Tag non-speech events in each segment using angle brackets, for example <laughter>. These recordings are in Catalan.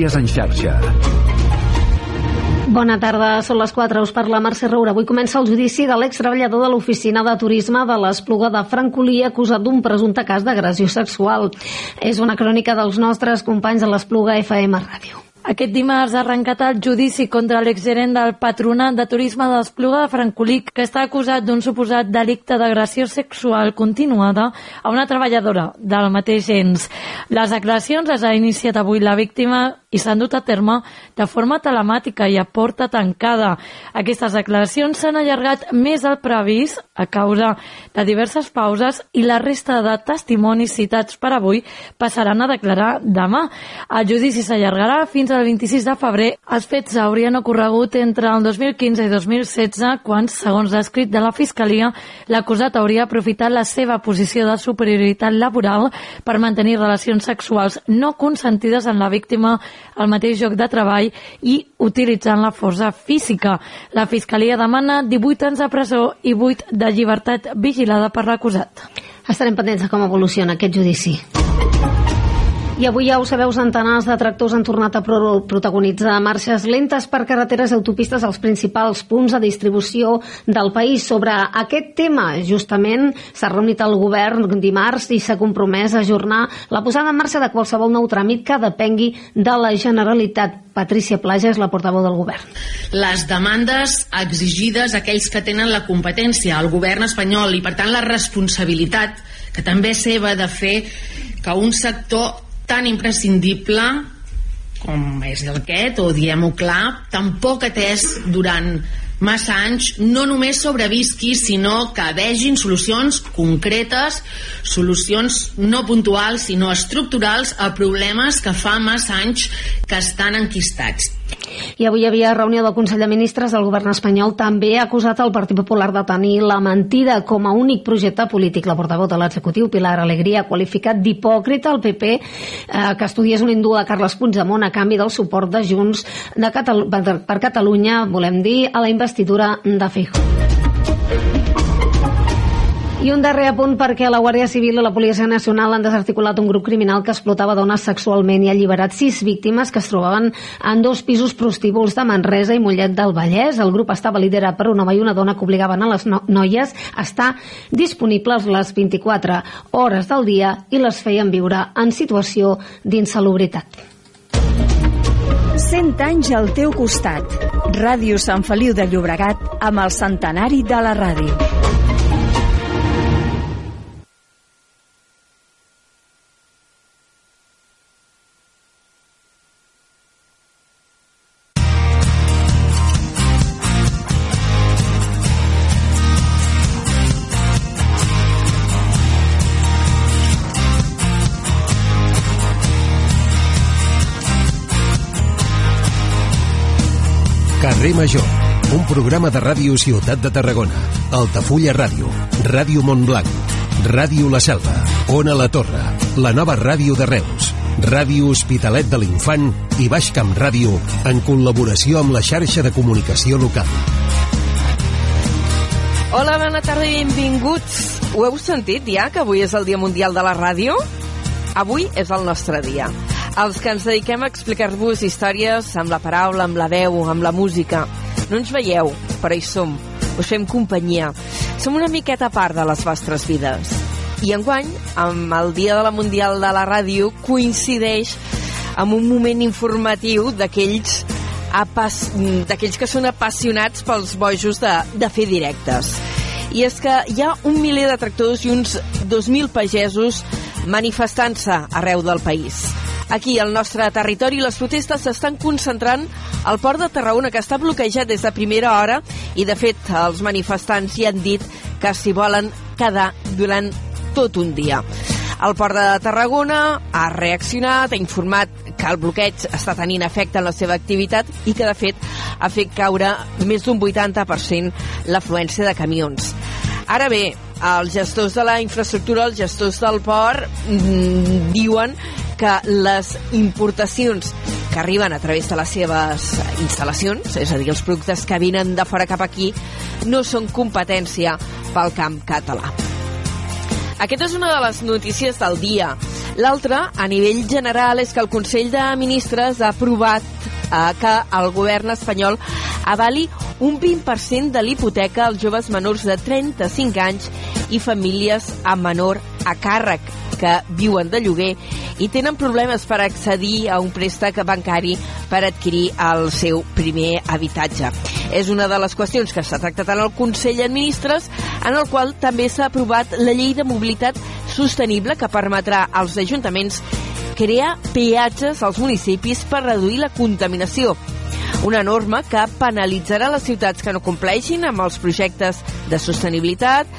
Notícies en xarxa. Bona tarda, són les 4, us parla Mercè Roura. Avui comença el judici de l'ex-treballador de l'oficina de turisme de l'Espluga de Francolí acusat d'un presumpte cas d'agressió sexual. És una crònica dels nostres companys de l'Espluga FM Ràdio. Aquest dimarts ha arrencat el judici contra l'exgerent del Patronat de Turisme d'Espluga de Francolí, que està acusat d'un suposat delicte d'agressió sexual continuada a una treballadora del mateix ens. Les declaracions les ha iniciat avui la víctima i s'han dut a terme de forma telemàtica i a porta tancada. Aquestes declaracions s'han allargat més al previst a causa de diverses pauses i la resta de testimonis citats per avui passaran a declarar demà. El judici s'allargarà fins al 26 de febrer. Els fets haurien ocorregut entre el 2015 i 2016 quan, segons l'escrit de la Fiscalia, l'acusat hauria aprofitat la seva posició de superioritat laboral per mantenir relacions sexuals no consentides en la víctima al mateix lloc de treball i utilitzant la força física. La Fiscalia demana 18 anys de presó i 8 de llibertat vigilada per l'acusat. Estarem pendents de com evoluciona aquest judici. I avui ja ho sabeu, centenars de tractors han tornat a pro protagonitzar marxes lentes per carreteres i autopistes als principals punts de distribució del país. Sobre aquest tema, justament, s'ha reunit el govern dimarts i s'ha compromès a ajornar la posada en marxa de qualsevol nou tràmit que depengui de la Generalitat. Patricia Plaja és la portaveu del govern. Les demandes exigides a aquells que tenen la competència, al govern espanyol, i per tant la responsabilitat, que també és seva de fer que un sector tan imprescindible com és aquest, o diem-ho clar, tampoc atès durant massa anys no només sobrevisqui, sinó que vegin solucions concretes, solucions no puntuals, sinó estructurals a problemes que fa massa anys que estan enquistats. I avui hi havia reunió del Consell de Ministres del govern espanyol. També ha acusat el Partit Popular de tenir la mentida com a únic projecte polític. La portaveu de l'executiu, Pilar Alegria, ha qualificat d'hipòcrita el PP eh, que estudiés un hindú de Carles Puigdemont a canvi del suport de Junts de Catal per Catalunya, volem dir, a la investidura de Feijóo. I un darrer apunt perquè la Guàrdia Civil i la Policia Nacional han desarticulat un grup criminal que explotava dones sexualment i ha alliberat sis víctimes que es trobaven en dos pisos prostíbuls de Manresa i Mollet del Vallès. El grup estava liderat per un home i una dona que obligaven a les no noies a estar disponibles les 24 hores del dia i les feien viure en situació d'insalubritat. 100 anys al teu costat. Ràdio Sant Feliu de Llobregat amb el centenari de la ràdio. Major, un programa de ràdio Ciutat de Tarragona, Altafulla Ràdio, Ràdio Montblanc, Ràdio La Selva, Ona La Torre, la nova ràdio de Reus, Ràdio Hospitalet de l'Infant i Baix Camp Ràdio en col·laboració amb la xarxa de comunicació local. Hola, bona tarda i benvinguts. Ho heu sentit ja, que avui és el Dia Mundial de la Ràdio? Avui és el nostre dia. Els que ens dediquem a explicar-vos històries amb la paraula, amb la veu, amb la música. No ens veieu, però hi som. Us fem companyia. Som una miqueta part de les vostres vides. I enguany, amb el Dia de la Mundial de la Ràdio, coincideix amb un moment informatiu d'aquells d'aquells que són apassionats pels bojos de, de fer directes. I és que hi ha un miler de tractors i uns 2.000 pagesos manifestant-se arreu del país. Aquí, al nostre territori, les protestes s'estan concentrant al port de Tarragona, que està bloquejat des de primera hora, i, de fet, els manifestants hi han dit que s'hi volen quedar durant tot un dia. El Port de Tarragona ha reaccionat, ha informat que el bloqueig està tenint efecte en la seva activitat i que, de fet, ha fet caure més d'un 80% l'afluència de camions. Ara bé, els gestors de la infraestructura, els gestors del port, mmm, diuen que les importacions que arriben a través de les seves instal·lacions, és a dir, els productes que vinen de fora cap aquí, no són competència pel camp català. Aquesta és una de les notícies del dia. L'altre, a nivell general, és que el Consell de Ministres ha aprovat eh, que el govern espanyol avali un 20% de l'hipoteca als joves menors de 35 anys i famílies amb menor a càrrec que viuen de lloguer i tenen problemes per accedir a un préstec bancari per adquirir el seu primer habitatge. És una de les qüestions que s'ha tractat en el Consell de Ministres, en el qual també s'ha aprovat la llei de mobilitat sostenible que permetrà als ajuntaments crear peatges als municipis per reduir la contaminació. Una norma que penalitzarà les ciutats que no compleixin amb els projectes de sostenibilitat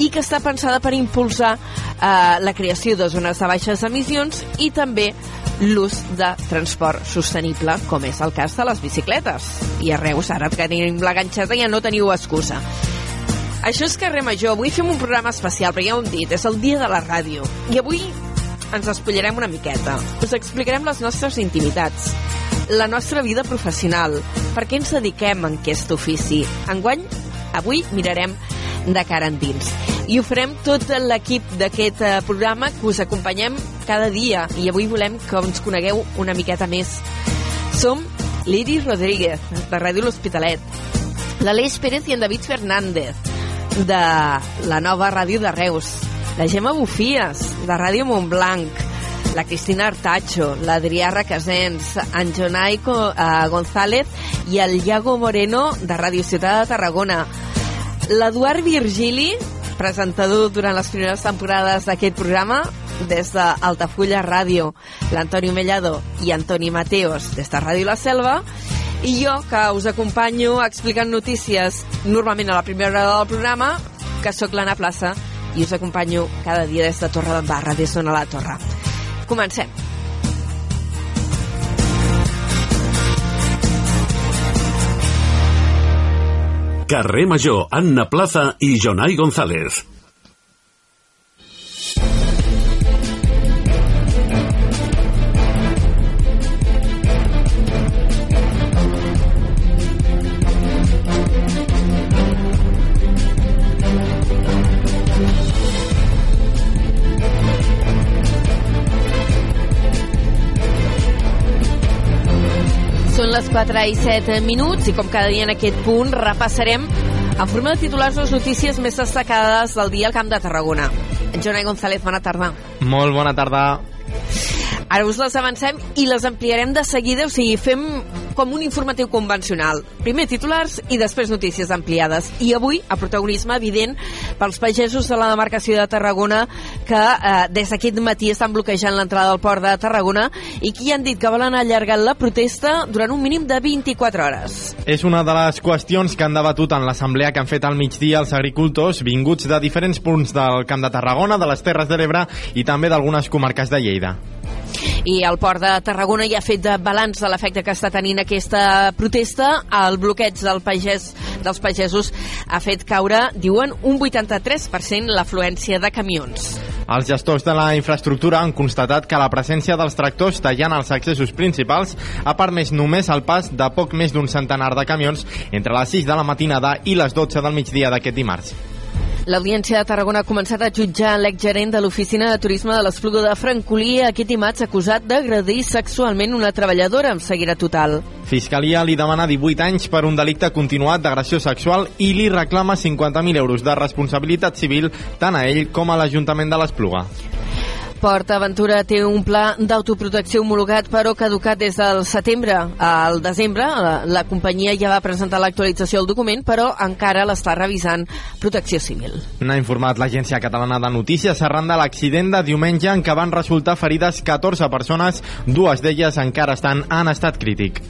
i que està pensada per impulsar eh, la creació de zones de baixes emissions i també l'ús de transport sostenible, com és el cas de les bicicletes. I a Reus, ara que tenim la ganxeta, ja no teniu excusa. Això és Carrer Major. Avui fem un programa especial, però ja ho hem dit, és el dia de la ràdio. I avui ens espullarem una miqueta. Us explicarem les nostres intimitats, la nostra vida professional, per què ens dediquem en aquest ofici. Enguany, avui mirarem de cara endins. I ho farem tot l'equip d'aquest eh, programa que us acompanyem cada dia i avui volem que ens conegueu una miqueta més. Som l'Iris Rodríguez, de Ràdio L'Hospitalet, l'Aleix Pérez i en David Fernández, de la nova ràdio de Reus, la Gemma Bufies, de Ràdio Montblanc, la Cristina Artacho, l'Adrià Requesens, en Jonai eh, González i el Iago Moreno, de Ràdio Ciutat de Tarragona. L'Eduard Virgili, presentador durant les primeres temporades d'aquest programa, des d'Altafulla Ràdio, l'Antonio Mellado i Antoni Mateos, des de Ràdio La Selva, i jo, que us acompanyo explicant notícies normalment a la primera hora del programa, que sóc l'Anna Plaça, i us acompanyo cada dia des de Torre d'en Barra, des d'on a la Torre. Comencem. Carrer Major, Anna Plaza i Jonai González. Les 4 i 7 minuts i com cada dia en aquest punt repassarem en forma de titulars les notícies més destacades del dia al Camp de Tarragona. Jonai González, bona tarda. Molt bona tarda. Ara us les avancem i les ampliarem de seguida, o sigui, fem com un informatiu convencional. Primer titulars i després notícies ampliades. I avui, a protagonisme evident pels pagesos de la demarcació de Tarragona que eh, des d'aquest matí estan bloquejant l'entrada del port de Tarragona i qui han dit que volen allargar la protesta durant un mínim de 24 hores. És una de les qüestions que han debatut en l'assemblea que han fet al migdia els agricultors vinguts de diferents punts del Camp de Tarragona, de les Terres de l'Ebre i també d'algunes comarques de Lleida. I el Port de Tarragona ja ha fet balanç de l'efecte que està tenint aquesta protesta. El bloqueig del pagès, dels pagesos ha fet caure, diuen, un 83% l'afluència de camions. Els gestors de la infraestructura han constatat que la presència dels tractors tallant els accessos principals ha permès només el pas de poc més d'un centenar de camions entre les 6 de la matinada i les 12 del migdia d'aquest dimarts. L'Audiència de Tarragona ha començat a jutjar l'exgerent de l'Oficina de Turisme de l'Espluga de Francolí aquest dimarts acusat d'agredir sexualment una treballadora amb ceguera total. Fiscalia li demana 18 anys per un delicte continuat d'agressió sexual i li reclama 50.000 euros de responsabilitat civil tant a ell com a l'Ajuntament de l'Espluga. Port Aventura té un pla d'autoprotecció homologat però caducat des del setembre al desembre. La, la companyia ja va presentar l'actualització del document però encara l'està revisant Protecció Civil. N'ha informat l'Agència Catalana de Notícies arran de l'accident de diumenge en què van resultar ferides 14 persones, dues d'elles encara estan en estat crític.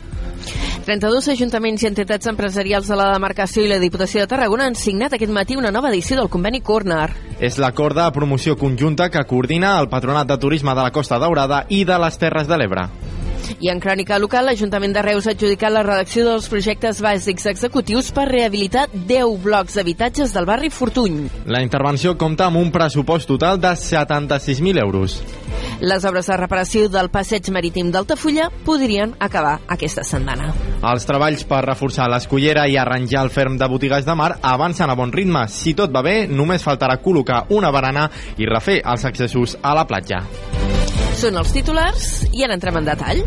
32 ajuntaments i entitats empresarials de la demarcació i la Diputació de Tarragona han signat aquest matí una nova edició del conveni Corner. És l'acord de promoció conjunta que coordina el Patronat de Turisme de la Costa Daurada i de les Terres de l'Ebre. I en crònica local, l'Ajuntament de Reus ha adjudicat la redacció dels projectes bàsics executius per rehabilitar 10 blocs d'habitatges del barri Fortuny. La intervenció compta amb un pressupost total de 76.000 euros. Les obres de reparació del passeig marítim d'Altafulla podrien acabar aquesta setmana. Els treballs per reforçar l'escollera i arranjar el ferm de botigues de mar avancen a bon ritme. Si tot va bé, només faltarà col·locar una barana i refer els accessos a la platja. Són els titulars i ara entrem en detall.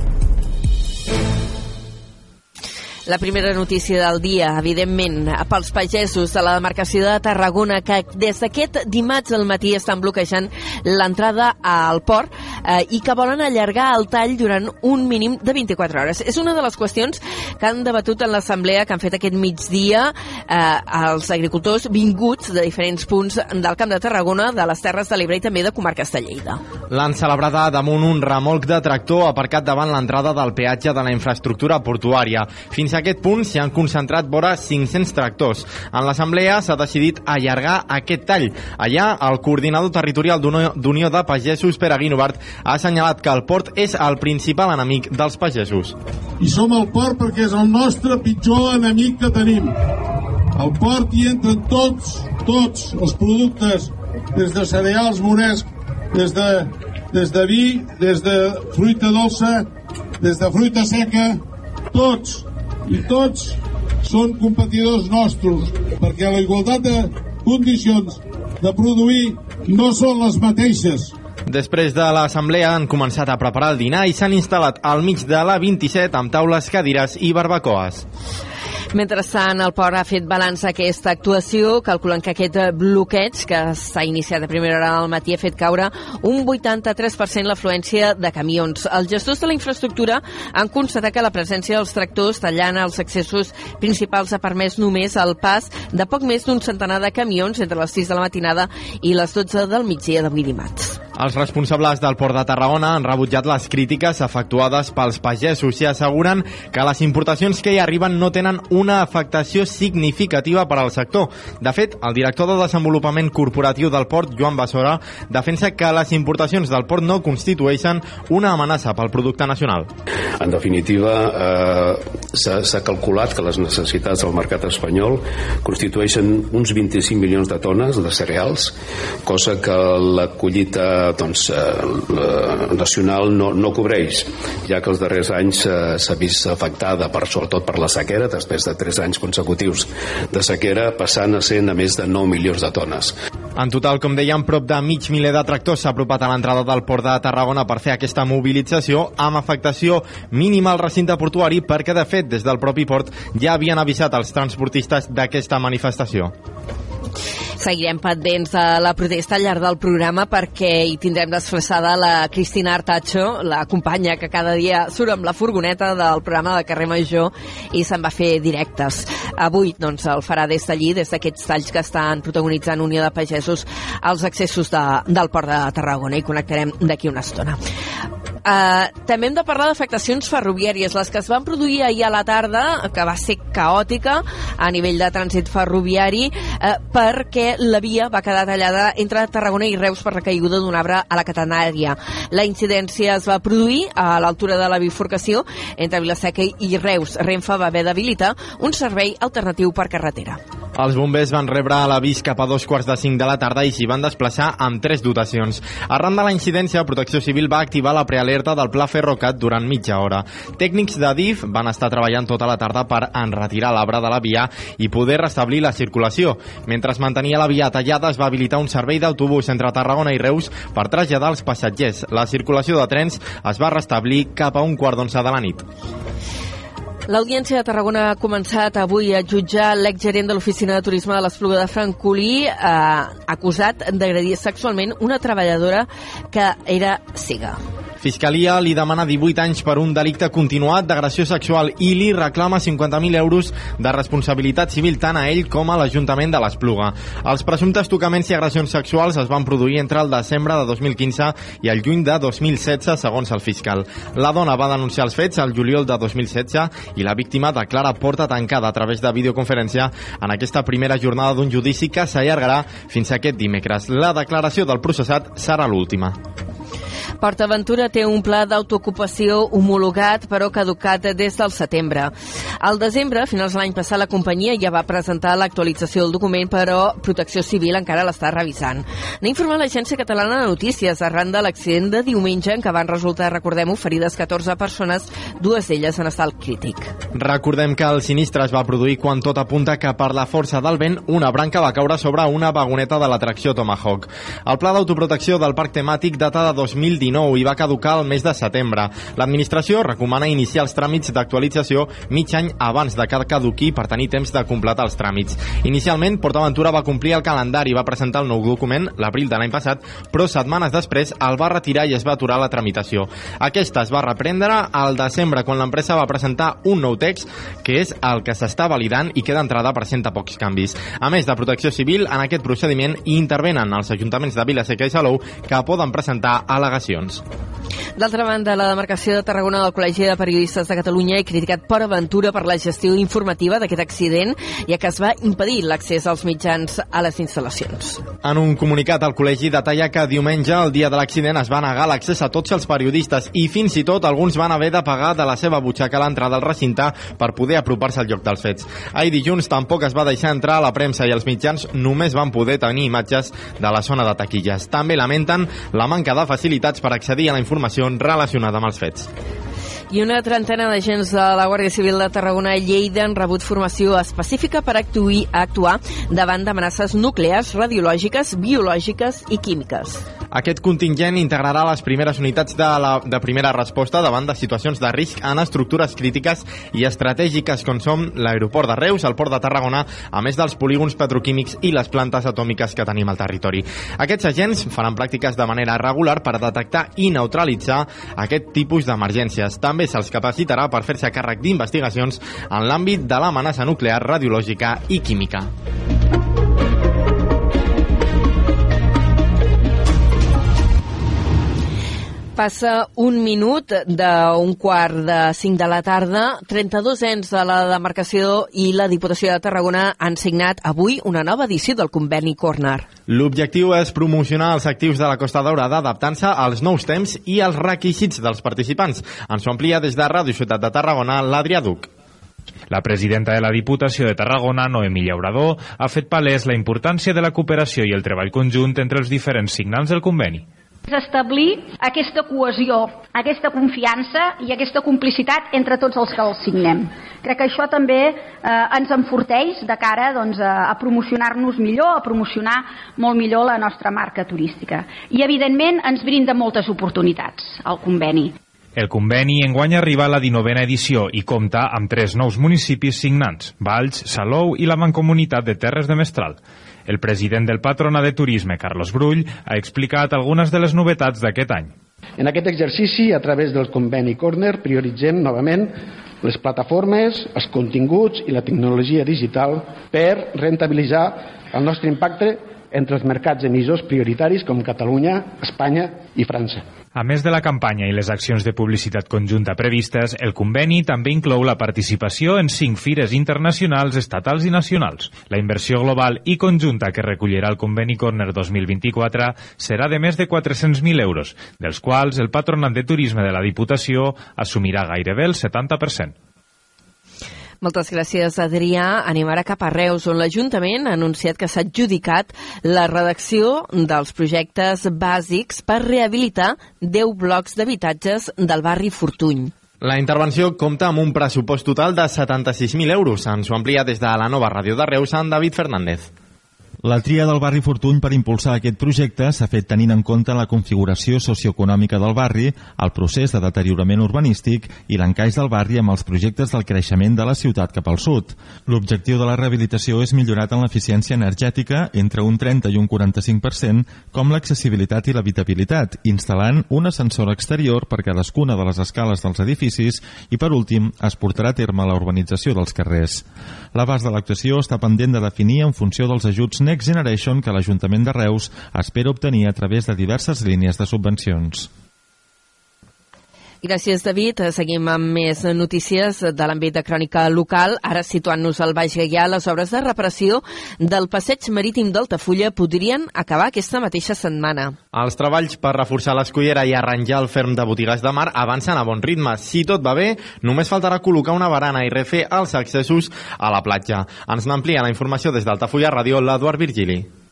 La primera notícia del dia, evidentment, pels pagesos de la demarcació de Tarragona, que des d'aquest dimarts al matí estan bloquejant l'entrada al port eh, i que volen allargar el tall durant un mínim de 24 hores. És una de les qüestions que han debatut en l'assemblea que han fet aquest migdia eh, els agricultors vinguts de diferents punts del Camp de Tarragona, de les Terres de l'Ebre i també de comarques de Lleida. L'han celebrada damunt un remolc de tractor aparcat davant l'entrada del peatge de la infraestructura portuària. Fins fins a aquest punt s'hi han concentrat vora 500 tractors. En l'assemblea s'ha decidit allargar aquest tall. Allà, el coordinador territorial d'Unió de Pagesos, Pere Guinovart, ha assenyalat que el port és el principal enemic dels pagesos. I som al port perquè és el nostre pitjor enemic que tenim. Al port hi entren tots, tots els productes, des de cereals, moresc, des de, des de vi, des de fruita dolça, des de fruita seca, tots i tots són competidors nostres perquè la igualtat de condicions de produir no són les mateixes. Després de l'assemblea han començat a preparar el dinar i s'han instal·lat al mig de la 27 amb taules, cadires i barbacoes. Mentrestant, el port ha fet balanç aquesta actuació, calculant que aquest bloqueig, que s'ha iniciat a primera hora del matí, ha fet caure un 83% l'afluència de camions. Els gestors de la infraestructura han constatat que la presència dels tractors tallant els accessos principals ha permès només el pas de poc més d'un centenar de camions entre les 6 de la matinada i les 12 del migdia d'avui dimarts. Els responsables del Port de Tarragona han rebutjat les crítiques efectuades pels pagesos i asseguren que les importacions que hi arriben no tenen una afectació significativa per al sector. De fet, el director de Desenvolupament Corporatiu del Port, Joan Bassora, defensa que les importacions del port no constitueixen una amenaça pel producte nacional. En definitiva, eh, s'ha calculat que les necessitats del mercat espanyol constitueixen uns 25 milions de tones de cereals, cosa que la collita doncs, eh, nacional no, no cobreix, ja que els darrers anys eh, s'ha vist afectada per, sobretot per la sequera, després de 3 anys consecutius de sequera, passant a ser a més de 9 milions de tones. En total, com dèiem, prop de mig miler de tractors s'ha apropat a l'entrada del port de Tarragona per fer aquesta mobilització amb afectació mínima al recinte portuari perquè, de fet, des del propi port ja havien avisat els transportistes d'aquesta manifestació. Seguirem pendents de la protesta al llarg del programa perquè hi tindrem desflaçada la Cristina Artacho, la companya que cada dia surt amb la furgoneta del programa de Carrer Major i se'n va fer directes. Avui doncs, el farà des d'allí, des d'aquests talls que estan protagonitzant Unió de Pagesos als accessos de, del Port de Tarragona i connectarem d'aquí una estona. Uh, també hem de parlar d'afectacions ferroviàries, les que es van produir ahir a la tarda, que va ser caòtica a nivell de trànsit ferroviari, uh, perquè la via va quedar tallada entre Tarragona i Reus per la caiguda d'un arbre a la catenària. La incidència es va produir a l'altura de la bifurcació entre Vilaseca i Reus. Renfe va haver d'habilitar un servei alternatiu per carretera. Els bombers van rebre l'avís cap a dos quarts de cinc de la tarda i s'hi van desplaçar amb tres dotacions. Arran de la incidència, Protecció Civil va activar la prealerta del Pla Ferrocat durant mitja hora. Tècnics de DIF van estar treballant tota la tarda per enretirar l'arbre de la via i poder restablir la circulació. Mentre es mantenia la via tallada, es va habilitar un servei d'autobús entre Tarragona i Reus per traslladar els passatgers. La circulació de trens es va restablir cap a un quart d'onze de la nit. L'Audiència de Tarragona ha començat avui a jutjar l'exgerent de l'Oficina de Turisme de l'Espluga de Francolí eh, acusat d'agredir sexualment una treballadora que era cega. Fiscalia li demana 18 anys per un delicte continuat d'agressió sexual i li reclama 50.000 euros de responsabilitat civil tant a ell com a l'Ajuntament de l'Espluga. Els presumptes tocaments i agressions sexuals es van produir entre el desembre de 2015 i el juny de 2016, segons el fiscal. La dona va denunciar els fets al juliol de 2016 i la víctima declara porta tancada a través de videoconferència en aquesta primera jornada d'un judici que s'allargarà fins aquest dimecres. La declaració del processat serà l'última. PortAventura té un pla d'autoocupació homologat però caducat des del setembre. Al desembre, a finals de l'any passat, la companyia ja va presentar l'actualització del document, però Protecció Civil encara l'està revisant. N'ha informat l'Agència Catalana de Notícies arran de l'accident de diumenge en què van resultar, recordem-ho, ferides 14 persones, dues d'elles en estat crític. Recordem que el sinistre es va produir quan tot apunta que per la força del vent una branca va caure sobre una vagoneta de l'atracció Tomahawk. El pla d'autoprotecció del parc temàtic data de 2019 i va caducar el mes de setembre. L'administració recomana iniciar els tràmits d'actualització mig any abans de que caduqui per tenir temps de completar els tràmits. Inicialment, PortAventura va complir el calendari i va presentar el nou document l'abril de l'any passat, però setmanes després el va retirar i es va aturar la tramitació. Aquesta es va reprendre al desembre quan l'empresa va presentar un nou text que és el que s'està validant i que d'entrada presenta pocs canvis. A més de protecció civil, en aquest procediment intervenen els ajuntaments de Vilaseca i Salou que poden presentar al·legacions. D'altra banda, la demarcació de Tarragona del Col·legi de Periodistes de Catalunya ha criticat Port Aventura per la gestió informativa d'aquest accident, ja que es va impedir l'accés als mitjans a les instal·lacions. En un comunicat, el col·legi detalla que diumenge, el dia de l'accident, es va negar l'accés a tots els periodistes i fins i tot alguns van haver de pagar de la seva butxaca l'entrada al recinte per poder apropar-se al lloc dels fets. Ahir dilluns tampoc es va deixar entrar a la premsa i els mitjans només van poder tenir imatges de la zona de taquilles. També lamenten la manca de facilitats per accedir a la informació relacionada amb els fets. I una trentena d'agents de la Guàrdia Civil de Tarragona i Lleida han rebut formació específica per actuir, actuar davant d'amenaces nuclears, radiològiques, biològiques i químiques. Aquest contingent integrarà les primeres unitats de, la, de primera resposta davant de situacions de risc en estructures crítiques i estratègiques com són l'aeroport de Reus, el port de Tarragona, a més dels polígons petroquímics i les plantes atòmiques que tenim al territori. Aquests agents faran pràctiques de manera regular per detectar i neutralitzar aquest tipus d'emergències. També se'ls capacitarà per fer-se càrrec d'investigacions en l'àmbit de l'amenaça nuclear, radiològica i química. Passa un minut d'un quart de cinc de la tarda. 32 ens de la demarcació i la Diputació de Tarragona han signat avui una nova edició del conveni Corner. L'objectiu és promocionar els actius de la Costa Daurada adaptant-se als nous temps i als requisits dels participants. Ens ho amplia des de Ràdio Ciutat de Tarragona, l'Adrià Duc. La presidenta de la Diputació de Tarragona, Noemí Llaurador, ha fet palès la importància de la cooperació i el treball conjunt entre els diferents signants del conveni establir aquesta cohesió, aquesta confiança i aquesta complicitat entre tots els que els signem. Crec que això també eh, ens enforteix de cara doncs, a, a promocionar-nos millor, a promocionar molt millor la nostra marca turística. I, evidentment, ens brinda moltes oportunitats al conveni. El conveni enguany arriba a la 19a edició i compta amb tres nous municipis signants, Valls, Salou i la Mancomunitat de Terres de Mestral. El president del Patronat de Turisme, Carlos Brull, ha explicat algunes de les novetats d'aquest any. En aquest exercici, a través del conveni Corner, prioritzem novament les plataformes, els continguts i la tecnologia digital per rentabilitzar el nostre impacte entre els mercats emissors prioritaris com Catalunya, Espanya i França. A més de la campanya i les accions de publicitat conjunta previstes, el conveni també inclou la participació en cinc fires internacionals, estatals i nacionals. La inversió global i conjunta que recollirà el conveni Corner 2024 serà de més de 400.000 euros, dels quals el Patronat de Turisme de la Diputació assumirà gairebé el 70%. Moltes gràcies, Adrià. Anem ara cap a Reus, on l'Ajuntament ha anunciat que s'ha adjudicat la redacció dels projectes bàsics per rehabilitar 10 blocs d'habitatges del barri Fortuny. La intervenció compta amb un pressupost total de 76.000 euros. Ens ho amplia des de la nova ràdio de Reus, en David Fernández. La tria del barri Fortuny per impulsar aquest projecte s'ha fet tenint en compte la configuració socioeconòmica del barri, el procés de deteriorament urbanístic i l'encaix del barri amb els projectes del creixement de la ciutat cap al sud. L'objectiu de la rehabilitació és millorar tant l'eficiència energètica entre un 30 i un 45%, com l'accessibilitat i l'habitabilitat, instal·lant un ascensor exterior per cadascuna de les escales dels edificis i, per últim, es portarà a terme la urbanització dels carrers. L'abast de l'actuació està pendent de definir en funció dels ajuts Next Generation que l'Ajuntament de Reus espera obtenir a través de diverses línies de subvencions. Gràcies, David. Seguim amb més notícies de l'àmbit de crònica local. Ara, situant-nos al Baix Gaià, les obres de reparació del passeig marítim d'Altafulla podrien acabar aquesta mateixa setmana. Els treballs per reforçar l'escullera i arranjar el ferm de botigues de mar avancen a bon ritme. Si tot va bé, només faltarà col·locar una barana i refer els accessos a la platja. Ens n'amplia la informació des d'Altafulla Ràdio l'Eduard Virgili.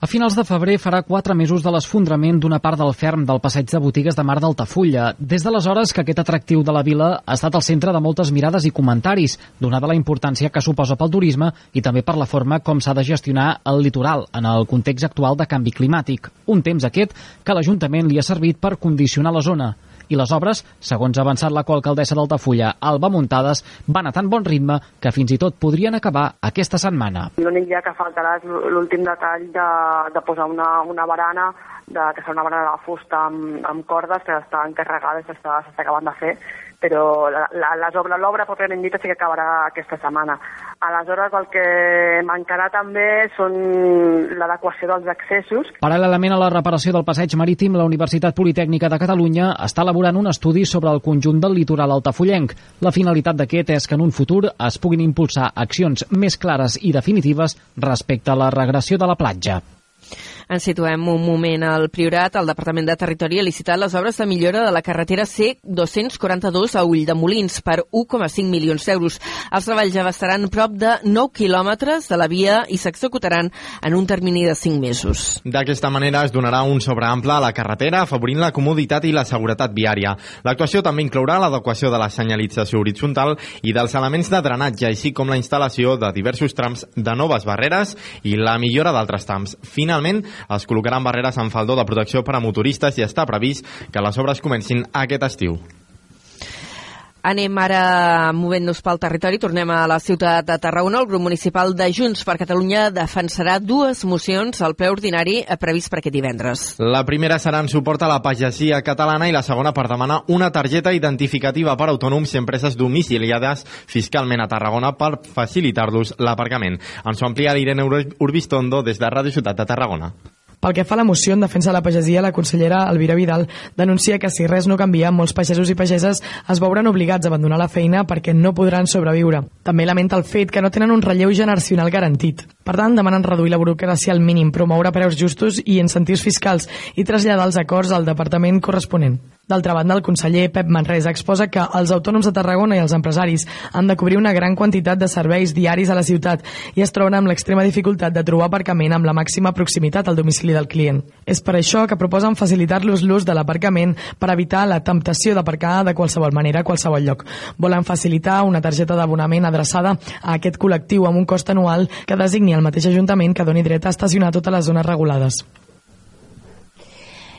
A finals de febrer farà quatre mesos de l'esfondrament d'una part del ferm del passeig de botigues de mar d'Altafulla. Des d'aleshores que aquest atractiu de la vila ha estat el centre de moltes mirades i comentaris, donada la importància que suposa pel turisme i també per la forma com s'ha de gestionar el litoral en el context actual de canvi climàtic. Un temps aquest que l'Ajuntament li ha servit per condicionar la zona i les obres, segons ha avançat la coalcaldessa d'Altafulla, Alba Muntades, van a tan bon ritme que fins i tot podrien acabar aquesta setmana. L'únic dia que faltarà és l'últim detall de, de posar una, una barana de, que serà una barana de fusta amb, amb cordes que està encarregada i s'està acabant de fer però l'obra pròpiament dita sí que acabarà aquesta setmana. Aleshores, el que mancarà també són l'adequació dels accessos. Paral·lelament a la reparació del passeig marítim, la Universitat Politècnica de Catalunya està elaborant un estudi sobre el conjunt del litoral altafollenc. La finalitat d'aquest és que en un futur es puguin impulsar accions més clares i definitives respecte a la regressió de la platja. Ens situem un moment al Priorat. El Departament de Territori ha licitat les obres de millora de la carretera C-242 a Ull de Molins per 1,5 milions d'euros. Els treballs ja abastaran prop de 9 quilòmetres de la via i s'executaran en un termini de 5 mesos. D'aquesta manera es donarà un sobreample a la carretera, afavorint la comoditat i la seguretat viària. L'actuació també inclourà l'adequació de la senyalització horitzontal i dels elements de drenatge, així com la instal·lació de diversos trams de noves barreres i la millora d'altres trams. Finalment, es col·locaran barreres amb faldó de protecció per a motoristes i està previst que les obres comencin aquest estiu. Anem ara movent-nos pel territori. Tornem a la ciutat de Tarragona. El grup municipal de Junts per Catalunya defensarà dues mocions al ple ordinari previst per aquest divendres. La primera serà en suport a la pagesia catalana i la segona per demanar una targeta identificativa per autònoms i empreses domiciliades fiscalment a Tarragona per facilitar-los l'aparcament. Ens ho amplia l'Irene Urbistondo des de Ràdio Ciutat de Tarragona. Pel que fa a la moció en defensa de la pagesia, la consellera Elvira Vidal denuncia que si res no canvia, molts pagesos i pageses es veuran obligats a abandonar la feina perquè no podran sobreviure. També lamenta el fet que no tenen un relleu generacional garantit. Per tant, demanen reduir la burocràcia al mínim, promoure preus justos i incentius fiscals i traslladar els acords al departament corresponent. D'altra banda, el conseller Pep Manresa exposa que els autònoms de Tarragona i els empresaris han de cobrir una gran quantitat de serveis diaris a la ciutat i es troben amb l'extrema dificultat de trobar aparcament amb la màxima proximitat al domicili del client. És per això que proposen facilitar-los l'ús de l'aparcament per evitar la temptació d'aparcar de qualsevol manera a qualsevol lloc. Volen facilitar una targeta d'abonament adreçada a aquest col·lectiu amb un cost anual que designi el mateix Ajuntament que doni dret a estacionar totes les zones regulades.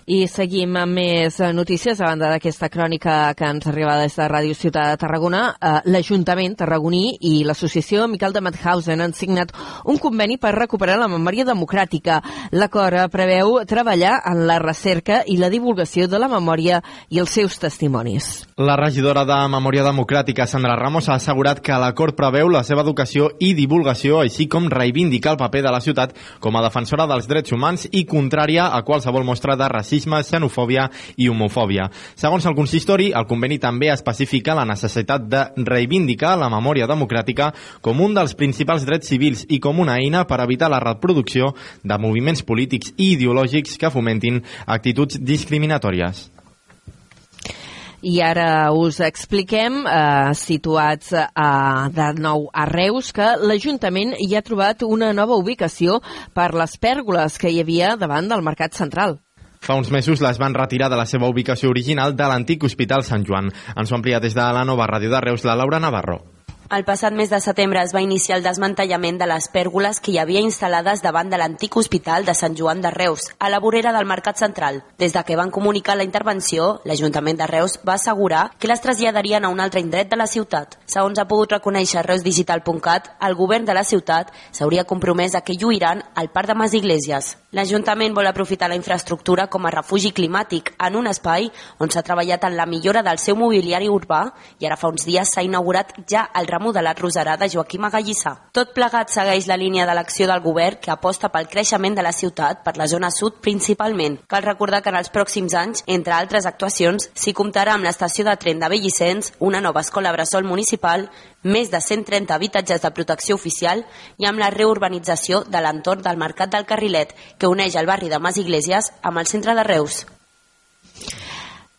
I seguim amb més eh, notícies a banda d'aquesta crònica que ens arriba des de Ràdio Ciutat de Tarragona. Eh, L'Ajuntament tarragoní i l'Associació Miquel de Mauthausen han signat un conveni per recuperar la memòria democràtica. L'acord preveu treballar en la recerca i la divulgació de la memòria i els seus testimonis. La regidora de Memòria Democràtica, Sandra Ramos, ha assegurat que l'acord preveu la seva educació i divulgació, així com reivindicar el paper de la ciutat com a defensora dels drets humans i contrària a qualsevol mostra de racisme racisme, xenofòbia i homofòbia. Segons el consistori, el conveni també especifica la necessitat de reivindicar la memòria democràtica com un dels principals drets civils i com una eina per evitar la reproducció de moviments polítics i ideològics que fomentin actituds discriminatòries. I ara us expliquem, eh, situats eh, de nou a Reus, que l'Ajuntament hi ha trobat una nova ubicació per les pèrgoles que hi havia davant del Mercat Central. Fa uns mesos les van retirar de la seva ubicació original de l'antic Hospital Sant Joan. Ens ho amplia des de la nova ràdio de Reus la Laura Navarro. El passat mes de setembre es va iniciar el desmantellament de les pèrgoles que hi havia instal·lades davant de l'antic hospital de Sant Joan de Reus, a la vorera del Mercat Central. Des de que van comunicar la intervenció, l'Ajuntament de Reus va assegurar que les traslladarien a un altre indret de la ciutat. Segons ha pogut reconèixer reusdigital.cat, el govern de la ciutat s'hauria compromès a que lluiran al Parc de Mas Iglesias. L'Ajuntament vol aprofitar la infraestructura com a refugi climàtic en un espai on s'ha treballat en la millora del seu mobiliari urbà i ara fa uns dies s'ha inaugurat ja el remodelat Roserà de Joaquim Agallissà. Tot plegat segueix la línia de l'acció del govern que aposta pel creixement de la ciutat per la zona sud principalment. Cal recordar que en els pròxims anys, entre altres actuacions, s'hi comptarà amb l'estació de tren de Bellicens, una nova escola bressol municipal, més de 130 habitatges de protecció oficial i amb la reurbanització de l'entorn del Mercat del Carrilet, que uneix el barri de Mas Iglesias amb el centre de Reus.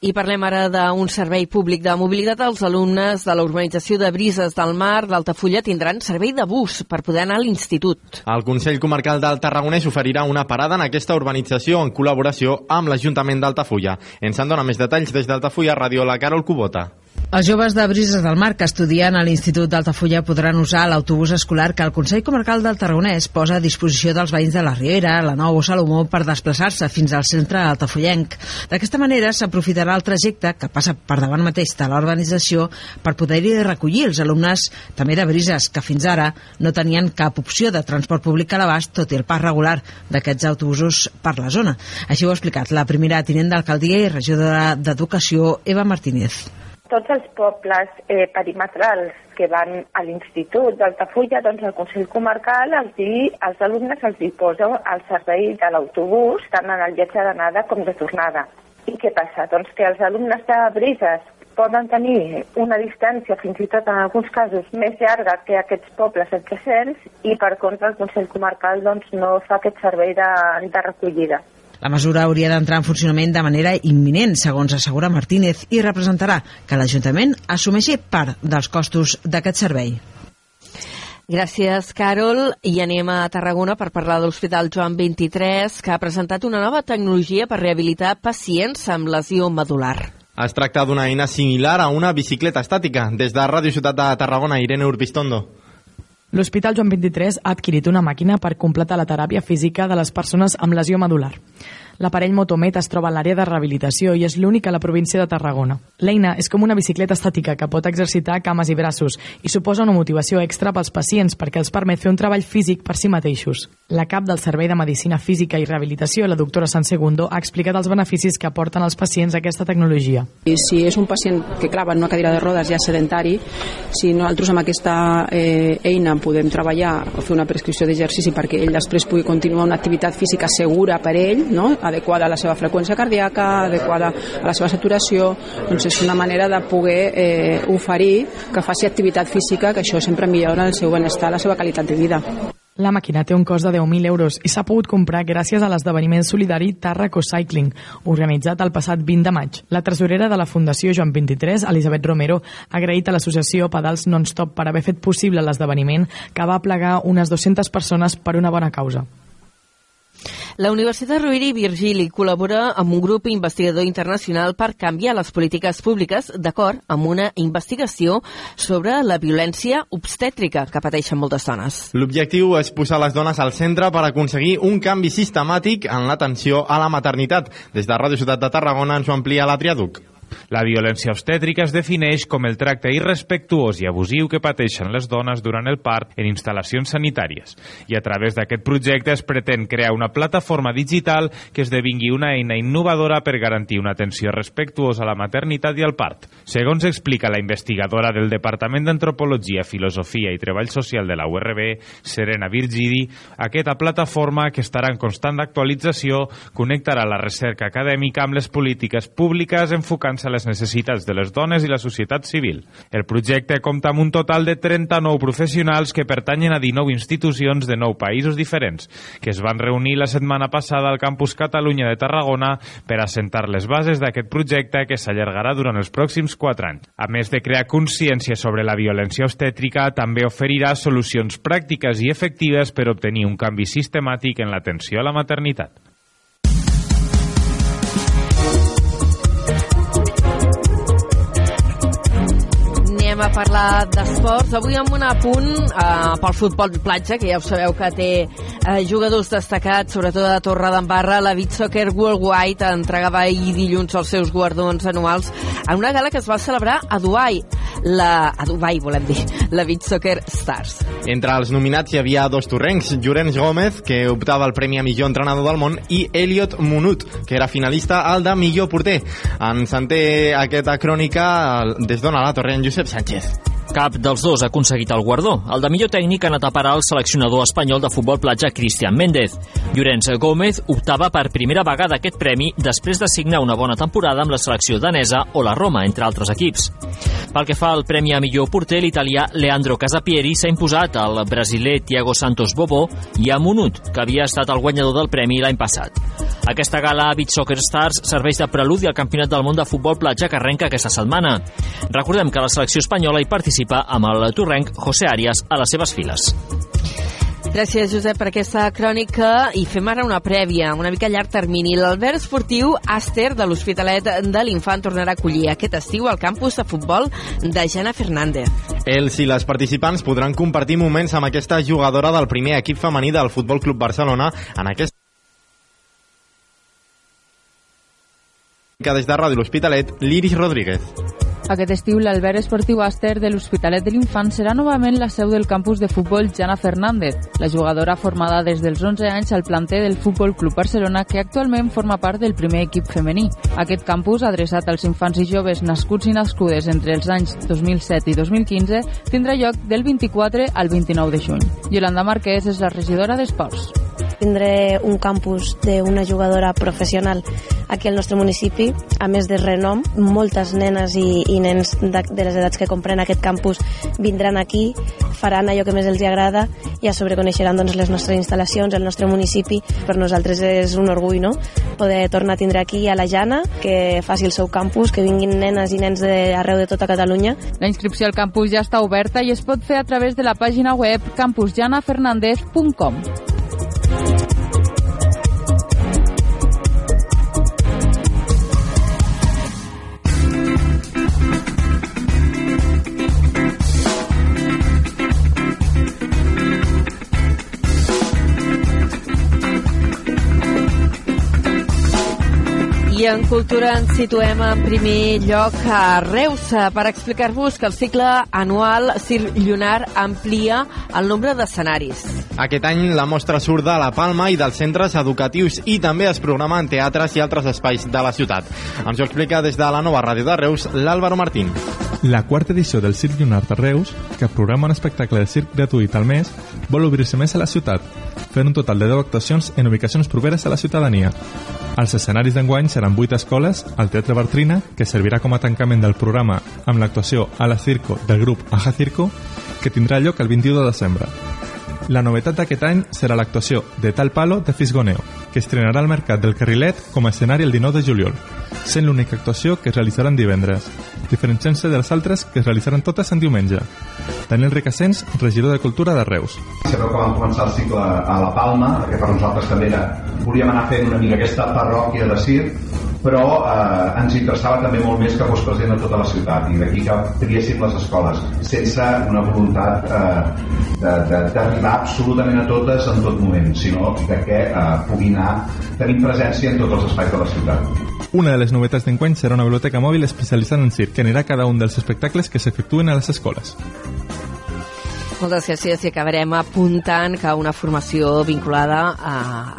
I parlem ara d'un servei públic de mobilitat. Els alumnes de la urbanització de Brises del Mar d'Altafulla tindran servei de bus per poder anar a l'institut. El Consell Comarcal del Tarragonès oferirà una parada en aquesta urbanització en col·laboració amb l'Ajuntament d'Altafulla. Ens en dona més detalls des d'Altafulla, Ràdio La Carol Cubota. Els joves de Brises del Mar que estudien a l'Institut d'Altafulla podran usar l'autobús escolar que el Consell Comarcal del Tarragonès posa a disposició dels veïns de la Riera, la Nou o Salomó per desplaçar-se fins al centre altafullenc. D'aquesta manera s'aprofitarà el trajecte que passa per davant mateix de l'urbanització per poder-hi recollir els alumnes també de Brises que fins ara no tenien cap opció de transport públic a l'abast tot i el pas regular d'aquests autobusos per la zona. Així ho ha explicat la primera tinent d'alcaldia i regidora d'Educació, Eva Martínez tots els pobles eh, perimetrals que van a l'Institut d'Altafulla, doncs el Consell Comarcal els di, als alumnes els posa el servei de l'autobús tant en el viatge d'anada com de tornada. I què passa? Doncs que els alumnes de Brises poden tenir una distància, fins i tot en alguns casos, més llarga que aquests pobles adjacents i, per contra, el Consell Comarcal doncs, no fa aquest servei de, de recollida. La mesura hauria d'entrar en funcionament de manera imminent, segons assegura Martínez, i representarà que l'Ajuntament assumeixi part dels costos d'aquest servei. Gràcies, Carol. I anem a Tarragona per parlar de l'Hospital Joan 23, que ha presentat una nova tecnologia per rehabilitar pacients amb lesió medular. Es tracta d'una eina similar a una bicicleta estàtica. Des de Ràdio Ciutat de Tarragona, Irene Urbistondo. L'Hospital Joan 23 ha adquirit una màquina per completar la teràpia física de les persones amb lesió medular. L'aparell Motomet es troba a l'àrea de rehabilitació i és l'únic a la província de Tarragona. L'eina és com una bicicleta estàtica que pot exercitar cames i braços i suposa una motivació extra pels pacients perquè els permet fer un treball físic per si mateixos. La cap del Servei de Medicina Física i Rehabilitació, la doctora San Segundo, ha explicat els beneficis que aporten als pacients aquesta tecnologia. I si és un pacient que clava en una cadira de rodes ja sedentari, si nosaltres amb aquesta eh, eina podem treballar o fer una prescripció d'exercici perquè ell després pugui continuar una activitat física segura per ell, no? Adequada a la seva freqüència cardíaca, adequada a la seva saturació, doncs és una manera de poder eh, oferir que faci activitat física, que això sempre millora el seu benestar, la seva qualitat de vida. La màquina té un cost de 10.000 euros i s'ha pogut comprar gràcies a l'esdeveniment solidari Tarraco Cycling, organitzat el passat 20 de maig. La tresorera de la Fundació Joan 23, Elisabet Romero, ha agraït a l'associació Pedals Non-Stop per haver fet possible l'esdeveniment que va plegar unes 200 persones per una bona causa. La Universitat Rovira i Virgili col·labora amb un grup investigador internacional per canviar les polítiques públiques d'acord amb una investigació sobre la violència obstètrica que pateixen moltes dones. L'objectiu és posar les dones al centre per aconseguir un canvi sistemàtic en l'atenció a la maternitat. Des de Ràdio Ciutat de Tarragona ens ho amplia la Triaduc. La violència obstètrica es defineix com el tracte irrespectuós i abusiu que pateixen les dones durant el part en instal·lacions sanitàries. I a través d'aquest projecte es pretén crear una plataforma digital que esdevingui una eina innovadora per garantir una atenció respectuosa a la maternitat i al part. Segons explica la investigadora del Departament d'Antropologia, Filosofia i Treball Social de la URB, Serena Virgidi, aquesta plataforma, que estarà en constant actualització, connectarà la recerca acadèmica amb les polítiques públiques enfocant a les necessitats de les dones i la societat civil. El projecte compta amb un total de 39 professionals que pertanyen a 19 institucions de 9 països diferents, que es van reunir la setmana passada al campus Catalunya de Tarragona per assentar les bases d'aquest projecte que s'allargarà durant els pròxims 4 anys. A més de crear consciència sobre la violència obstètrica, també oferirà solucions pràctiques i efectives per obtenir un canvi sistemàtic en l'atenció a la maternitat. Anem a parlar d'esports. Avui amb un apunt eh, pel futbol platja, que ja ho sabeu que té eh, jugadors destacats, sobretot a Torre d'Embarra. La Beach Soccer Worldwide entregava ahir dilluns els seus guardons anuals en una gala que es va celebrar a Dubai. La, a Dubai, volem dir, la Beach Soccer Stars. Entre els nominats hi havia dos torrencs, Llorenç Gómez, que optava al Premi a millor entrenador del món, i Elliot Munut, que era finalista al de millor porter. Ens en té aquesta crònica des d'on a la torre en Josep Sánchez. Cap dels dos ha aconseguit el guardó. El de millor tècnic ha anat a parar el seleccionador espanyol de futbol platja Cristian Méndez. Llorenç Gómez optava per primera vegada aquest premi després de signar una bona temporada amb la selecció danesa o la Roma, entre altres equips. Pel que fa al premi a millor porter, l'italià Leandro Casapieri s'ha imposat al brasiler Thiago Santos Bobo i a Munut, que havia estat el guanyador del premi l'any passat. Aquesta gala Beach Soccer Stars serveix de preludi al Campionat del Món de Futbol Platja que arrenca aquesta setmana. Recordem que la selecció espanyola hi participa amb el torrenc José Arias a les seves files. Gràcies, Josep, per aquesta crònica. I fem ara una prèvia, una mica a llarg termini. L'Albert Esportiu Aster de l'Hospitalet de l'Infant tornarà a acollir aquest estiu al campus de futbol de Jana Fernández. Els i les participants podran compartir moments amb aquesta jugadora del primer equip femení del Futbol Club Barcelona en aquest que des de Ràdio L'Hospitalet, l'Iris Rodríguez. Aquest estiu, l'Albert Esportiu Aster de l'Hospitalet de l'Infant serà novament la seu del campus de futbol Jana Fernández, la jugadora formada des dels 11 anys al planter del Futbol Club Barcelona que actualment forma part del primer equip femení. Aquest campus, adreçat als infants i joves nascuts i nascudes entre els anys 2007 i 2015, tindrà lloc del 24 al 29 de juny. Yolanda Marquès és la regidora d'Esports tindré un campus d'una jugadora professional aquí al nostre municipi, a més de renom. Moltes nenes i, i nens de, de les edats que compren aquest campus vindran aquí, faran allò que més els agrada i a sobre coneixeran doncs, les nostres instal·lacions, el nostre municipi. Per nosaltres és un orgull no? poder tornar a tindre aquí a la Jana, que faci el seu campus, que vinguin nenes i nens d'arreu de tota Catalunya. La inscripció al campus ja està oberta i es pot fer a través de la pàgina web campusjanafernandez.com. I en cultura ens situem en primer lloc a Reus eh, per explicar-vos que el cicle anual Circ Llunar amplia el nombre d'escenaris. Aquest any la mostra surt de la Palma i dels centres educatius i també es programa en teatres i altres espais de la ciutat. Ens ho explica des de la nova ràdio de Reus l'Àlvaro Martín. La quarta edició del Circ Llunar de Reus, que programa un espectacle de circ gratuït al mes, vol obrir-se més a la ciutat, fent un total de 10 actuacions en ubicacions properes a la ciutadania. Els escenaris d'enguany seran 8 escoles al Teatre Bartrina, que servirà com a tancament del programa amb l'actuació a la Circo del grup Aja Circo, que tindrà lloc el 21 de desembre. La novetat d'aquest any serà l'actuació de Tal Palo de Fisgoneo, que estrenarà al Mercat del Carrilet com a escenari el 19 de juliol, sent l'única actuació que es realitzarà en divendres, diferenciant-se de les altres que es realitzaran totes en diumenge. Daniel Recassens, regidor de Cultura de Reus. Sabeu que vam començar el cicle a la Palma, que per nosaltres també era... Volíem anar fent una mica aquesta parròquia de circ, però eh, ens interessava també molt més que fos present a tota la ciutat i d'aquí que triéssim les escoles sense una voluntat eh, d'arribar absolutament a totes en tot moment sinó de que eh, pugui anar tenint presència en tots els espais de la ciutat una de les novetats d'enguany serà una biblioteca mòbil especialitzada en circ, que anirà a cada un dels espectacles que s'efectuen a les escoles. Moltes gràcies i acabarem apuntant que una formació vinculada a,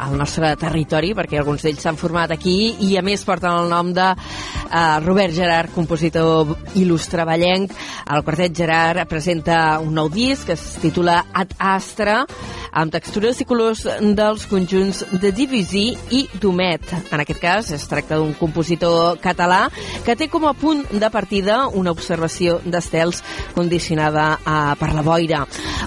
al nostre territori, perquè alguns d'ells s'han format aquí i a més porten el nom de uh, Robert Gerard, compositor il·lustre ballenc. El quartet Gerard presenta un nou disc que es titula Ad Astra, amb textures i colors dels conjunts de Divisí i Domet. En aquest cas es tracta d'un compositor català que té com a punt de partida una observació d'estels condicionada uh, per la boira.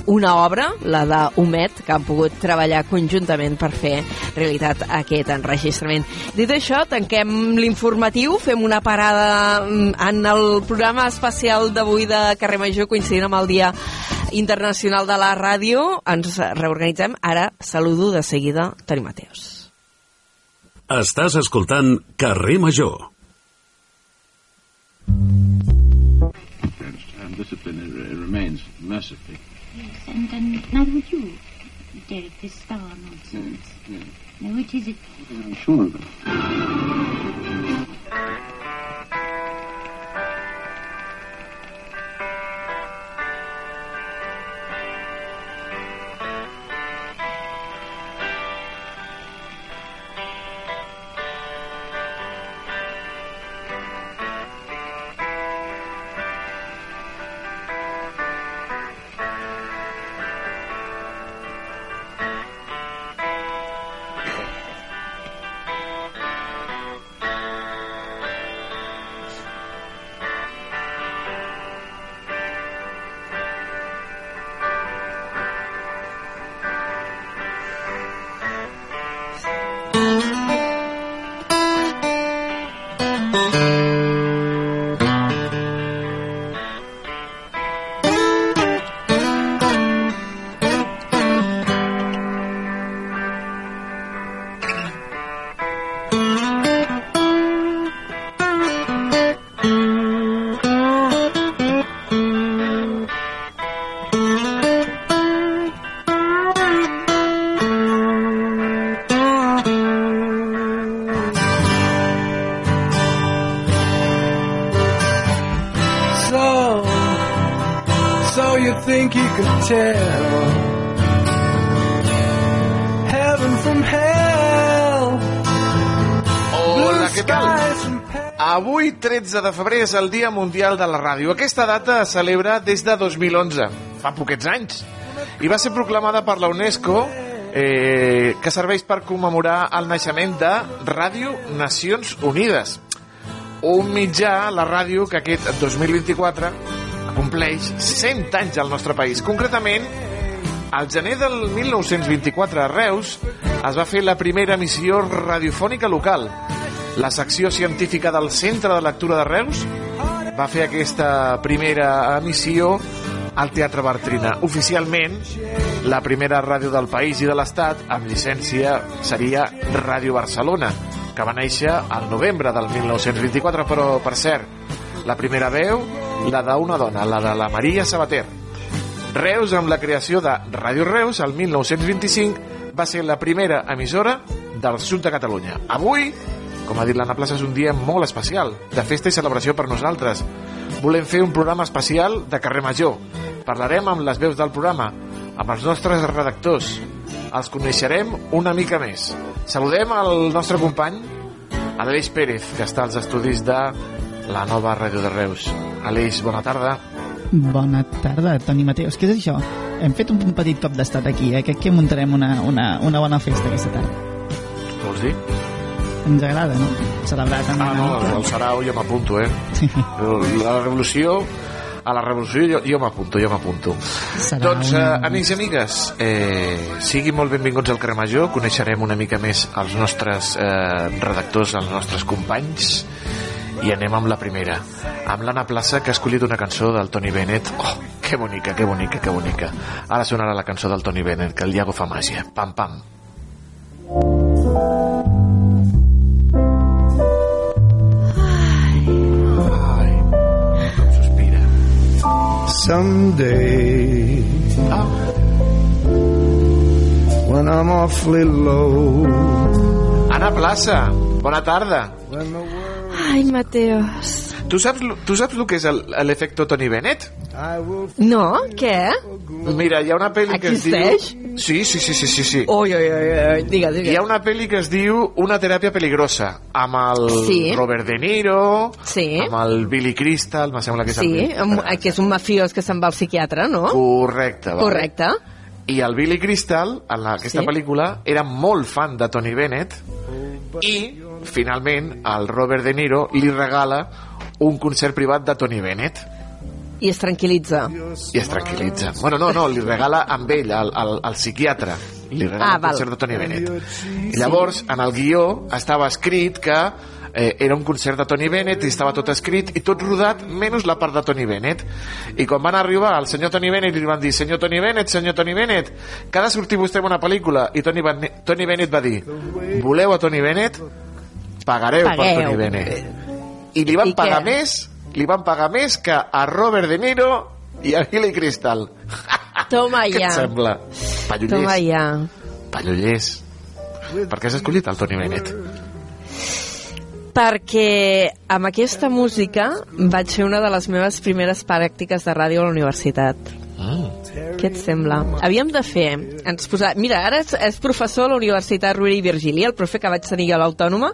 Una obra, la de Humet, que han pogut treballar conjuntament per fer realitat aquest enregistrament. Dit això, tanquem l'informatiu, fem una parada mm, en el programa especial d'avui de Carrer Major, coincidint amb el Dia Internacional de la Ràdio. Ens reorganitzem. Ara saludo de seguida Toni Mateos. Estàs escoltant Carrer Major. And discipline remains mercifully. Yes, and, and now would you, Derek, this star nonsense? Yes, yes. Now, which is it? I'm sure of it. 13 de febrer, és el Dia Mundial de la Ràdio. Aquesta data es celebra des de 2011, fa poquets anys, i va ser proclamada per la UNESCO eh, que serveix per commemorar el naixement de Ràdio Nacions Unides, un mitjà, la ràdio, que aquest 2024 compleix 100 anys al nostre país. Concretament, al gener del 1924 a Reus es va fer la primera emissió radiofònica local. La secció científica del Centre de Lectura de Reus va fer aquesta primera emissió al Teatre Bartrina. Oficialment, la primera ràdio del país i de l'Estat amb llicència seria Ràdio Barcelona, que va néixer al novembre del 1924, però, per cert, la primera veu, la d'una dona, la de la Maria Sabater. Reus, amb la creació de Ràdio Reus, el 1925, va ser la primera emissora del sud de Catalunya. Avui, com ha dit l'Anna Plaça, és un dia molt especial, de festa i celebració per nosaltres. Volem fer un programa especial de carrer Major. Parlarem amb les veus del programa, amb els nostres redactors. Els coneixerem una mica més. Saludem al nostre company, Aleix Pérez, que està als estudis de la nova ràdio de Reus. Aleix, bona tarda. Bona tarda, Toni Mateus. Què és això? Hem fet un petit cop d'estat aquí, eh? Crec que muntarem una, una, una bona festa aquesta tarda. Vols dir? Ens agrada, no? Celebrar també. Ah, no, el Sarau jo m'apunto, eh? La revolució a la revolució jo, jo m'apunto, jo m'apunto. Doncs, eh, amics i amigues, eh, siguin molt benvinguts al carrer Major, coneixerem una mica més els nostres eh, redactors, els nostres companys, i anem amb la primera, amb l'Anna Plaça, que ha escollit una cançó del Tony Bennett. Oh, que bonica, que bonica, que bonica. Ara sonarà la cançó del Tony Bennett, que el Diago fa màgia. Pam, pam. Someday, when I'm awfully low. Anna Plaça, bona tarda. Ai, Mateus. Tu saps, tu saps el que és l'efecte Tony Bennett? No? Què? Mira, hi ha una pel·li que es diu... Existeix? Sí, sí, sí, sí, sí, sí. Ui, ui, ui, ui. Digues, digues. Hi ha una pel·li que es diu Una teràpia peligrosa, amb el Sí. Robert De Niro, Sí. amb el Billy Crystal, me sembla que és Sí, el... amb, que és un mafiós que se'n va al psiquiatre, no? Correcte. vale. Correcte. I el Billy Crystal, en la, aquesta Sí. pel·lícula, era molt fan de Tony Bennett i, finalment, el Robert De Niro li regala un concert privat de Tony Bennett I es tranquil·litza. i es tranquil·litza. Bueno, no, no, li regala amb ell, al, al, al psiquiatre. Li regala Ah, val. concert de Tony Bennett. I llavors, en el guió, estava escrit que eh, era un concert de Tony Bennett i estava tot escrit i tot rodat, menys la part de Tony Bennett. I quan van arribar al senyor Tony Bennett li van dir senyor Tony Bennett, senyor Tony Bennett, que ha de sortir vostè en una pel·lícula. I Tony, Van Tony Bennett va dir voleu a Tony Bennett? Pagareu per Pagueu. Tony Bennett. I li van I pagar què? més li van pagar més que a Robert De Niro i a Billy Crystal. <laughs> Toma Què ja. et sembla? Pallollers. Toma ja. Pallollers. Per què has escollit el Tony Bennett? Perquè amb aquesta música vaig fer una de les meves primeres pràctiques de ràdio a la universitat. Ah. Què et sembla? Havíem de fer... Ens posa... Mira, ara és, és professor a la Universitat Rovira i Virgili, el profe que vaig tenir a l'Autònoma,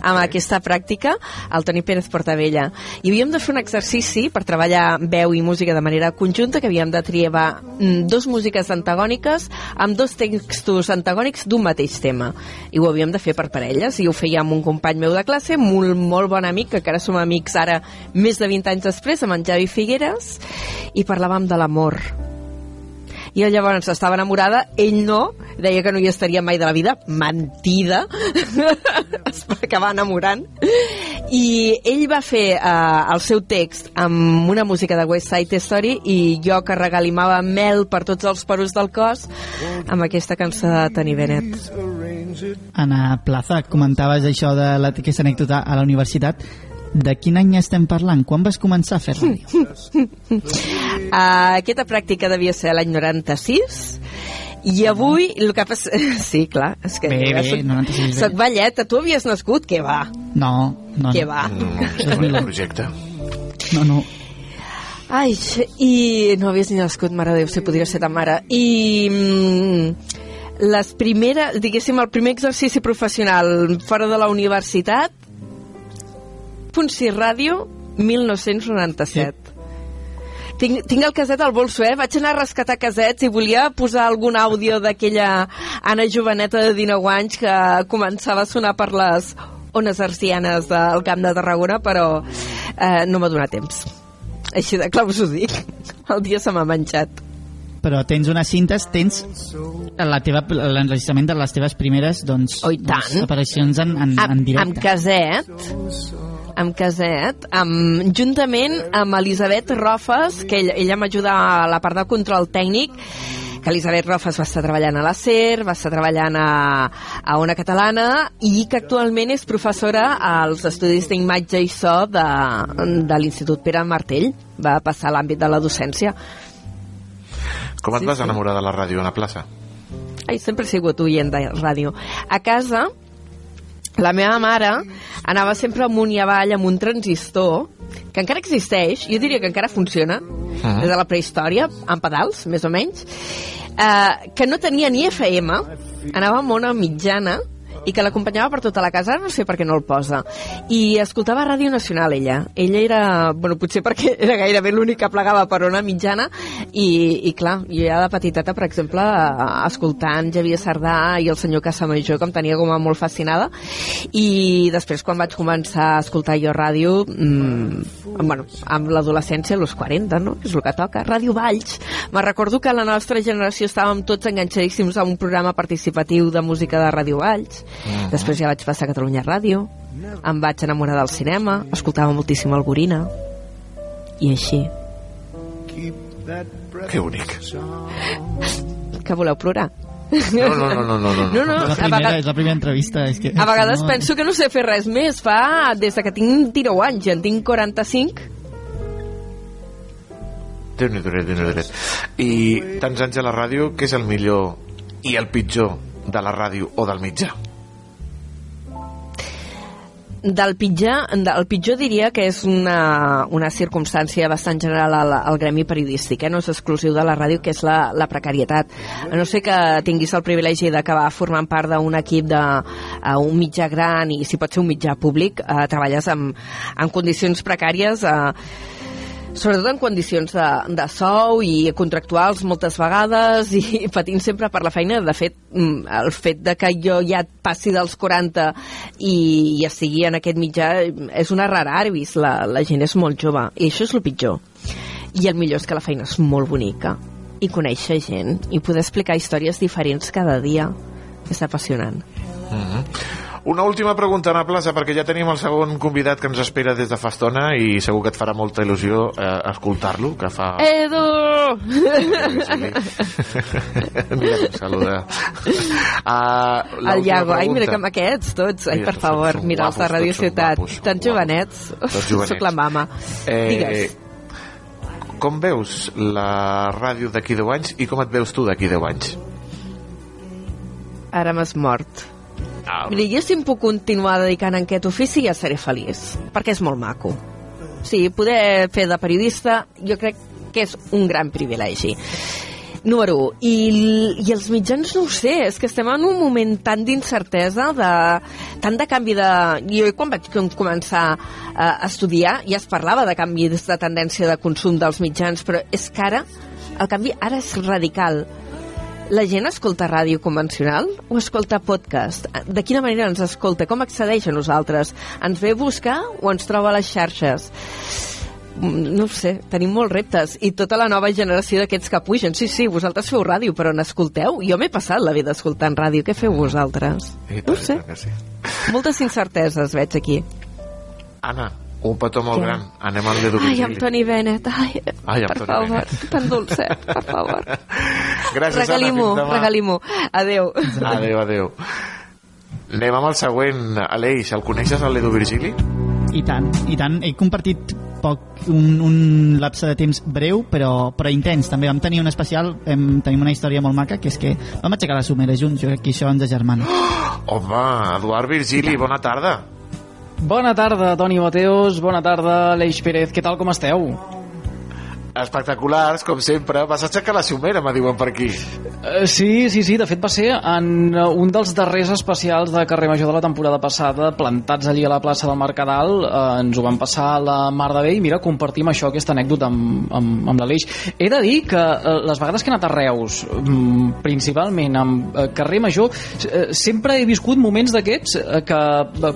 amb aquesta pràctica, el Toni Pérez Portavella. I havíem de fer un exercici per treballar veu i música de manera conjunta, que havíem de triar mm, dos músiques antagòniques amb dos textos antagònics d'un mateix tema. I ho havíem de fer per parelles, i ho feia amb un company meu de classe, molt, molt bon amic, que encara som amics ara més de 20 anys després, amb en Javi Figueres, i parlàvem de l'amor i llavors estava enamorada, ell no, deia que no hi estaria mai de la vida, mentida, <laughs> es va acabar enamorant, i ell va fer uh, el seu text amb una música de West Side Story i jo que regalimava mel per tots els poros del cos amb aquesta cançó de Tony Bennett. Anna Plaza, comentaves això de la- aquesta anècdota a la universitat. De quin any estem parlant? Quan vas començar a fer ràdio? Uh, <laughs> aquesta pràctica devia ser l'any 96 i avui el que passa... <laughs> Sí, clar, és que Bé, bé, soc, 96 bé. soc velleta. Tu havies nascut? Què va? No, no. Què no. va? No, <laughs> és un projecte. No, no. Ai, i no havies ni nascut, mare de Déu, si podria ser ta mare. I mm, les primeres, diguéssim, el primer exercici professional fora de la universitat, Punt 6 Ràdio, 1997. Tinc, tinc el caset al bolso, eh? Vaig anar a rescatar casets i volia posar algun àudio d'aquella Anna Joveneta de 19 anys que començava a sonar per les ones arcianes del Camp de Tarragona, però eh, no m'ha donat temps. Així de clar us ho dic. El dia se m'ha menjat. Però tens unes cintes, tens l'enregistrament de les teves primeres doncs, oh, doncs, aparicions en, en, en directe. Amb caset, amb caset, amb, juntament amb Elisabet Rofes, que ella, ella m'ajuda a la part de control tècnic, que Elisabet Rofes va estar treballant a la SER, va estar treballant a, a Ona Catalana i que actualment és professora als estudis d'imatge i so de, de l'Institut Pere Martell. Va passar a l'àmbit de la docència. Com et Sí, vas sí. enamorar de la ràdio a la plaça? Ai, sempre he sigut oient de ràdio. A casa, la meva mare anava sempre amunt i avall amb un transistor que encara existeix, jo diria que encara funciona, Ah. des de la prehistòria, amb pedals, més o menys, eh, que no tenia ni FM, anava amb una mitjana, i que l'acompanyava per tota la casa, no sé per què no el posa. I escoltava Ràdio Nacional, ella. Ella era, bueno, potser perquè era gairebé l'únic que plegava per una mitjana, i, i clar, jo ja de petiteta, per exemple, escoltant Javier Sardà i el senyor Casamajor, que em tenia com a molt fascinada, i després quan vaig començar a escoltar jo ràdio, mmm, bueno, amb l'adolescència, als 40, no? És el que toca. Ràdio Valls. Me recordo que la nostra generació estàvem tots enganxadíssims a un programa participatiu de música de Ràdio Valls. Mhm. Després ja vaig passar a Catalunya Ràdio, em vaig enamorar del cinema, escoltava moltíssim el Gorina, i així. Que bonic. Que voleu plorar? No, no, no, no, no, no. No, no, és, la primera, vegades- és la primera entrevista. És que, A vegades <laughs> no, penso que no sé fer res més. Fa des de que tinc 19 anys, ja en tinc 45. Déu-n'hi-do, déu nhi I tants anys a la ràdio, què és el millor i el pitjor de la ràdio o del mitjà? Del pitjor, del pitjor diria que és una, una circumstància bastant general al, al gremi periodístic, eh? no és exclusiu de la ràdio, que és la, la precarietat. No sé que tinguis el privilegi d'acabar formant part d'un equip de uh, un mitjà gran i si pot ser un mitjà públic, uh, treballes amb, en condicions precàries uh, sobretot en condicions de, de sou i contractuals moltes vegades i <laughs> patint sempre per la feina. De fet, mm, el fet de que jo ja passi dels 40 i, i estigui en aquest mitjà és una rara avis. La, la gent és molt jove i això és el pitjor. I el millor és que la feina és molt bonica i conèixer gent i poder explicar històries diferents cada dia és apassionant. Una última pregunta, Ana Plaça, perquè ja tenim el segon convidat que ens espera des de fa estona i segur que et farà molta il·lusió eh, escoltar-lo, que fa... Edu! <laughs> Mira que em saluda. <laughs> Uh, El Iago, ai, mira que amb aquests tots, ai, Mira, per favor, mira els de Radio Ciutat, guapos, tan jovenets, Tots jovenets. sóc la mama. Digues. com veus la ràdio d'aquí 10 anys i com et veus tu d'aquí 10 anys? Ara m'has mort. Si em puc continuar dedicant a aquest ofici ja seré feliç, perquè és molt maco. Sí, poder fer de periodista jo crec que és un gran privilegi. Número 1. I, I els mitjans no ho sé, és que estem en un moment tan d'incertesa, de, tant de canvi de... Jo quan vaig com- començar eh, a estudiar ja es parlava de canvis de tendència de consum dels mitjans, però és que ara el canvi ara és radical. La gent escolta ràdio convencional o escolta podcast? De quina manera ens escolta? Com accedeix a nosaltres? Ens ve a buscar o ens troba a les xarxes? Mm, No ho sé, tenim molts reptes i tota la nova generació d'aquests que pugen. Sí, sí, vosaltres feu ràdio, però n'escolteu? Jo m'he passat la vida escoltant ràdio. Què feu vosaltres? I No ho sé. Que sí. Moltes incerteses veig aquí. Anna, un petó molt gran. Anem al dedo Ai, Virgili. amb Toni Bennett, ai, Ai, amb per Toni favor, Bennett. tan dolcet, per <laughs> favor. Gràcies, Regalim-ho, Anna. Fins demà. regalim-ho. Adéu. Adéu, adéu. Anem amb el següent. Aleix, el coneixes, el Ledo Virgili? I tant, i tant. He compartit poc, un, un lapse de temps breu, però, però intens. També vam tenir un especial, hem, tenim una història molt maca, que és que vam aixecar la somera junts, jo crec que això ens agermana. <gasps> Home, Eduard Virgili, bona tarda. Bona tarda, Toni Mateos, bona tarda, Aleix Pérez, què tal, com esteu? Espectaculars, com sempre. Vas aixecar la xumera, me diuen per aquí. Uh, sí, sí, sí, de fet va ser en uh, un dels darrers especials de Carrer Major de la temporada passada, plantats allí a la plaça del Mercadal, uh, ens ho van passar a la Mar de Bé i mira, compartim això, aquesta anècdota amb, amb, amb l'Aleix. He de dir que uh, les vegades que he anat a Reus, um, principalment amb Carrer Major, sempre he viscut moments d'aquests que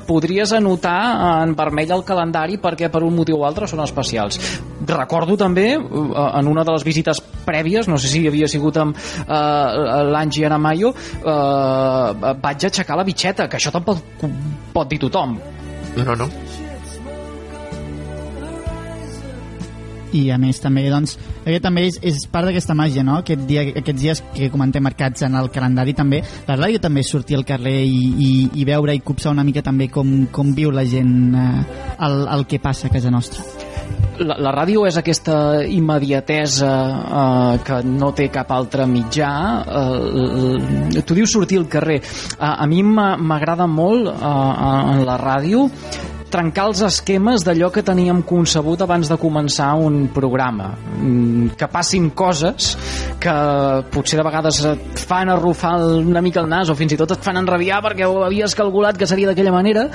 podries anotar en vermell al calendari perquè per un motiu o altre són especials. Recordo també, uh, en una de les visites prèvies, no sé si havia sigut amb uh, l'Angie Aramayo, uh, vaig aixecar la bitxeta, que això tampoc pot dir tothom. No, no. i a més també doncs aquest també és, és part d'aquesta màgia no? Aquest dia, aquests dies que comentem marcats en el calendari també la ràdio també és sortir al carrer i, i, i veure i copsar una mica també com, com viu la gent eh, el, el que passa a casa nostra la, la ràdio és aquesta immediatesa eh, que no té cap altre mitjà. Eh, tu dius sortir al carrer. A, a mi m'agrada molt eh, en la ràdio trencar els esquemes d'allò que teníem concebut abans de començar un programa que passin coses que potser de vegades et fan arrufar una mica el nas o fins i tot et fan enrabiar perquè ho havies calculat que seria d'aquella manera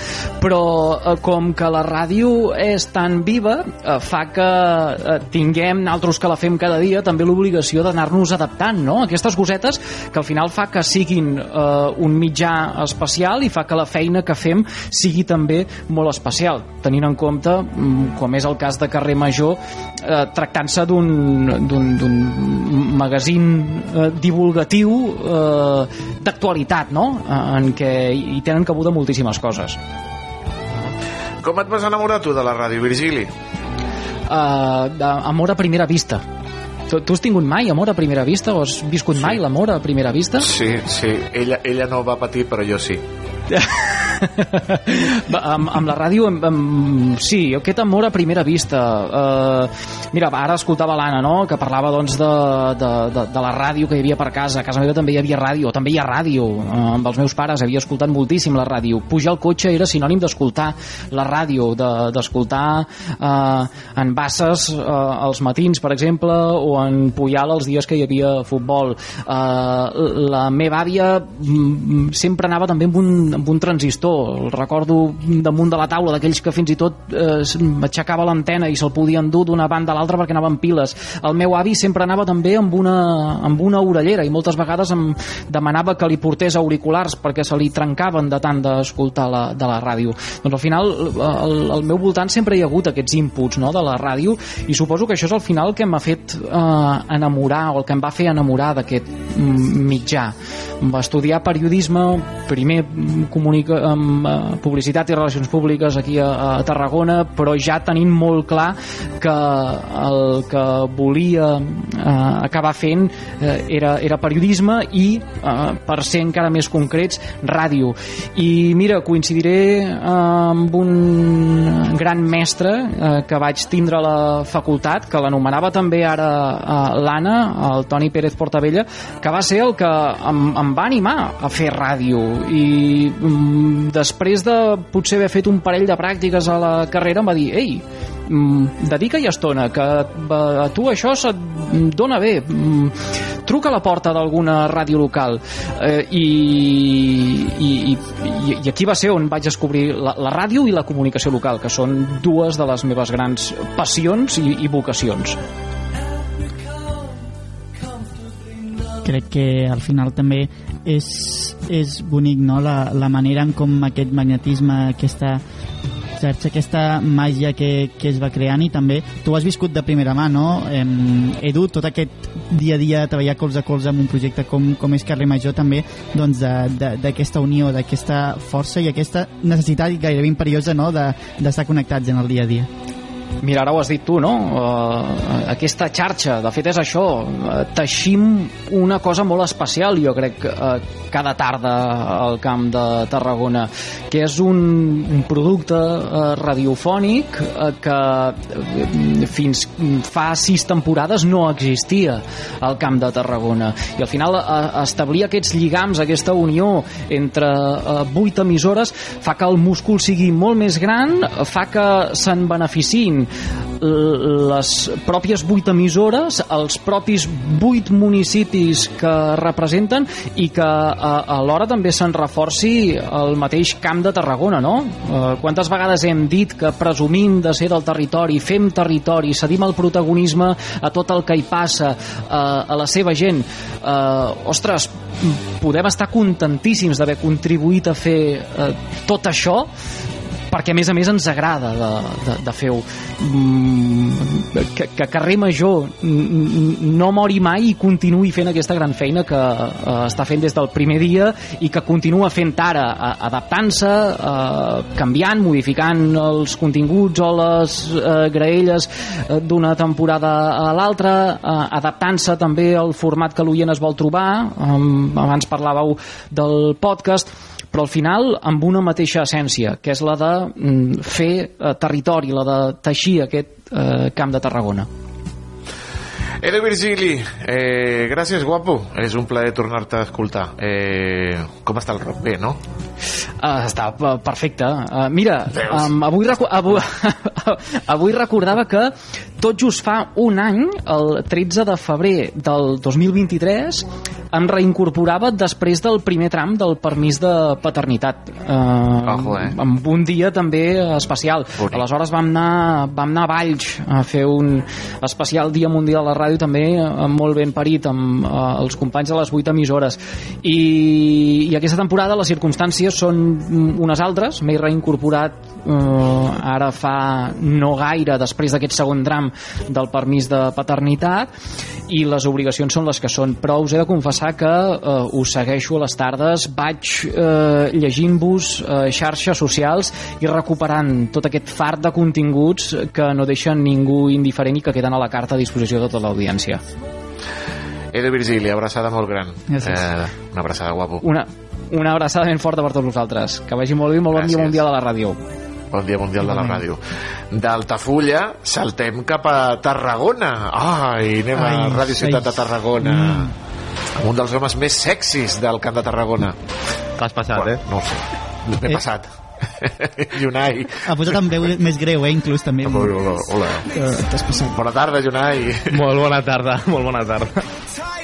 però eh, com que la ràdio és tan viva eh, fa que eh, tinguem naltros que la fem cada dia també l'obligació d'anar-nos adaptant no? aquestes cosetes que al final fa que siguin eh, un mitjà especial i fa que la feina que fem sigui també molt especial especial, tenint en compte, mm, com és el cas de Carrer Major, eh, tractant-se d'un magazín eh, divulgatiu eh, d'actualitat, no? en què hi tenen cabuda moltíssimes coses. Com et vas enamorar tu de la ràdio, Virgili? Uh, amor a primera vista. Tu, tu has tingut mai amor a primera vista o has viscut sí. mai l'amor a primera vista? Sí, sí. Ella, ella no va patir, però jo sí. <laughs> amb, amb la ràdio amb, amb, sí, aquest amor a primera vista. Uh, mira, ara escoltava l'Anna no? que parlava doncs de, de, de, de la ràdio que hi havia per casa, a casa meva també hi havia ràdio també hi ha ràdio, uh, amb els meus pares havia escoltat moltíssim la ràdio, pujar al cotxe era sinònim d'escoltar la ràdio d'escoltar de, uh, en Basses uh, els matins per exemple o en Puyal els dies que hi havia futbol. Uh, la meva àvia mm, sempre anava també amb un, amb un transistor el recordo damunt de la taula d'aquells que fins i tot eh, aixecava l'antena i se'l podien dur d'una banda a l'altra perquè anaven piles. El meu avi sempre anava també amb una, amb una orellera i moltes vegades em demanava que li portés auriculars perquè se li trencaven de tant d'escoltar la, de la ràdio. Doncs al final al, al meu voltant sempre hi ha hagut aquests inputs no, de la ràdio i suposo que això és al final el que m'ha fet eh, enamorar o el que em va fer enamorar d'aquest mitjà. Va estudiar periodisme primer comunica, amb eh, publicitat i relacions públiques aquí a, a Tarragona, però ja tenint molt clar que el que volia eh, acabar fent eh, era, era periodisme i, eh, per ser encara més concrets, ràdio. I mira, coincidiré eh, amb un gran mestre eh, que vaig tindre a la facultat, que l'anomenava també ara eh, l'Anna, el Toni Pérez Portabella, que va ser el que em, em va animar a fer ràdio i mm, després de potser haver fet un parell de pràctiques a la carrera em va dir ei, mm, dedica-hi estona que a tu això se't dona bé. Mm, truca a la porta d'alguna ràdio local. Eh, i, i, i, i aquí va ser on vaig descobrir la, la ràdio i la comunicació local que són dues de les meves grans passions i, i vocacions crec que al final també és, és bonic no? la, la manera en com aquest magnetisme, aquesta xarxa, aquesta màgia que, que es va creant i també tu has viscut de primera mà, no? Em, Edu, tot aquest dia a dia treballar colze a colze amb un projecte com, com és Carrer Major també doncs d'aquesta unió, d'aquesta força i aquesta necessitat gairebé imperiosa no? d'estar de, connectats en el dia a dia. Mira, ara ho has dit tu, no? Uh, aquesta xarxa, de fet és això, uh, teixim una cosa molt especial, jo crec, uh, cada tarda al camp de Tarragona, que és un, un producte uh, radiofònic uh, que uh, fins fa sis temporades no existia al camp de Tarragona. I al final uh, establir aquests lligams, aquesta unió entre uh, vuit emissores, fa que el múscul sigui molt més gran, fa que se'n beneficiïn són les pròpies vuit emissores, els propis vuit municipis que representen i que alhora també se'n reforci el mateix camp de Tarragona, no? Eh, quantes vegades hem dit que presumim de ser del territori, fem territori, cedim el protagonisme a tot el que hi passa, eh, a la seva gent. Eh, ostres, podem estar contentíssims d'haver contribuït a fer eh, tot això perquè a més a més ens agrada de, de, de fer-ho. Mm, que, que Carrer Major no mori mai i continuï fent aquesta gran feina que uh, està fent des del primer dia i que continua fent ara, adaptant-se uh, canviant, modificant els continguts o les uh, graelles uh, d'una temporada a l'altra uh, adaptant-se també al format que l'oient es vol trobar. Um, abans parlàveu del podcast però al final amb una mateixa essència, que és la de mm, fer eh, territori, la de teixir aquest eh, camp de Tarragona. Edu Virgili, eh, gràcies, guapo. És un plaer tornar-te a escoltar. Eh, com està el rock? Bé, no? Uh, està perfecte. Uh, mira, um, avui, recu avui, <laughs> avui recordava que tot just fa un any, el 13 de febrer del 2023, em reincorporava després del primer tram del permís de paternitat. Uh, Ojo, eh? Amb un dia també especial. Bonic. Aleshores vam anar, vam anar a Valls a fer un especial Dia Mundial de la Ràdio també eh, molt ben parit amb eh, els companys de les 8 emissores. I, I aquesta temporada les circumstàncies són unes altres. M'he reincorporat eh, ara fa no gaire després d'aquest segon tram del permís de paternitat i les obligacions són les que són però us he de confessar que eh, us segueixo a les tardes vaig eh, llegint-vos eh, xarxes socials i recuperant tot aquest fart de continguts que no deixen ningú indiferent i que queden a la carta a disposició de tota l'audiència Edu Virgili, abraçada molt gran. Gràcies. Eh, una abraçada, guapo. una, una abraçada ben forta per tots vosaltres que vagi molt bé, molt bon dia Gràcies. mundial a la ràdio Bon dia mundial de la ràdio. D'Altafulla saltem cap a Tarragona. Ai, anem a Ai, Ràdio Ciutat ai. de Tarragona. Mm. Un dels homes més sexis del Camp de Tarragona. T'has passat, bueno, eh? No ho sé. M'he Eh. passat. <laughs> Junai. Ha posat amb veu més greu, eh, inclús també. Hola, hola, hola. Eh, T'has passat. Bona tarda, Junai. Molt bona tarda, molt bona tarda.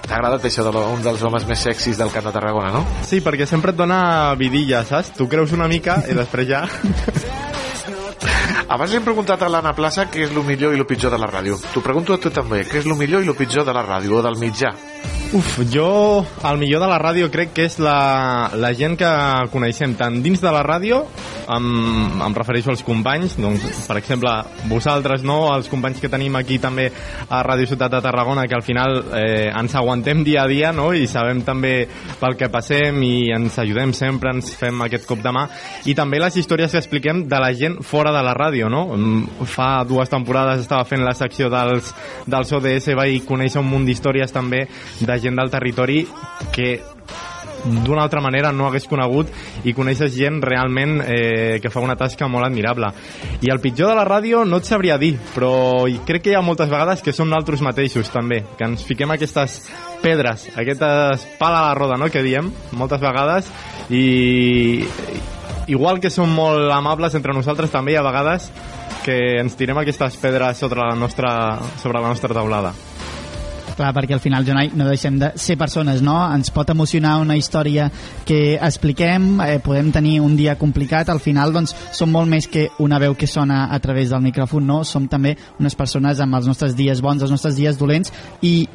T'ha agradat això de lo- un dels homes més sexis del Camp de Tarragona, no? Sí, perquè sempre et dona vidilla, saps? Tu creus una mica i després ja... <laughs> Abans li hem preguntat a l'Anna Plaça què és el millor i el pitjor de la ràdio. T'ho pregunto a tu també, què és el millor i el pitjor de la ràdio o del mitjà? Uf, jo el millor de la ràdio crec que és la, la gent que coneixem tant dins de la ràdio, em, em refereixo als companys, doncs, per exemple, vosaltres, no? els companys que tenim aquí també a Ràdio Ciutat de Tarragona, que al final eh, ens aguantem dia a dia no? i sabem també pel que passem i ens ajudem sempre, ens fem aquest cop de mà, i també les històries que expliquem de la gent fora de la ràdio, no? Mm, Fa dues temporades estava fent la secció dels, dels ODS, vaig conèixer un munt d'històries també de gent del territori que d'una altra manera no hagués conegut i coneixes gent realment eh, que fa una tasca molt admirable. I el pitjor de la ràdio no et sabria dir, però crec que hi ha moltes vegades que són nosaltres mateixos també, que ens fiquem aquestes pedres, aquestes pala a la roda, no?, que diem moltes vegades i igual que som molt amables entre nosaltres també hi ha vegades que ens tirem aquestes pedres sobre la nostra, sobre la nostra taulada. Clar, perquè al final, Jonai, no deixem de ser persones, no? Ens pot emocionar una història que expliquem, eh, podem tenir un dia complicat, al final, doncs, som molt més que una veu que sona a través del micròfon, no? Som també unes persones amb els nostres dies bons, els nostres dies dolents, i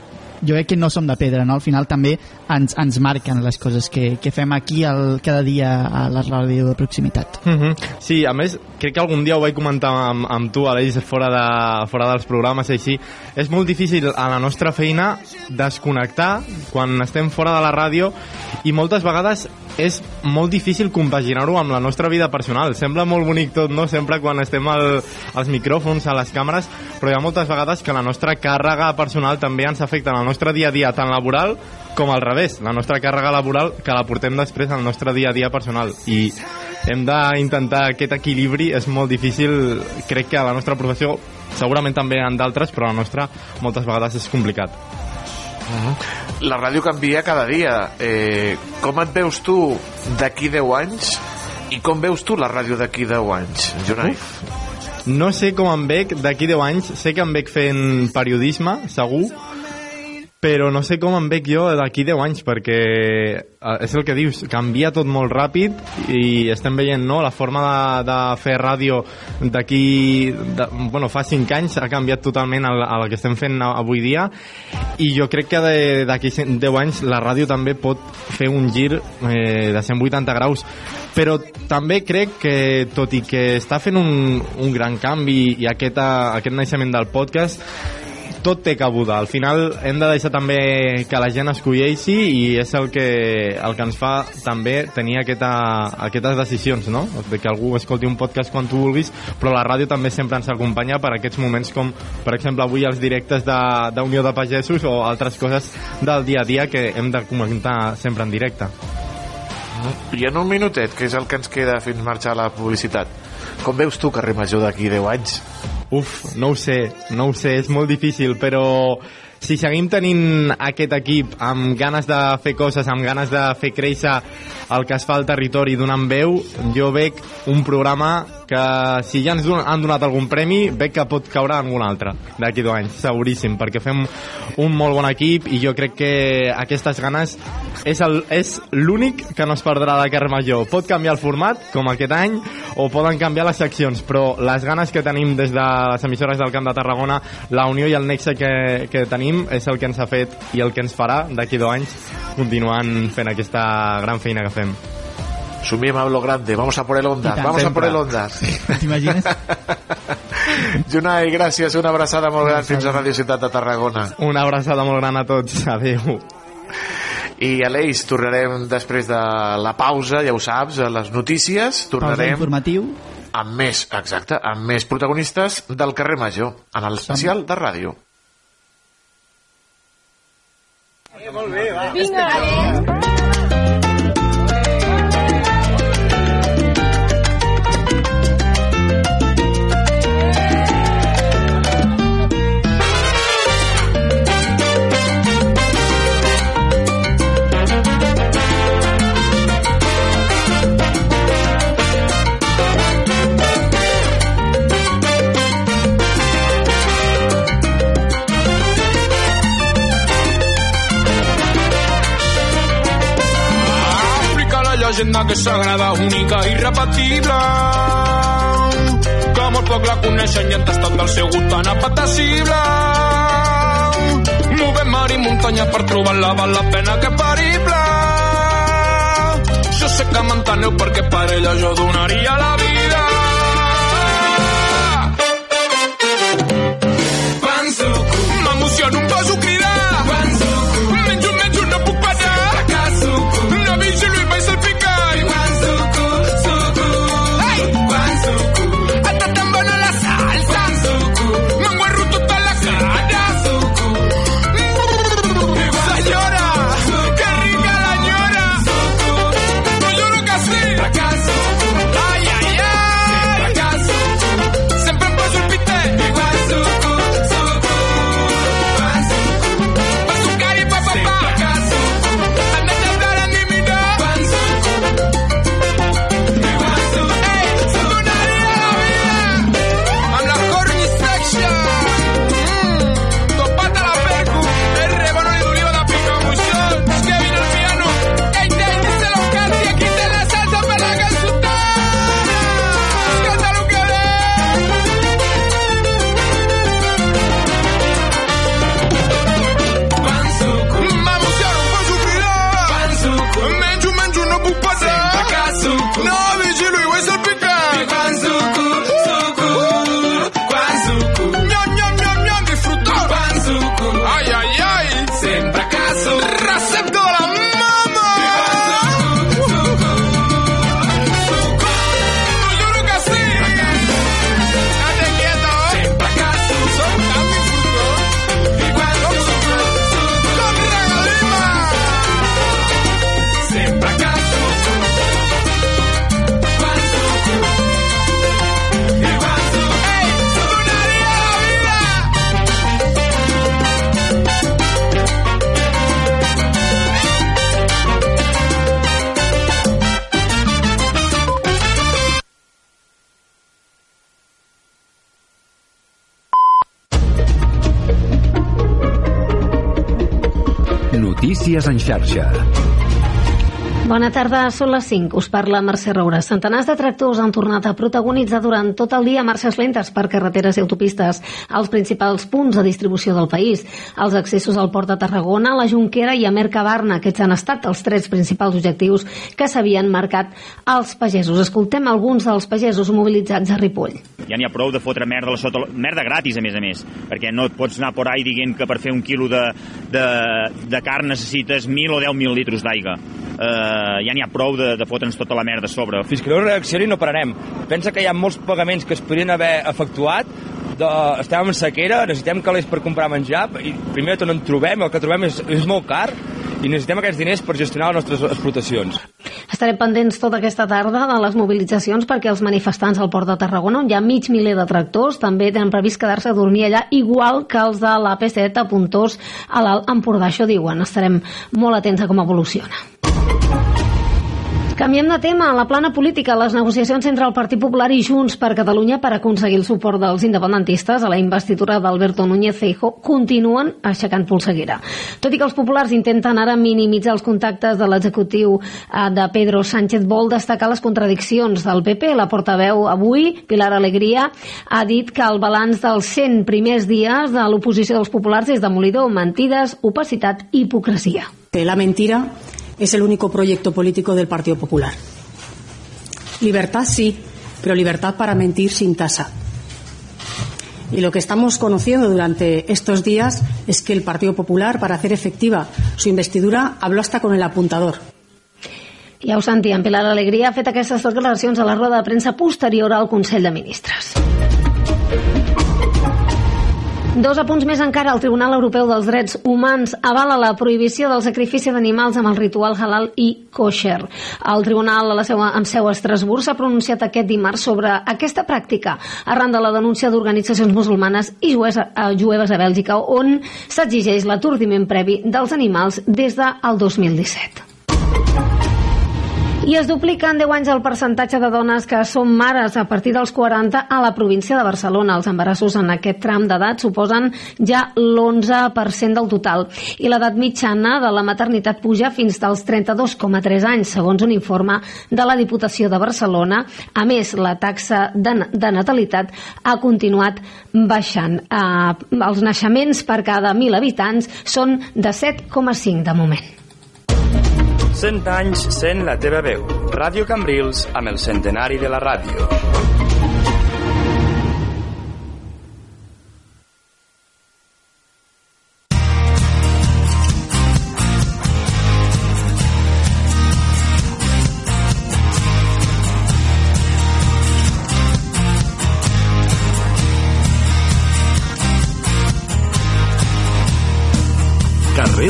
jo crec que no som de pedra, no? Al final també ens, ens marquen les coses que, que fem aquí el, cada dia a la ràdio de proximitat. Mm -hmm. Sí, a més, crec que algun dia ho vaig comentar amb, amb tu, Aleix, fora, de, fora dels programes així. És molt difícil a la nostra feina desconnectar quan estem fora de la ràdio i moltes vegades és molt difícil compaginar-ho amb la nostra vida personal. Sembla molt bonic tot, no?, sempre quan estem al, als micròfons, a les càmeres, però hi ha moltes vegades que la nostra càrrega personal també ens afecta en el nostre dia a dia, tant laboral com al revés, la nostra càrrega laboral que la portem després al nostre dia a dia personal. I hem d'intentar aquest equilibri és molt difícil. Crec que a la nostra professió segurament també en d'altres però a la nostra moltes vegades és complicat. La ràdio canvia cada dia. Eh, com et veus tu d'aquí 10 anys? I com veus tu la ràdio d'aquí 10 anys, Jonai? no sé com em veig d'aquí 10 anys, sé que em veig fent periodisme, segur, però no sé com em veig jo d'aquí 10 anys perquè eh, és el que dius, canvia tot molt ràpid i estem veient no, la forma de, de fer ràdio d'aquí bueno, fa 5 anys ha canviat totalment el, el que estem fent avui dia. I jo crec que d'aquí 10 anys la ràdio també pot fer un gir eh, de 180 graus. Però també crec que tot i que està fent un, un gran canvi i aquest, eh, aquest naixement del podcast tot té cabuda. Al final hem de deixar també que la gent escolleixi i és el que, el que ens fa també tenir aquesta, aquestes decisions, no? De que algú escolti un podcast quan tu vulguis, però la ràdio també sempre ens acompanya per aquests moments com, per exemple, avui els directes d'Unió de, de Pagesos o altres coses del dia a dia que hem de comentar sempre en directe. I en un minutet, que és el que ens queda fins marxar la publicitat. Com veus tu carrer Major d'aquí 10 anys? Uf, no ho sé, no ho sé, és molt difícil, però si seguim tenint aquest equip amb ganes de fer coses, amb ganes de fer créixer el que es fa al territori donant veu, jo veig un programa que si ja ens don- han donat algun premi, veig que pot caure en algun altre d'aquí dos anys, seguríssim, perquè fem un molt bon equip i jo crec que aquestes ganes és l'únic que no es perdrà de Major. Pot canviar el format, com aquest any, o poden canviar les seccions, però les ganes que tenim des de les emissores del Camp de Tarragona, la unió i el nexe que, que tenim és el que ens ha fet i el que ens farà d'aquí dos anys continuant fent aquesta gran feina que fem. Sumiem a lo grande, vamos a por el Ondas, vamos a Sempre. por el Ondas. T'imagines? <laughs> Junai, gràcies, una abraçada molt gran fins a Radio Ciutat de Tarragona. Una abraçada molt gran a tots, adeu. I Aleix, tornarem després de la pausa, ja ho saps, a les notícies, Pausa tornarem informatiu. amb més, exacte, amb més protagonistes del carrer Major, en el especial de ràdio. Àfrica, la llegenda que és sagrada, única irrepetible. Que molt poc la coneixen i han tastat del seu gust tan apetecible. Movem mar i muntanya per trobar-la, val la pena que perible. Jo sé que m'enteneu perquè per ella jo donaria la vida. Notícies en xarxa. Bona tarda, són les 5. Us parla Mercè Roura. Centenars de tractors han tornat a protagonitzar durant tot el dia marxes lentes per carreteres i autopistes als principals punts de distribució del país. Els accessos al port de Tarragona, la Junquera i a Mercabarna, aquests han estat els tres principals objectius que s'havien marcat als pagesos. Escoltem alguns dels pagesos mobilitzats a Ripoll. Ja n'hi ha prou de fotre merda la sota, merda gratis, a més a més, perquè no et pots anar por ahí dient que per fer un quilo de, de, de carn necessites 1.000 o 10.000 litros d'aigua. Uh, ja n'hi ha prou de, de fotre'ns tota la merda a sobre. Fins que no reaccioni no pararem. Pensa que hi ha molts pagaments que es podrien haver efectuat de, estem en sequera, necessitem calés per comprar menjar i primer de tot no en trobem, el que trobem és, és molt car i necessitem aquests diners per gestionar les nostres explotacions. Estarem pendents tota aquesta tarda de les mobilitzacions perquè els manifestants al Port de Tarragona, on hi ha mig miler de tractors, també tenen previst quedar-se a dormir allà, igual que els de l'AP7 a Puntós a l'Alt Empordà. Això diuen, estarem molt atents a com evoluciona. Canviem de tema. La plana política, les negociacions entre el Partit Popular i Junts per Catalunya per aconseguir el suport dels independentistes a la investidura d'Alberto Núñez Feijo continuen aixecant polseguera. Tot i que els populars intenten ara minimitzar els contactes de l'executiu eh, de Pedro Sánchez, vol destacar les contradiccions del PP. La portaveu avui, Pilar Alegria, ha dit que el balanç dels 100 primers dies de l'oposició dels populars és demolidor, mentides, opacitat i hipocresia. La mentira es el único proyecto político del Partido Popular. Libertad sí, pero libertad para mentir sin tasa. Y lo que estamos conociendo durante estos días es que el Partido Popular, para hacer efectiva su investidura, habló hasta con el apuntador. Ja ho sentíem, Pilar Alegria ha fet aquestes declaracions a la roda de premsa posterior al Consell de Ministres. Dos apunts més encara. El Tribunal Europeu dels Drets Humans avala la prohibició del sacrifici d'animals amb el ritual halal i kosher. El Tribunal a la seva, amb seu a Estrasburg s'ha pronunciat aquest dimarts sobre aquesta pràctica arran de la denúncia d'organitzacions musulmanes i jueves, eh, jueves a Bèlgica on s'exigeix l'atordiment previ dels animals des del 2017. I es duplica en 10 anys el percentatge de dones que són mares a partir dels 40 a la província de Barcelona. Els embarassos en aquest tram d'edat suposen ja l'11% del total. I l'edat mitjana de la maternitat puja fins dels 32,3 anys, segons un informe de la Diputació de Barcelona. A més, la taxa de, de natalitat ha continuat baixant. Eh, els naixements per cada 1.000 habitants són de 7,5 de moment. 100 anys sent la teva veu. Ràdio Cambrils amb el centenari de la ràdio.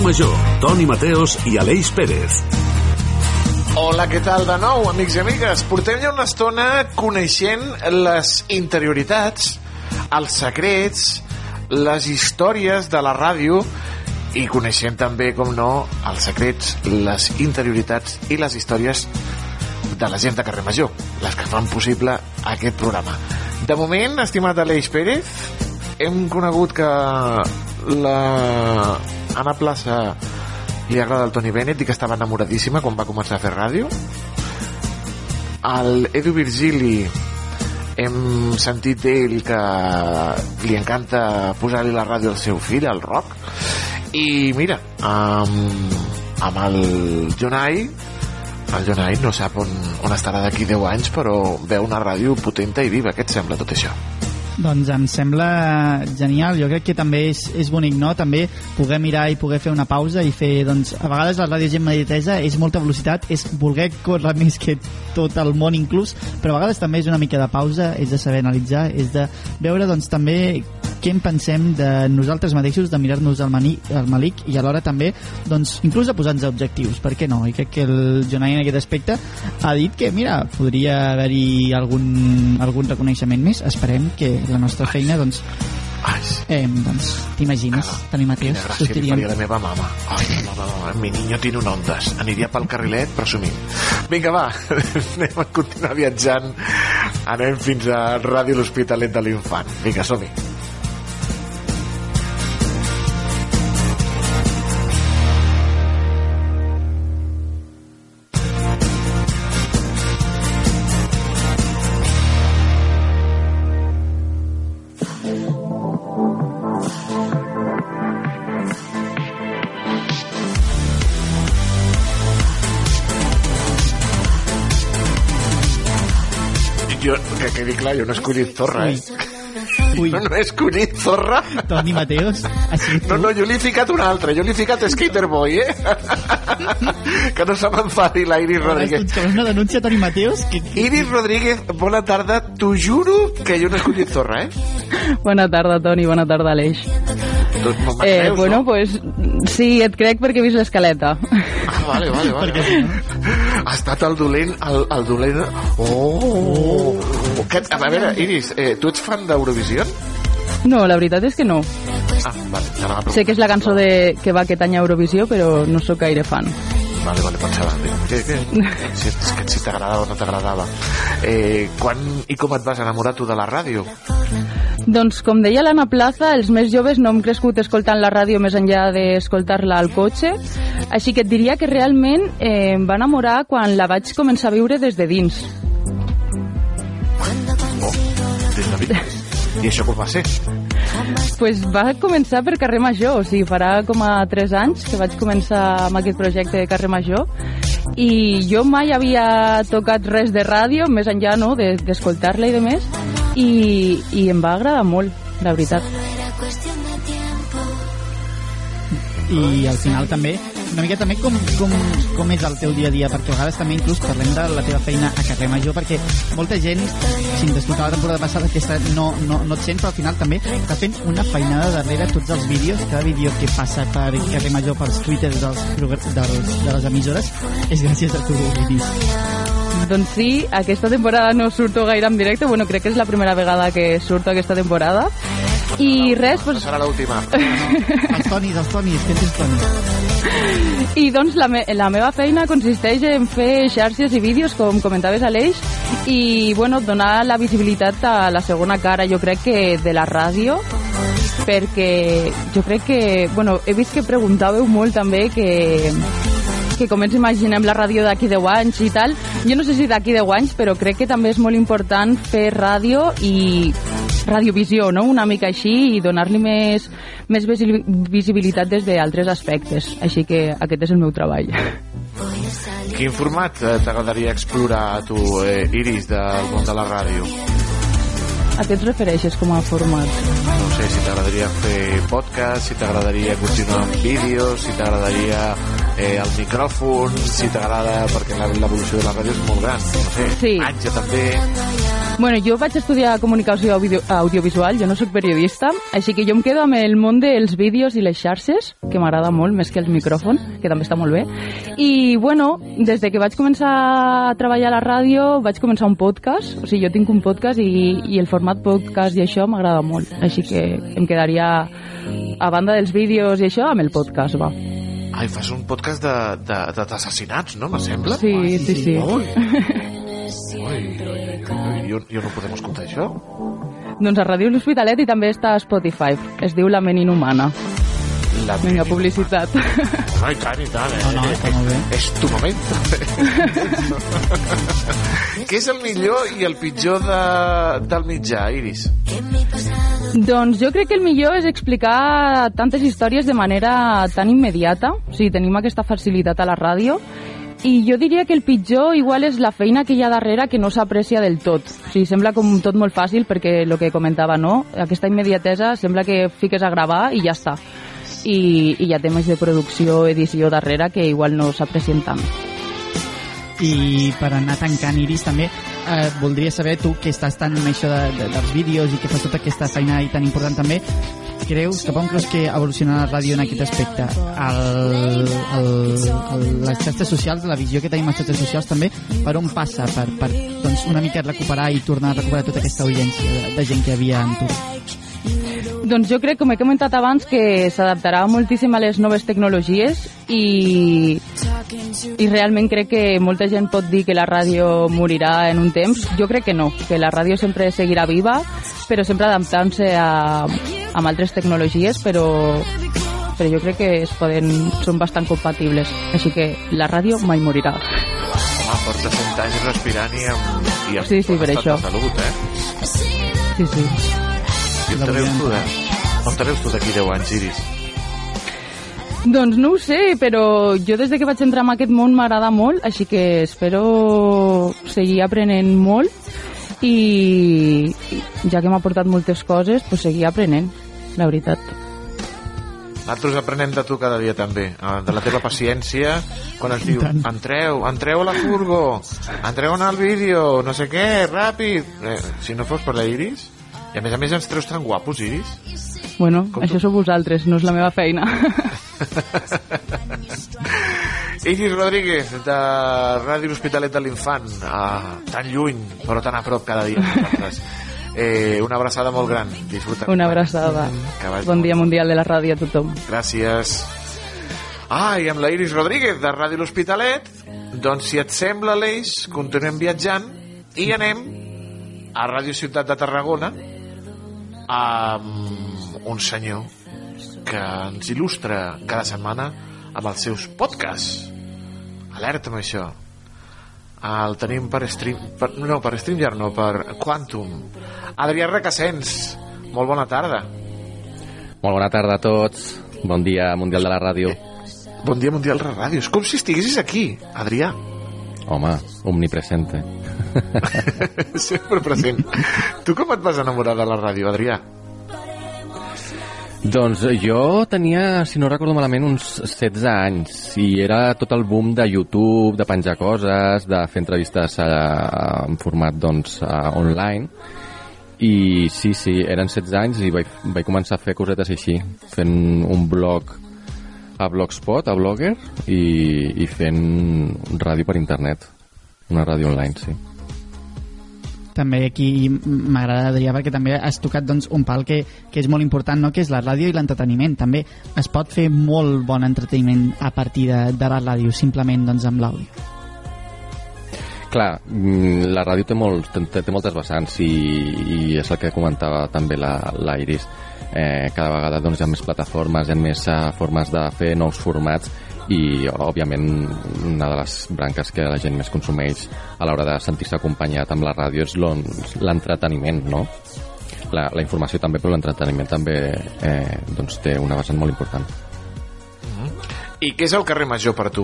Major, Toni Mateos i Aleix Pérez. Hola, què tal de nou, amics i amigues? Portem ja una estona coneixent les interioritats, els secrets, les històries de la ràdio i coneixent també, com no, els secrets, les interioritats i les històries de la gent de carrer Major, les que fan possible aquest programa. De moment, estimat Aleix Pérez, hem conegut que la Anna Plaça li agrada el Tony Bennett i que estava enamoradíssima quan va començar a fer ràdio. El Edu Virgili hem sentit d'ell que li encanta posar-li la ràdio al seu fill, al rock. I mira, amb, amb el Jonai, el Jonai no sap on, on estarà d'aquí 10 anys, però veu una ràdio potenta i viva. Què et sembla tot això? Doncs em sembla genial, jo crec que també és, és bonic, no? També poder mirar i poder fer una pausa i fer, doncs, a vegades la ràdio gent meditesa és molta velocitat, és voler córrer <laughs> més que tot el món inclús, però a vegades també és una mica de pausa, és de saber analitzar, és de veure, doncs, també què en pensem de nosaltres mateixos, de mirar-nos al, mani, al malic i alhora també, doncs, inclús de posar-nos objectius, per què no? I crec que el Jonai en aquest aspecte ha dit que, mira, podria haver-hi algun, algun reconeixement més, esperem que la nostra feina, doncs, eh, doncs t'imagines, Toni Mateus, Quina gràcia li faria la meva mama. Ai, mama, mama, mi niño tiene un Ondas. Aniria pel carrilet presumint. Vinga, va, <laughs> anem a continuar viatjant. Anem fins a Ràdio L'Hospitalet de l'Infant. Vinga, som-hi. quedi jo no he escollit Zorra, eh? Ui. No, no he escollit Zorra. Toni Mateos, així No, no, jo li he ficat un altre, jo li he ficat Skater Boy, eh? que no se m'enfadi la Iris Rodríguez. Que una denúncia Toni Mateos que... Iris Rodríguez, bona tarda. T'ho juro que jo no he escollit Zorra, eh? Bona tarda, Toni, bona tarda, Aleix. Tu m'ho Eh, creus, bueno, no? pues sí, et crec perquè he vist l'escaleta. Ah, vale, vale, vale. Ha estat el dolent, el, el dolent... Oh! oh. Que, a veure, Iris, eh, tu ets fan d'Eurovisió? No, la veritat és que no. Ah, vale, Sé que és la cançó de, que va aquest any a Eurovisió, però no sóc gaire fan. Vale, vale, pensava. Que, que, si, que si t'agradava o no t'agradava. Eh, quan i com et vas enamorar tu de la ràdio? Doncs, com deia l'Anna Plaza, els més joves no hem crescut escoltant la ràdio més enllà d'escoltar-la al cotxe, així que et diria que realment eh, em va enamorar quan la vaig començar a viure des de dins. De dins. I això com va ser? pues va començar per Carrer Major, o sigui, farà com a 3 anys que vaig començar amb aquest projecte de Carrer Major i jo mai havia tocat res de ràdio, més enllà no, de- d'escoltar-la i de més, i, i em va agradar molt, la veritat. i al final també una mica també com, com, com és el teu dia a dia? Perquè a vegades també inclús parlem de la teva feina a carrer Major perquè molta gent si ens la temporada passada aquesta no, no, no et sent però al final també està fent una feinada darrere tots els vídeos cada vídeo que passa per carrer Major pels twitters dels, dels, de les emissores és gràcies a tu Iris Doncs sí, aquesta temporada no surto gaire en directe, bueno, crec que és la primera vegada que surto aquesta temporada. I res, doncs, serà l'última. <laughs> els tonis, els tonis, que ets tonis I doncs la, me la meva feina consisteix en fer xarxes i vídeos, com comentaves Aleix, i bueno, donar la visibilitat a la segona cara, jo crec que de la ràdio, perquè jo crec que, bueno, he vist que preguntàveu molt també que que com ens imaginem la ràdio d'aquí 10 anys i tal, jo no sé si d'aquí 10 anys, però crec que també és molt important fer ràdio i radiovisió, no? una mica així, i donar-li més, més visi- visibilitat des d'altres aspectes. Així que aquest és el meu treball. Quin format eh, t'agradaria explorar a tu, eh, Iris, del món de la ràdio? A què et refereixes com a format? No sé, si t'agradaria fer podcast, si t'agradaria continuar amb vídeos, si t'agradaria eh, el micròfon, si t'agrada, perquè la- l'evolució de la ràdio és molt gran, no sé, Sí. Àngel també... Bueno, jo vaig estudiar comunicació audio audiovisual, jo no sóc periodista, així que jo em quedo amb el món dels vídeos i les xarxes, que m'agrada molt, més que el micròfon, que també està molt bé. I, bueno, des de que vaig començar a treballar a la ràdio, vaig començar un podcast, o sigui, jo tinc un podcast i, i el format podcast i això m'agrada molt, així que em quedaria, a banda dels vídeos i això, amb el podcast, va. Ai, fas un podcast de- de- de- d'assassinats, no? Me sembla? Sí, sí, sí. Ui. Ui, jo, jo no podem escoltar això? Doncs a Ràdio L'Hospitalet i també està a Spotify. Es diu La ment inhumana. La Vinga, publicitat. No, i tant, i tant. Eh? No, no, està molt bé. És tu moment. <laughs> Què és el millor i el pitjor de, del mitjà, Iris? Doncs jo crec que el millor és explicar tantes històries de manera tan immediata, o sigui, tenim aquesta facilitat a la ràdio, i jo diria que el pitjor igual és la feina que hi ha darrere que no s'aprecia del tot. O sigui, sembla com tot molt fàcil perquè el que comentava, no? Aquesta immediatesa sembla que fiques a gravar i ja està. I, i hi ha temes de producció, edició darrere que igual no s'aprecien tant. i per anar tancant Iris també eh, voldria saber tu que estàs tan amb això de, de, dels vídeos i que fas tota aquesta feina i tan important també creus, cap on creus que evolucionarà la ràdio en aquest aspecte? El, el, el, les xarxes socials la visió que tenim a les xarxes socials també per on passa? Per, per doncs, una mica recuperar i tornar a recuperar tota aquesta audiència de, de gent que havia en tu Doncs jo crec, com he comentat abans, que s'adaptarà moltíssim a les noves tecnologies i, i realment crec que molta gent pot dir que la ràdio morirà en un temps. Jo crec que no, que la ràdio sempre seguirà viva, però sempre adaptant-se a, a altres tecnologies, però, però jo crec que es poden, són bastant compatibles. Així que la ràdio mai morirà. Home, porta 100 anys respirant i amb, i amb Sí, sí, per això. salut, eh? Sí, sí. I on te veus tu, de, on te veus tu d'aquí 10 anys, Iris? Doncs no ho sé, però jo des de que vaig entrar en aquest món m'agrada molt, així que espero seguir aprenent molt i, ja que m'ha portat moltes coses, pues seguir aprenent, la veritat. Nosaltres aprenem de tu cada dia també, eh, de la teva paciència, quan ens diu, entreu, entreu a la furgo, entreu en el vídeo, no sé què, ràpid. Eh, si no fos per la Iris, i a més a més ens treus tan guapos, Iris. Bueno, això sou vosaltres, no és la meva feina. <laughs> Iris Rodríguez, de Ràdio L'Hospitalet de l'Infant, ah, tan lluny, però tan a prop cada dia. Eh, una abraçada molt gran. Disfruta. Una abraçada. Bon dia mundial de la ràdio a tothom. Gràcies. Ah, i amb la Iris Rodríguez de Ràdio L'Hospitalet, doncs si et sembla, l'Eix, continuem viatjant i anem a Ràdio Ciutat de Tarragona amb un senyor que ens il·lustra cada setmana amb els seus podcasts. Alerta amb això. El tenim per stream... Per, no, per StreamYard no, per Quantum. Adrià Recassens, molt bona tarda. Molt bona tarda a tots. Bon dia, Mundial de la Ràdio. Bon dia, Mundial de la Ràdio. És com si estiguessis aquí, Adrià. Home, omnipresente. <laughs> Sempre present. Tu com et vas enamorar de la ràdio, Adrià? Doncs jo tenia, si no recordo malament, uns 16 anys i era tot el boom de YouTube, de penjar coses, de fer entrevistes a, a, en format doncs, a, online i sí, sí, eren 16 anys i vaig, vaig començar a fer cosetes així, fent un blog a Blogspot, a Blogger i, i fent ràdio per internet, una ràdio online, sí. També aquí m'agrada Adrià perquè també has tocat doncs, un pal que, que és molt important no? que és la ràdio i l'entreteniment. També es pot fer molt bon entreteniment a partir de, de la ràdio simplement doncs, amb l'àudio. Clar, mm, la ràdio té, molt, té, té moltes vessants i, i és el que comentava també l'Iris eh, cada vegada doncs, hi ha més plataformes hi ha més uh, formes de fer nous formats i òbviament una de les branques que la gent més consumeix a l'hora de sentir-se acompanyat amb la ràdio és l'entreteniment no? la, la informació també però l'entreteniment també eh, doncs té una vessant molt important I què és el carrer Major per tu?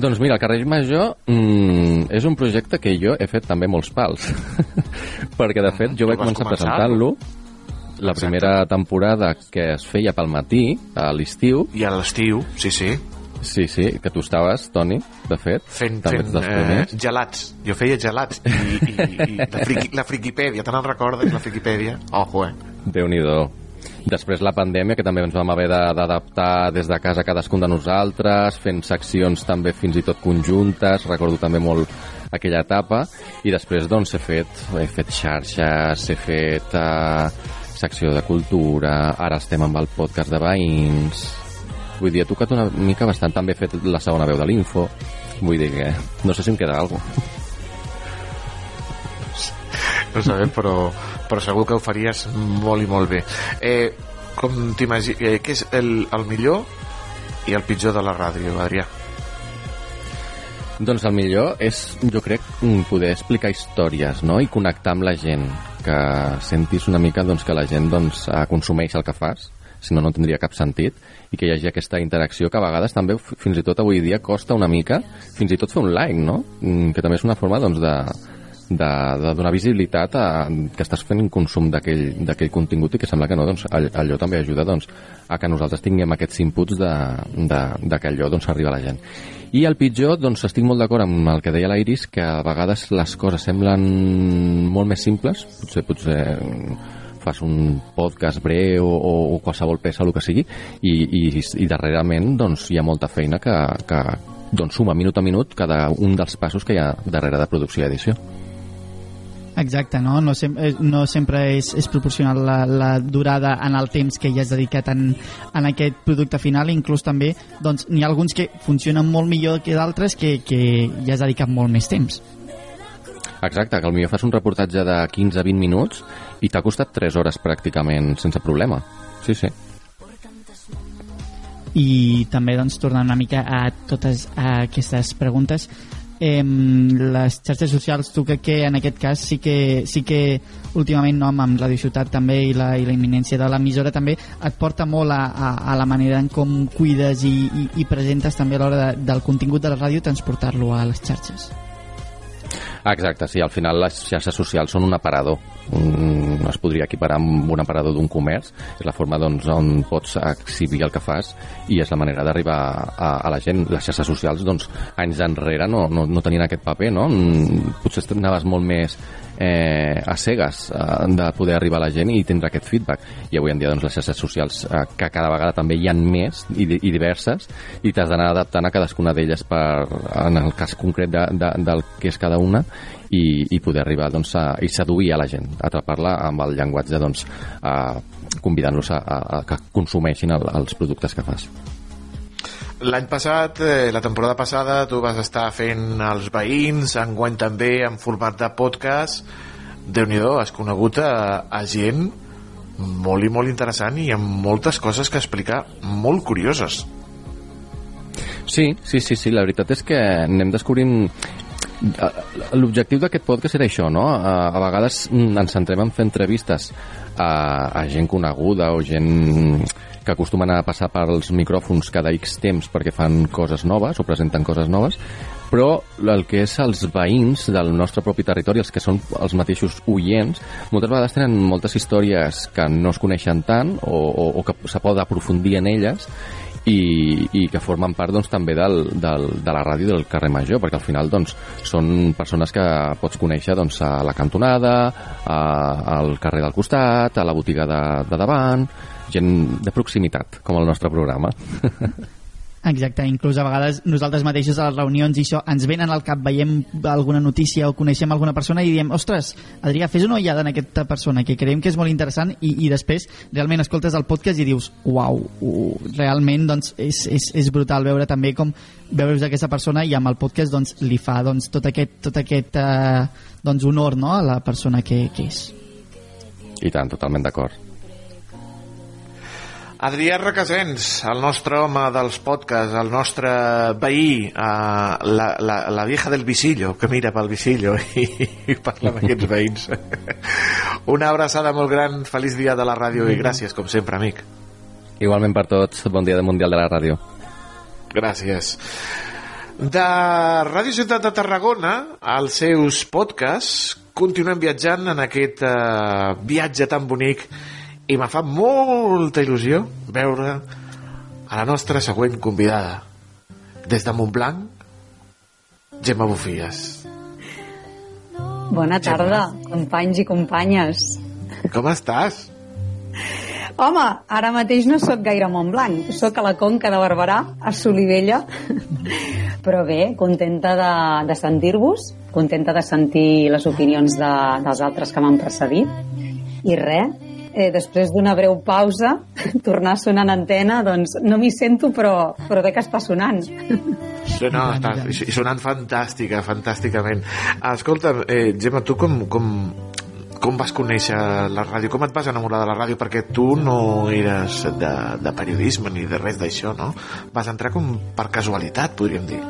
Doncs mira, el carrer Major mm, és un projecte que jo he fet també molts pals <laughs> perquè de fet jo vaig començar presentant-lo la Exacte. primera temporada que es feia pel matí, a l'estiu. I a l'estiu, sí, sí. Sí, sí, que tu estaves, Toni, de fet. Fent, també fent eh, gelats. Jo feia gelats. I, i, i la, friqui, la friquipèdia, te n'en recordes, la friquipèdia? Ojo, eh? Déu-n'hi-do. Després la pandèmia, que també ens vam haver de- d'adaptar des de casa cadascun de nosaltres, fent seccions també fins i tot conjuntes, recordo també molt aquella etapa, i després doncs he fet, he fet xarxes, he fet eh, secció de cultura, ara estem amb el podcast de veïns, vull dir, he tocat una mica bastant, també he fet la segona veu de l'info, vull dir que no sé si em queda alguna cosa. No sabem, però, però segur que ho faries molt i molt bé. Eh, com t'imagines... Eh, què és el, el millor i el pitjor de la ràdio, Adrià? Doncs el millor és, jo crec, mm, poder explicar històries, no?, i connectar amb la gent, que sentis una mica doncs, que la gent doncs, consumeix el que fas, si no, no tindria cap sentit, i que hi hagi aquesta interacció que a vegades també, fins i tot avui dia, costa una mica, fins i tot fer un like, no?, Mm, que també és una forma doncs, de, de, de donar visibilitat a, que estàs fent consum d'aquell contingut i que sembla que no, doncs, all- allò també ajuda doncs, a que nosaltres tinguem aquests inputs de, de, de que allò doncs, arriba a la gent. I el pitjor, doncs estic molt d'acord amb el que deia la Iris, que a vegades les coses semblen molt més simples, potser, potser fas un podcast breu o, o qualsevol peça, el que sigui, i, i, i darrerament doncs, hi ha molta feina que, que doncs, suma minut a minut cada un dels passos que hi ha darrere de producció i edició. Exacte, no? No, sem eh, no sempre és, és proporcional la, la durada en el temps que ja has dedicat en, en aquest producte final, inclús també doncs, n'hi ha alguns que funcionen molt millor que d'altres que, que ja has dedicat molt més temps. Exacte, que potser fas un reportatge de 15-20 minuts i t'ha costat 3 hores pràcticament sense problema. Sí, sí. I també doncs, tornant una mica a totes a aquestes preguntes eh, les xarxes socials tu crec que en aquest cas sí que, sí que últimament no, amb Radio Ciutat també i la, i la imminència de l'emissora també et porta molt a, a, a la manera en com cuides i, i, i presentes també a l'hora de, del contingut de la ràdio transportar-lo a les xarxes Exacte, sí, al final les xarxes socials són un aparador. Un, es podria equiparar amb un aparador d'un comerç. És la forma doncs, on pots exhibir el que fas i és la manera d'arribar a, a la gent. Les xarxes socials, doncs, anys enrere no, no, no tenien aquest paper, no? Mm, Potser anaves molt més eh, a cegues eh, de poder arribar a la gent i tindre aquest feedback. I avui en dia doncs, les xarxes socials, eh, que cada vegada també hi han més i, i diverses, i t'has d'anar adaptant a cadascuna d'elles per, en el cas concret de, de, del que és cada una i, i poder arribar doncs, a, i seduir a la gent, atrapar-la amb el llenguatge doncs, a, convidant-los a, a, a que consumeixin el, els productes que fas. L'any passat, eh, la temporada passada, tu vas estar fent els veïns, enguany també en format de podcast. déu nhi has conegut a, a gent molt i molt interessant i amb moltes coses que explicar molt curioses. Sí, sí, sí, sí, la veritat és que anem descobrint eh, l'objectiu d'aquest podcast era això, no? A, a vegades mm, ens centrem en fer entrevistes a, a gent coneguda o gent que acostumen a passar pels micròfons cada X temps perquè fan coses noves o presenten coses noves, però el que és els veïns del nostre propi territori, els que són els mateixos oients, moltes vegades tenen moltes històries que no es coneixen tant o, o, o que se pot aprofundir en elles i, i que formen part doncs, també del, del, de la ràdio del carrer Major, perquè al final doncs, són persones que pots conèixer doncs, a la cantonada, a, al carrer del costat, a la botiga de, de davant, gent de proximitat, com el nostre programa. <laughs> Exacte, inclús a vegades nosaltres mateixos a les reunions i això ens venen al cap, veiem alguna notícia o coneixem alguna persona i diem, ostres, Adrià, fes una ullada en aquesta persona que creiem que és molt interessant i, i després realment escoltes el podcast i dius, uau, uh, realment doncs, és, és, és brutal veure també com veus aquesta persona i amb el podcast doncs, li fa doncs, tot aquest, tot aquest eh, doncs, honor no? a la persona que, que és. I tant, totalment d'acord. Adrià Requesens, el nostre home dels podcasts, el nostre veí, eh, la, la, la vieja del visillo, que mira pel visillo <laughs> i, i parla amb <laughs> aquests veïns. <laughs> Una abraçada molt gran, feliç dia de la ràdio i gràcies, com sempre, amic. Igualment per tots, bon dia de Mundial de la Ràdio. Gràcies. De Ràdio Ciutat de Tarragona, als seus podcasts, continuem viatjant en aquest eh, viatge tan bonic i me fa molta il·lusió veure a la nostra següent convidada. Des de Montblanc, Gemma Bufies. Bona tarda, companys i companyes. Com estàs? Home, ara mateix no sóc gaire a Montblanc, sóc a la Conca de Barberà, a Solivella, però bé, contenta de, de sentir-vos, contenta de sentir les opinions de, dels altres que m'han precedit, i res, eh, després d'una breu pausa, <laughs> tornar en antena, doncs no m'hi sento, però, però bé que està sonant. Sí, no, està, i sonant fantàstica, fantàsticament. Escolta, eh, Gemma, tu com, com, com vas conèixer la ràdio? Com et vas enamorar de la ràdio? Perquè tu no eres de, de periodisme ni de res d'això, no? Vas entrar com per casualitat, podríem dir.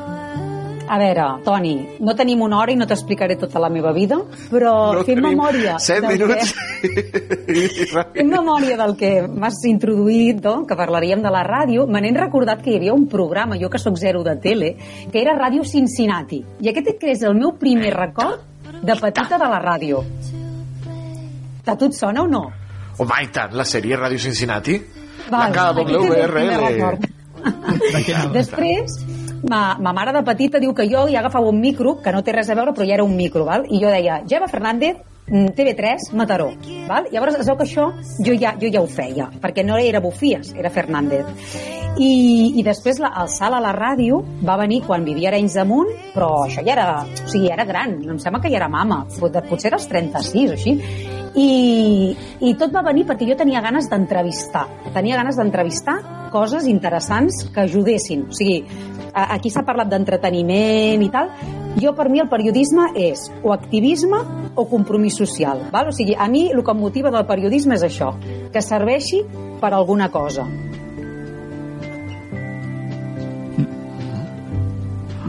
A veure, Toni, no tenim una hora i no t'explicaré tota la meva vida, però No fent memòria... set minuts. Que, <laughs> fent memòria del que m'has introduït, no? que parlaríem de la ràdio, me n'he recordat que hi havia un programa, jo que sóc zero de tele, que era Ràdio Cincinnati. I aquest que és el meu primer record de petita de la ràdio. A tu et sona o no? Home, i tant, la sèrie Ràdio Cincinnati? Val, la cada aquí tens el primer WRL. record. <laughs> Després, ma, ma mare de petita diu que jo ja agafava un micro, que no té res a veure, però ja era un micro, val? i jo deia, Gemma Fernández, mm, TV3, Mataró. Val? Llavors, es veu que això jo ja, jo ja ho feia, perquè no era Bufies, era Fernández. I, i després la, el salt a la ràdio va venir quan vivia a Arenys de Munt, però això ja era, o sigui, era gran, em sembla que ja era mama, pot- potser era als 36 o així, i, i tot va venir perquè jo tenia ganes d'entrevistar tenia ganes d'entrevistar coses interessants que ajudessin o sigui, aquí s'ha parlat d'entreteniment i tal jo per mi el periodisme és o activisme o compromís social val? o sigui, a mi el que em motiva del periodisme és això que serveixi per alguna cosa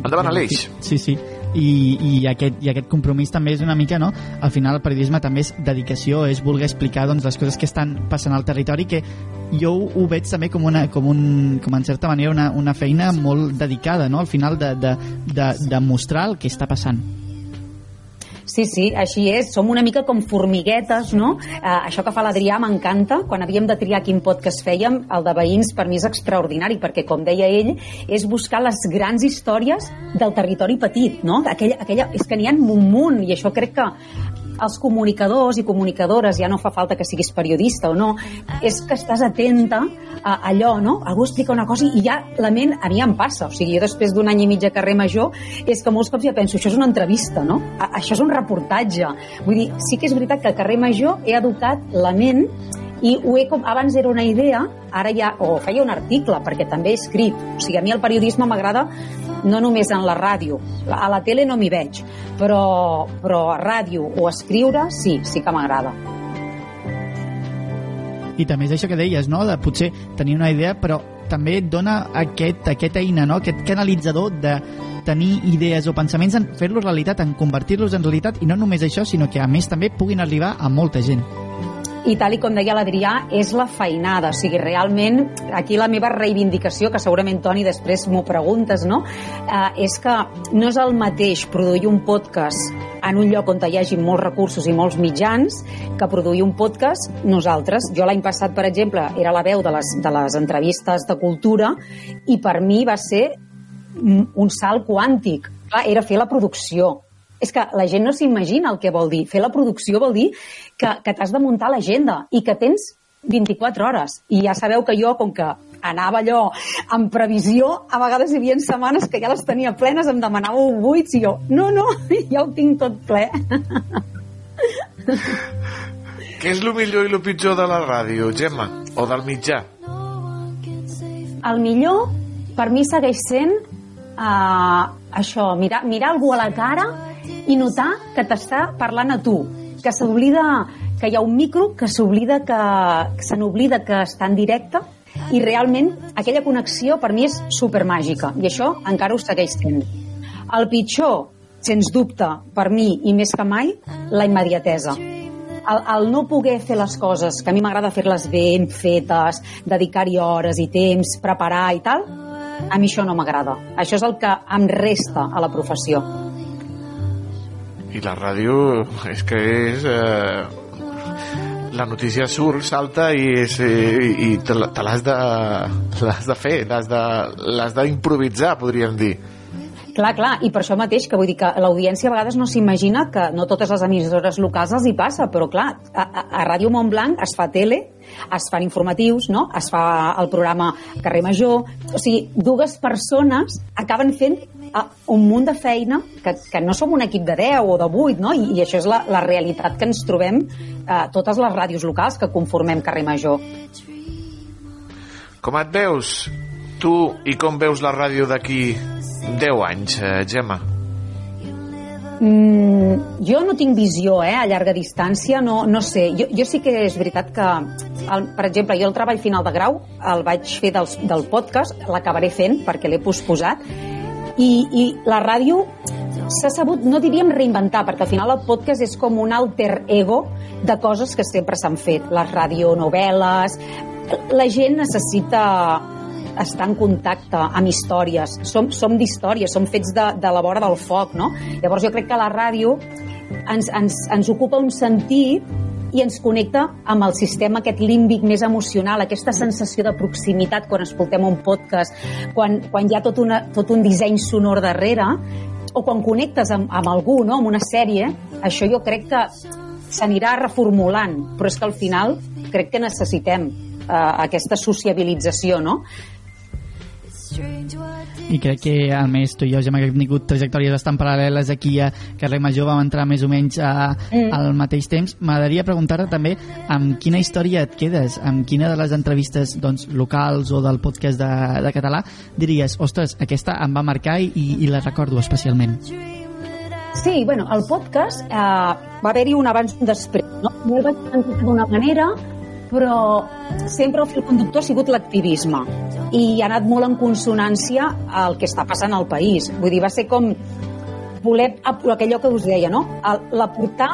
Endavant, Aleix. Sí, sí. I, i, aquest, i aquest compromís també és una mica, no? Al final el periodisme també és dedicació, és voler explicar doncs, les coses que estan passant al territori que jo ho, ho veig també com, una, com, un, com en certa manera una, una feina molt dedicada, no? Al final de, de, de, de mostrar el que està passant. Sí, sí, així és. Som una mica com formiguetes, no? Uh, això que fa l'Adrià m'encanta. Quan havíem de triar quin podcast fèiem, el de veïns per mi és extraordinari, perquè, com deia ell, és buscar les grans històries del territori petit, no? Aquella, aquella, és que n'hi ha un munt, i això crec que els comunicadors i comunicadores, ja no fa falta que siguis periodista o no, és que estàs atenta a allò, no? Algú explica una cosa i ja la ment, a mi em passa, o sigui, jo després d'un any i mig a carrer major, és que molts cops ja penso, això és una entrevista, no? A això és un reportatge. Vull dir, sí que és veritat que a carrer major he educat la ment i ho he abans era una idea, ara ja, o feia un article, perquè també he escrit. O sigui, a mi el periodisme m'agrada no només en la ràdio. A la tele no m'hi veig, però, però a ràdio o a escriure sí, sí que m'agrada. I també és això que deies, no? de potser tenir una idea, però també et dona aquest, aquest eina, no? aquest canalitzador de tenir idees o pensaments en fer-los realitat, en convertir-los en realitat, i no només això, sinó que a més també puguin arribar a molta gent i tal i com deia l'Adrià, és la feinada, o sigui, realment, aquí la meva reivindicació, que segurament, Toni, després m'ho preguntes, no?, eh, és que no és el mateix produir un podcast en un lloc on hi hagi molts recursos i molts mitjans que produir un podcast nosaltres. Jo l'any passat, per exemple, era la veu de les, de les entrevistes de cultura i per mi va ser un salt quàntic. Clar, era fer la producció, és que la gent no s'imagina el que vol dir. Fer la producció vol dir que, que t'has de muntar l'agenda i que tens 24 hores. I ja sabeu que jo, com que anava allò en previsió, a vegades hi havia setmanes que ja les tenia plenes, em demanàveu buits i jo, no, no, <laughs> ja ho tinc tot ple. Què és el millor i el pitjor de la ràdio, Gemma? O del mitjà? El millor, per mi, segueix sent uh, això, mirar, mirar algú a la cara i notar que t'està parlant a tu, que s'oblida que hi ha un micro, que s'oblida que, que se n'oblida que està en directe i realment aquella connexió per mi és supermàgica i això encara ho segueix sent. El pitjor, sens dubte, per mi i més que mai, la immediatesa. El, el no poder fer les coses, que a mi m'agrada fer-les ben fetes, dedicar-hi hores i temps, preparar i tal, a mi això no m'agrada. Això és el que em resta a la professió. I la ràdio és que és... Eh, la notícia surt, salta i, és, eh, i te, l'has de, de fer, l'has d'improvisar, podríem dir. Clar, clar, i per això mateix, que vull dir que l'audiència a vegades no s'imagina que no totes les emissores locals els hi passa, però clar, a, a Ràdio Montblanc es fa tele, es fan informatius, no? es fa el programa Carrer Major, o sigui, dues persones acaben fent uh, un munt de feina que, que no som un equip de 10 o de 8, no? I, i això és la, la realitat que ens trobem uh, totes les ràdios locals que conformem Carrer Major. Com et veus, tu, i com veus la ràdio d'aquí 10 anys, eh, Gemma? Mm, jo no tinc visió eh, a llarga distància, no, no sé. Jo, jo sí que és veritat que, el, per exemple, jo el treball final de grau el vaig fer del, del podcast, l'acabaré fent perquè l'he posposat, i, i la ràdio s'ha sabut, no diríem reinventar, perquè al final el podcast és com un alter ego de coses que sempre s'han fet. Les radionovel·les... La gent necessita estar en contacte amb històries. Som, som d'històries, som fets de, de la vora del foc, no? Llavors jo crec que la ràdio ens, ens, ens ocupa un sentit i ens connecta amb el sistema aquest límbic més emocional, aquesta sensació de proximitat quan escoltem un podcast, quan, quan hi ha tot, una, tot un disseny sonor darrere, o quan connectes amb, amb algú, no? amb una sèrie, això jo crec que s'anirà reformulant, però és que al final crec que necessitem eh, aquesta sociabilització, no? I crec que a més tu i jo ja hem tingut trajectòries bastant paral·leles aquí a Carrer Major vam entrar més o menys a, mm. al mateix temps m'agradaria preguntar-te també amb quina història et quedes, amb quina de les entrevistes doncs, locals o del podcast de, de català diries, ostres, aquesta em va marcar i, i la recordo especialment Sí, bueno, el podcast eh, va haver-hi un abans i un després no? jo el vaig sentir d'una manera però sempre el fil conductor ha sigut l'activisme i ha anat molt en consonància al que està passant al país. Vull dir, va ser com voler, allò que us deia, no? L'aportar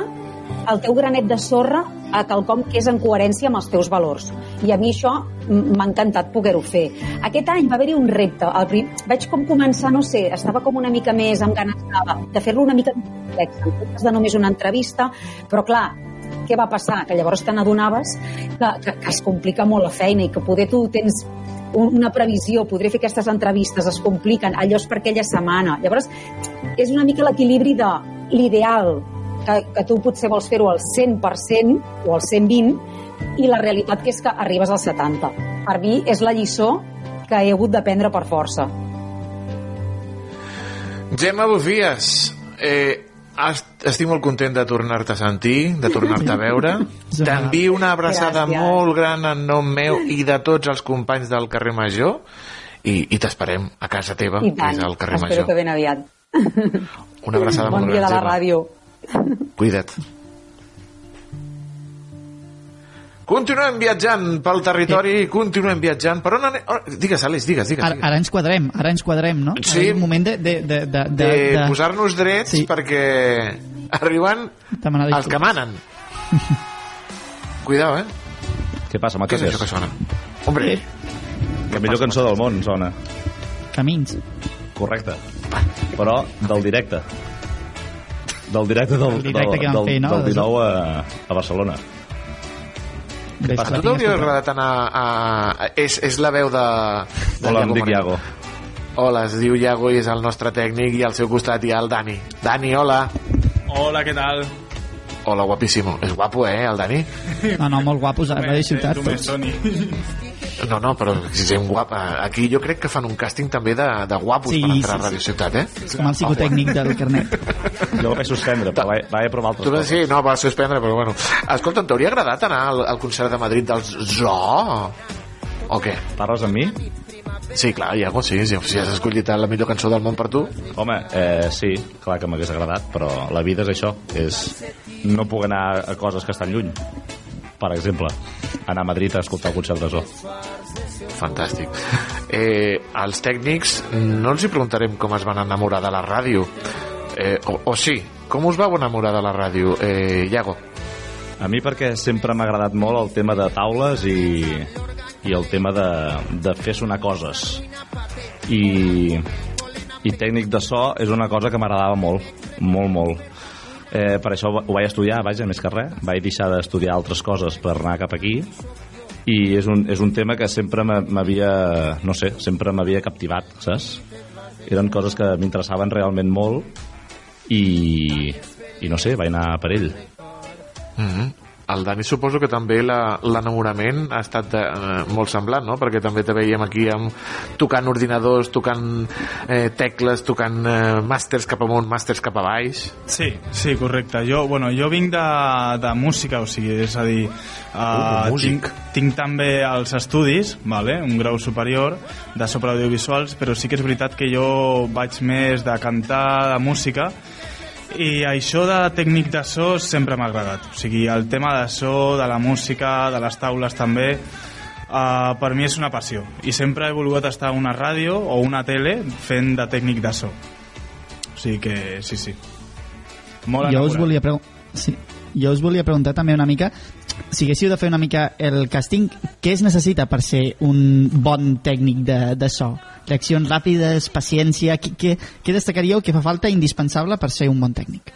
el teu granet de sorra a quelcom que és en coherència amb els teus valors. I a mi això m'ha encantat poder-ho fer. Aquest any va haver-hi un repte. El prim... Vaig com començar, no sé, estava com una mica més amb ganes de, de fer-lo una mica més complex, en comptes de només una entrevista, però clar, què va passar? Que llavors te n'adonaves que, que, que es complica molt la feina i que poder tu tens un- una previsió, podré fer aquestes entrevistes, es compliquen, allò és per aquella setmana. Llavors, és una mica l'equilibri de l'ideal, que, que tu potser vols fer-ho al 100% o al 120, i la realitat que és que arribes al 70. Per mi és la lliçó que he hagut d'aprendre per força. Gemma Bufies, eh, est- estic molt content de tornar-te a sentir, de tornar-te a veure. <laughs> T'envio una abraçada Gràcies. molt gran en nom meu i de tots els companys del carrer Major i, i t'esperem a casa teva, I que és al carrer espero Major. que ben aviat. Una abraçada bon molt dia gran, de la Gemma. ràdio. Cuida't. Continuem viatjant pel territori, continuem viatjant. Per on anem? Oh, digues, Àlex, digues, digues. Ara, digues. ara ens quadrem, ara ens quadrem, no? Sí. Ara és un moment de... De, de, de, de, de, posar-nos drets sí. perquè arriben els que manen. Cuidao, eh? Què passa, Què és això que sona? Hombre, La millor cançó del món sona. Camins. Correcte. Però del directe. Del directe del, El directe del, del, fer, no? del 19 a, a Barcelona. Ves, a tu t'hauria agradat anar a... És, és la veu de... de Hola, em dic. Iago. Hola, es diu Iago i és el nostre tècnic i al seu costat hi ha el Dani. Dani, hola. Hola, ¿qué tal? Hola, guapíssimo. És guapo, eh, el Dani? No, no, molt guapos a Radio Ciutat. Tu més. Toni. No, no, però si gent guapa. Aquí jo crec que fan un càsting també de, de guapos Sí, per entrar sí, a Ràdio sí. Ciutat, eh? És com el psicotècnic del carnet. Jo vaig suspendre, però vaig, vaig provar altres Tu vas, coses. sí, no, va suspendre, però bueno. Escolta, t'hauria agradat anar al, al concert de Madrid dels Zoo? O què? Parles amb mi? Sí, clar, Iago, sí, sí, si has escollit la millor cançó del món per tu. Home, eh, sí, clar que m'hagués agradat, però la vida és això, és no puc anar a coses que estan lluny. Per exemple, anar a Madrid a escoltar el concert de Zoo. Fantàstic. Eh, als tècnics no els hi preguntarem com es van enamorar de la ràdio. Eh, o, o sí, com us vau enamorar de la ràdio, eh, Iago? A mi perquè sempre m'ha agradat molt el tema de taules i, i el tema de, de fer sonar coses. I, I tècnic de so és una cosa que m'agradava molt, molt, molt. Eh, per això ho vaig estudiar, vaja, més que res. Vaig deixar d'estudiar altres coses per anar cap aquí i és un, és un tema que sempre m'havia, no sé, sempre m'havia captivat, saps? Eren coses que m'interessaven realment molt i, i no sé, vaig anar per ell. Mm -hmm. El Dani suposo que també la- l'enamorament ha estat de, eh, molt semblant, no? Perquè també te veiem aquí amb, tocant ordinadors, tocant eh, tecles, tocant eh, màsters cap amunt, màsters cap a baix. Sí, sí, correcte. Jo, bueno, jo vinc de, de música, o sigui, és a dir, Uh, uh, músic. tinc, tinc també els estudis, vale? un grau superior de sobreaudiovisuals, però sí que és veritat que jo vaig més de cantar, de música, i això de tècnic de so sempre m'ha agradat. O sigui, el tema de so, de la música, de les taules també, uh, per mi és una passió. I sempre he volgut estar a una ràdio o una tele fent de tècnic de so. O sigui que sí, sí. Molt jo us volia preguntar sí, jo us volia preguntar també una mica si haguéssiu de fer una mica el càsting què es necessita per ser un bon tècnic de, de so? reaccions ràpides, paciència què, què, què destacaríeu que fa falta indispensable per ser un bon tècnic?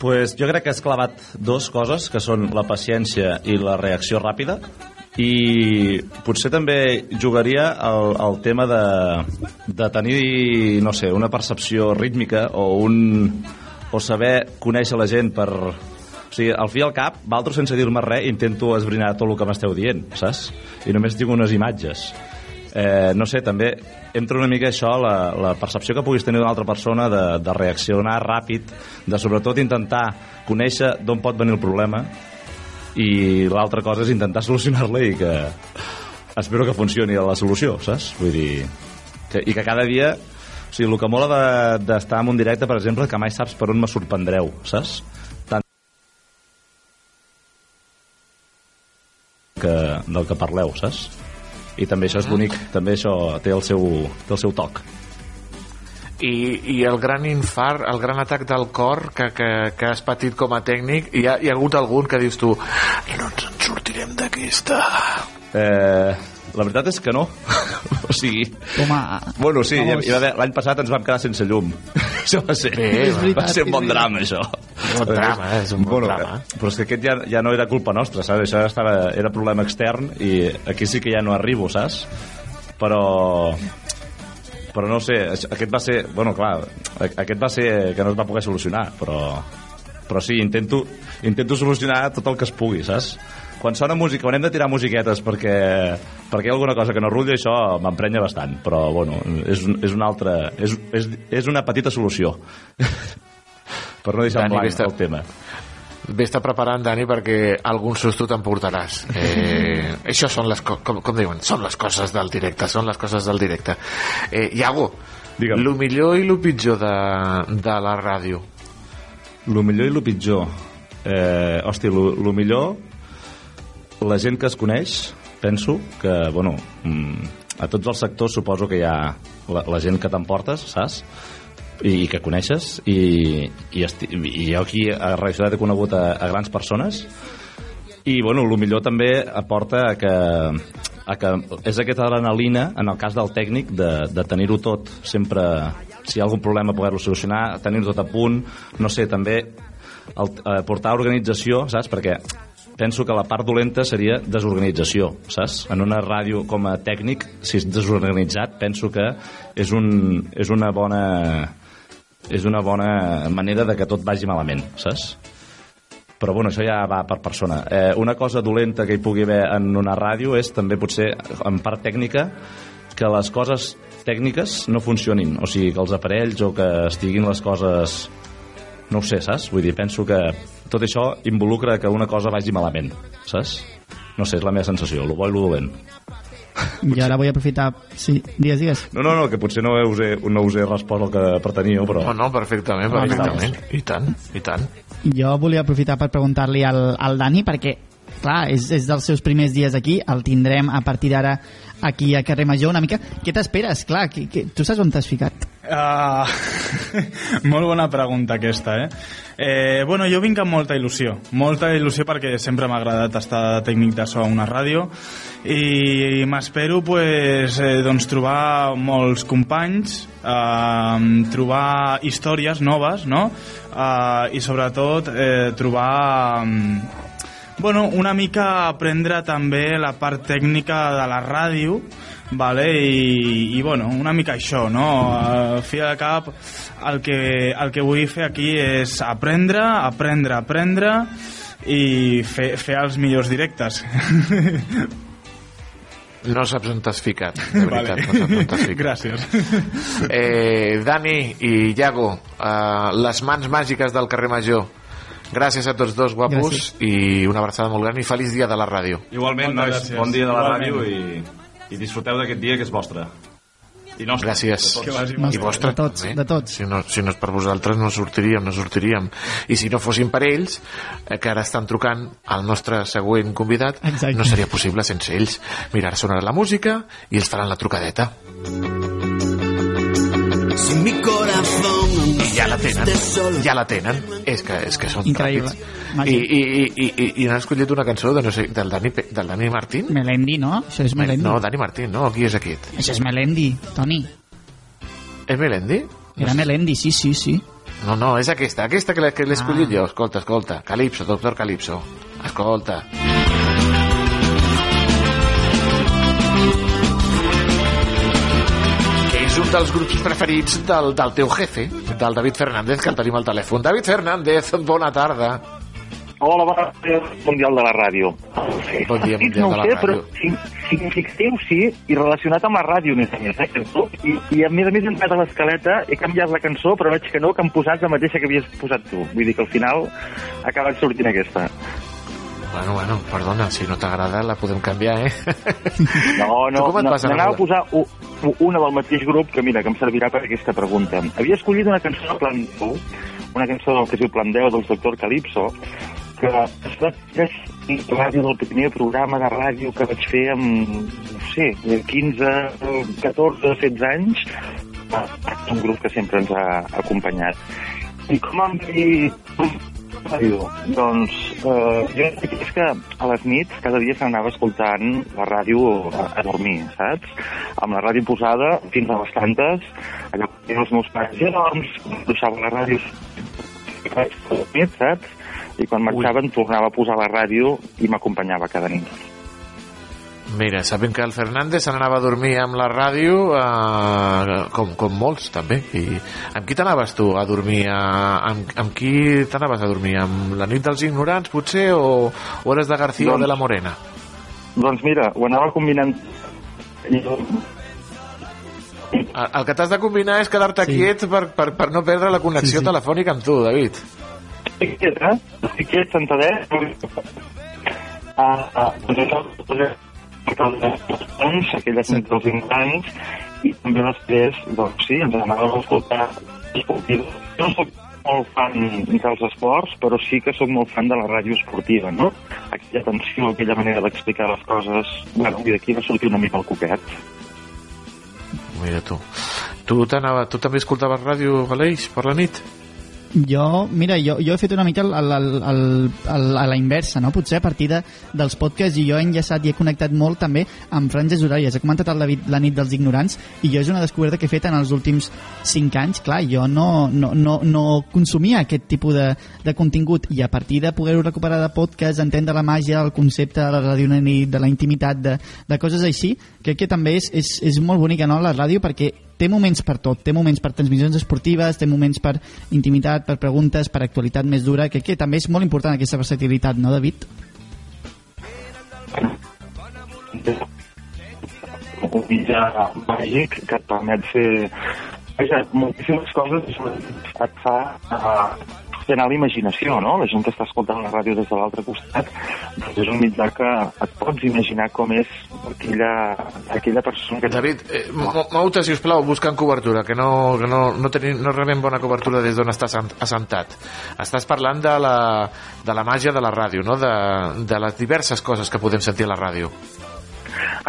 Pues jo crec que has clavat dos coses, que són la paciència i la reacció ràpida, i potser també jugaria el, el tema de, de tenir, no sé, una percepció rítmica o un o saber conèixer la gent per... O sigui, al fi i al cap, valtro sense dir-me res, intento esbrinar tot el que m'esteu dient, saps? I només tinc unes imatges. Eh, no sé, també entra una mica això, la, la percepció que puguis tenir d'una altra persona de, de reaccionar ràpid, de sobretot intentar conèixer d'on pot venir el problema i l'altra cosa és intentar solucionar-la i que espero que funcioni la solució, saps? Vull dir, que, i que cada dia o sigui, el que mola de- d'estar de, en un directe, per exemple, que mai saps per on me sorprendreu, saps? Tant que, del que parleu, saps? I també això és bonic, també això té el seu, té el seu toc. i, i el gran infart, el gran atac del cor que, que, que has patit com a tècnic, hi ha, hi ha hagut algun que dius tu i no ens en sortirem d'aquesta. Eh, la veritat és que no. <laughs> o sigui... Home, Bueno, sí, vamos. va l'any passat ens vam quedar sense llum. <laughs> això va ser, Bé, És va veritat, ser un és bon drama, això. Un bon drama, eh? És un bon drama. eh, Però és que aquest ja, ja no era culpa nostra, saps? Això estava, era problema extern i aquí sí que ja no arribo, saps? Però però no sé, aquest va ser bueno, clar, a- aquest va ser que no es va poder solucionar però, però sí, intento, intento solucionar tot el que es pugui, saps? Quan sona música, quan hem de tirar musiquetes perquè, perquè hi ha alguna cosa que no rutlla això m'emprenya bastant, però bueno és, és una altra és, és, és una petita solució <laughs> per no deixar en Dani, blanc el tema Vés-te preparant, Dani, perquè algun susto t'emportaràs. Eh, <laughs> això són les, co com, com diuen, són les coses del directe, són les coses del directe. Eh, Iago, el millor i el pitjor de, de la ràdio. Lo millor i lo pitjor. Eh, hòstia, lo, lo millor, la gent que es coneix, penso que, bueno, mm, a tots els sectors suposo que hi ha la, la gent que t'emportes, saps? I, que coneixes i, i, esti, i jo aquí a Radio Ciutat he conegut a, a grans persones i bueno, el millor també aporta a que, a que és aquesta adrenalina en el cas del tècnic de, de tenir-ho tot sempre si hi ha algun problema poder-lo solucionar tenir-ho tot a punt, no sé, també el, eh, portar organització saps? perquè penso que la part dolenta seria desorganització, saps? En una ràdio com a tècnic, si és desorganitzat, penso que és, un, és una bona és una bona manera de que tot vagi malament, saps? Però bueno, això ja va per persona. Eh, una cosa dolenta que hi pugui haver en una ràdio és també potser, en part tècnica, que les coses tècniques no funcionin. O sigui, que els aparells o que estiguin les coses... No ho sé, saps? Vull dir, penso que tot això involucra que una cosa vagi malament, saps? No sé, és la meva sensació, lo bo i lo dolent. I ara vull aprofitar... Sí, digues, digues. No, no, no, que potser no us he, no us he respost el que preteníeu, però... No, no, perfectament, Ah, perfectament. I tant, i tant. Jo volia aprofitar per preguntar-li al, al Dani, perquè, clar, és, és dels seus primers dies aquí, el tindrem a partir d'ara aquí a Carrer Major una mica. Què t'esperes? Clar, que, que, tu saps on t'has ficat? Uh, <laughs> molt bona pregunta aquesta, eh? eh? Bueno, jo vinc amb molta il·lusió, molta il·lusió perquè sempre m'ha agradat estar tècnic de so a una ràdio i m'espero pues, eh, doncs, trobar molts companys, eh, trobar històries noves, no? Eh, I sobretot eh, trobar... mm, Bueno, una mica aprendre també la part tècnica de la ràdio, vale? I, i bueno, una mica això, no? Al fi de cap, el que, el que vull fer aquí és aprendre, aprendre, aprendre i fer, fer els millors directes. No saps on t'has ficat, de veritat, Vale. no saps on t'has ficat. Gràcies. Eh, Dani i Iago, eh, les mans màgiques del carrer Major. Gràcies a tots dos guapos Gràcies. i una abraçada molt gran i feliç dia de la ràdio. Igualment, nois, gràcies. bon dia de la Igualment. ràdio i, i disfruteu d'aquest dia que és vostre. I nostre. Gràcies. De tots. I vostre, De tots, també. de tots. Si no, si no és per vosaltres no sortiríem, no sortiríem. I si no fossin per ells, eh, que ara estan trucant al nostre següent convidat, Exacte. no seria possible sense ells. Mira, ara sonarà la música i ells faran la trucadeta. Si mi corazón I ja la tenen, ja la tenen. És que, és que són Increïble. ràpids. I, i, i, i, i, i han escollit una cançó de, no sé, del, Dani, del Dani Martín? Melendi, no? Això és Melendi. No, Dani Martín, no? Qui és aquest? Això és Melendi, Toni. És Melendi? Era Melendi, sí, sí, sí. No, no, és aquesta, aquesta que l'he escollit jo. Escolta, escolta. Calipso, doctor Calipso. Escolta. Que és un dels grups preferits del, del teu jefe, del David Fernández, que el tenim al telèfon. David Fernández, bona tarda. Hola, bona tarda, Mundial de la Ràdio. Bon dia, Mundial no de la sé, però Ràdio. si, si em fixeu, sí, i relacionat amb la ràdio, més a més, eh. I, I a més a més he entrat a l'escaleta, he canviat la cançó, però veig que no, que han posat la mateixa que havies posat tu. Vull dir que al final ha acabat sortint aquesta. Bueno, bueno, perdona, si no t'agrada la podem canviar, eh? <laughs> No, no, com et no vas n'anava a posar u, u, una del mateix grup que, mira, que em servirà per aquesta pregunta. Havia escollit una cançó de Plan 10, una cançó del que es diu Plan 10 del doctor Calypso, que es va fer ràdio del primer programa de ràdio que vaig fer amb, no sé, 15, 14, 16 anys, un grup que sempre ens ha acompanyat. I com em dir ràdio? Doncs eh, jo crec que és que a les nits cada dia se n'anava escoltant la ràdio a, a dormir, saps? Amb la ràdio posada fins a les tantes, allò que els meus pares, ja dorms, deixava la ràdio a dormir, saps? I quan marxaven tornava a posar la ràdio i m'acompanyava cada nit. Mira, sabem que el Fernández se n'anava a dormir amb la ràdio, eh, com, com molts, també. I amb qui t'anaves tu a dormir? A, amb, amb qui t'anaves a dormir? Amb la nit dels ignorants, potser? O, o eres de García Doncs- o de la Morena? Doncs mira, ho anava combinant... El, el que t'has de combinar és quedar-te sí. quiet per, per, per no perdre la connexió sí, sí. telefònica amb tu, David. estic quiet, eh? Estic quiet, sentadet. Ah, ah, doncs això, aquelles nits dels 20 anys, i també després, doncs sí, ens anàvem a escoltar esportius. Jo no soc molt fan dels esports, però sí que sóc molt fan de la ràdio esportiva, no? Aquella tensió, aquella manera d'explicar les coses... Bueno, i d'aquí va sortir una mica el coquet. Mira tu. Tu, tu també escoltaves ràdio, Aleix, per la nit? Jo, mira, jo, jo he fet una mica el, el, el, el, a la inversa, no? Potser a partir de, dels podcasts i jo he enllaçat i he connectat molt també amb franges horàries. He comentat el David la nit dels ignorants i jo és una descoberta que he fet en els últims 5 anys. Clar, jo no, no, no, no consumia aquest tipus de, de contingut i a partir de poder-ho recuperar de podcast, entendre la màgia, el concepte de la ràdio de la intimitat, de, de coses així, crec que també és, és, és molt bonica no, la ràdio perquè té moments per tot, té moments per transmissions esportives, té moments per intimitat, per preguntes, per actualitat més dura, que, que també és molt important aquesta versatilitat, no, David? un mitjà màgic que et permet fer moltíssimes coses i sobretot et fa anar l'imaginació, no? La gent que està escoltant la ràdio des de l'altre costat doncs és un mitjà que et pots imaginar com és aquella, aquella persona que... David, eh, mo- mou-te, si us plau, buscant cobertura, que no, que no, no, tenim, no rebem bona cobertura des d'on estàs assen- assentat. Estàs parlant de la, de la màgia de la ràdio, no? de, de les diverses coses que podem sentir a la ràdio.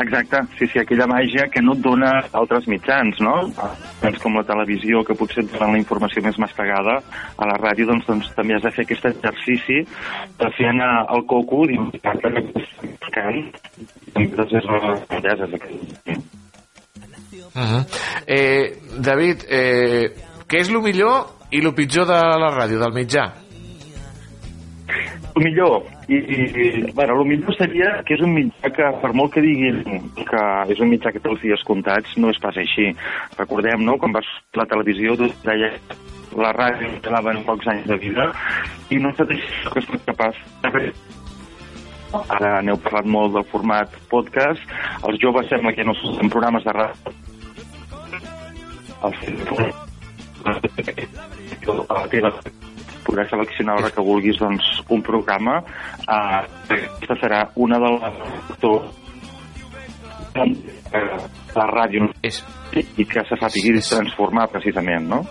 Exacte, sí, sí, aquella màgia que no et dona altres mitjans, no? Doncs com la televisió, que potser et donen la informació més mastegada, a la ràdio doncs, doncs també has de fer aquest exercici de fer anar al coco i doncs. Uh -huh. eh, David, eh, què és el millor i el pitjor de la ràdio, del mitjà? El millor, i, i bueno, el millor seria que és un mitjà que, per molt que diguin que és un mitjà que té els dies comptats, no és pas així. Recordem, no?, quan va la televisió, tu deia la ràdio quedaven pocs anys de vida, i no s'ha deixat que és capaç de fer Ara n'heu parlat molt del format podcast. Els joves sembla que no són programes de ràdio. Els podràs seleccionar l'hora que vulguis doncs, un programa. Uh, aquesta serà una de les la ràdio és... i que se sàpigui transformar precisament, no?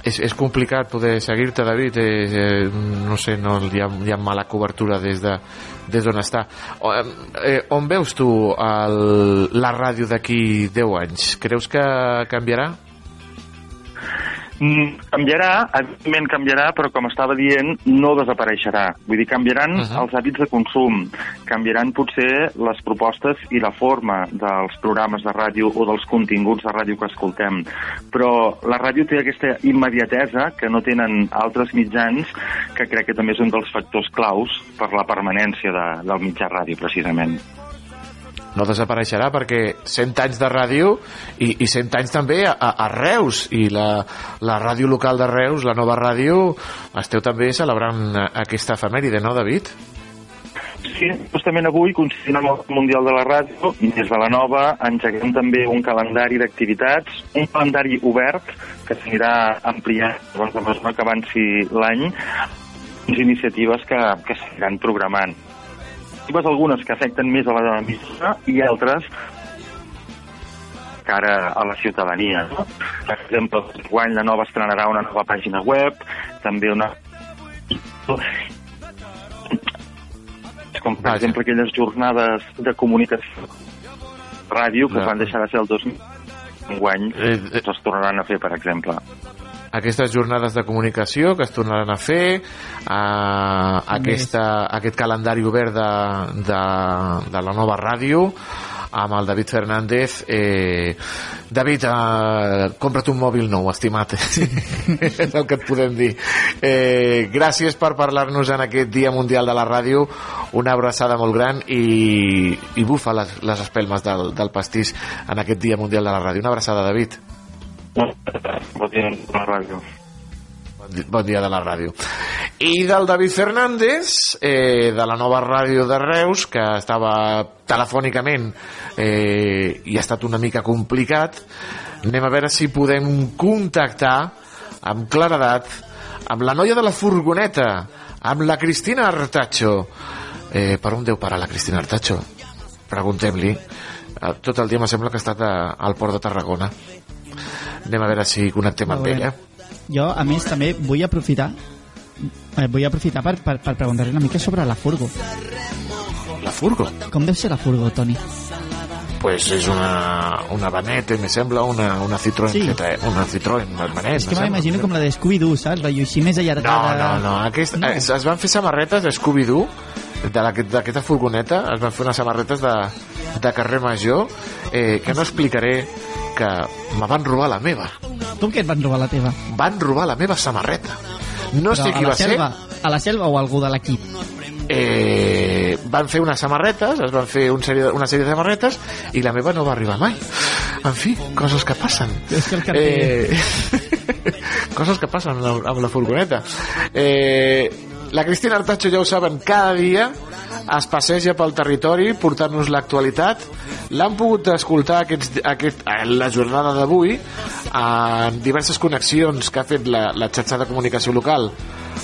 És, és complicat poder seguir-te, David. Eh, eh, no sé, no, hi, ha, hi ha mala cobertura des de des d'on està. O, eh, on veus tu el, la ràdio d'aquí 10 anys? Creus que canviarà? Mm, canviarà, evidentment canviarà, però com estava dient, no desapareixerà. Vull dir, canviaran uh -huh. els hàbits de consum, canviaran potser les propostes i la forma dels programes de ràdio o dels continguts de ràdio que escoltem. Però la ràdio té aquesta immediatesa que no tenen altres mitjans, que crec que també és un dels factors claus per la permanència de, del mitjà ràdio, precisament no desapareixerà perquè 100 anys de ràdio i, i 100 anys també a, a Reus i la, la ràdio local de Reus, la nova ràdio esteu també celebrant aquesta efemèride, no David? Sí, justament avui, coincidint amb el Mundial de la Ràdio, des de la nova engeguem també un calendari d'activitats, un calendari obert que s'anirà ampliant doncs, a mesura que avanci l'any, iniciatives que, que s'aniran programant iniciatives algunes que afecten més a la emissora i altres cara a la ciutadania. No? Per exemple, guany la nova estrenarà una nova pàgina web, també una... Com, per exemple, aquelles jornades de comunicació ràdio que Ja. van deixar de ser el 2000 enguany Eh, es tornaran a fer, per exemple. Aquestes jornades de comunicació que es tornaran a fer, a aquesta, aquest calendari obert de, de, de la nova ràdio, amb el David Fernández. Eh, David, eh, compra't un mòbil nou, estimat. <laughs> És el que et podem dir. Eh, gràcies per parlar-nos en aquest Dia Mundial de la Ràdio. Una abraçada molt gran i, i bufa les, les espelmes del, del pastís en aquest Dia Mundial de la Ràdio. Una abraçada, David. Bon dia a la ràdio. Bon di- Bon dia de la ràdio. I del David Fernández, eh, de la nova ràdio de Reus, que estava telefònicament eh, i ha estat una mica complicat, anem a veure si podem contactar amb claredat amb la noia de la furgoneta, amb la Cristina Artacho. Eh, per on deu parar la Cristina Artacho? Preguntem-li. Eh, Tot el dia me sembla que ha estat a, al port de Tarragona. Anem a veure si connectem amb ella. Jo, a més, també vull aprofitar eh, vull aprofitar per, per, per preguntar-li una mica sobre la furgo. La furgo? Com deu ser la furgo, Toni? Pues és una, una Vanette, me sembla, una, una Citroën, Sí. sí. una Citroën Vanette. És que m'imagino com la de Scooby-Doo, saps? La així més No, allargada. no, no, aquest, no. Es, es van fer samarretes de Scooby-Doo, d'aquesta furgoneta, es van fer unes samarretes de, de carrer Major, eh, que no explicaré que me van robar la meva. Com que et van robar la teva? Van robar la meva samarreta. No Però sé qui va selva, ser. A la selva o algú de l'equip? Eh, van fer unes samarretes, es van fer un sèrie, una sèrie de samarretes i la meva no va arribar mai. En fi, coses que passen. És que el carter... Eh, <laughs> coses que passen amb la, amb la furgoneta. Eh, la Cristina Artacho, ja ho saben, cada dia es passeja pel territori portant-nos l'actualitat. L'han pogut escoltar aquests, aquest, eh, la jornada d'avui en diverses connexions que ha fet la, la xarxa de comunicació local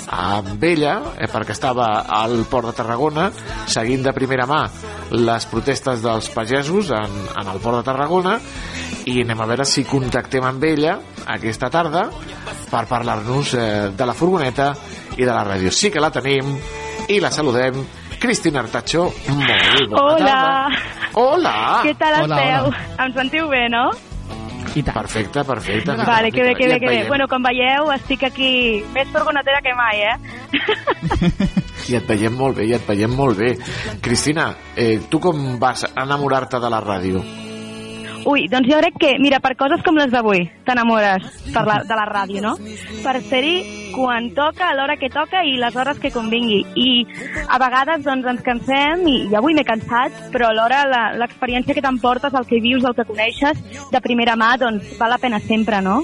amb ella, eh, perquè estava al Port de Tarragona, seguint de primera mà les protestes dels pagesos en, en el Port de Tarragona, i anem a veure si contactem amb ella aquesta tarda per parlar-nos eh, de la furgoneta i de la ràdio. Sí que la tenim i la saludem. Cristina Artacho, molt bona Hola. tarda. Hola! Què tal Hola, esteu? hola. Em sentiu bé, no? Perfecte, perfecte. Vale, que bé, que bé, que bé. Bueno, com veieu, estic aquí més furgonetera que mai, eh? I et veiem molt bé, i et veiem molt bé. Cristina, eh, tu com vas enamorar-te de la ràdio? Ui, doncs jo crec que, mira, per coses com les d'avui, t'enamores de la ràdio, no? Per ser-hi quan toca, a l'hora que toca i les hores que convingui. I a vegades doncs ens cansem, i, i avui m'he cansat, però alhora l'experiència que t'emportes, el que vius, el que coneixes, de primera mà, doncs val la pena sempre, no?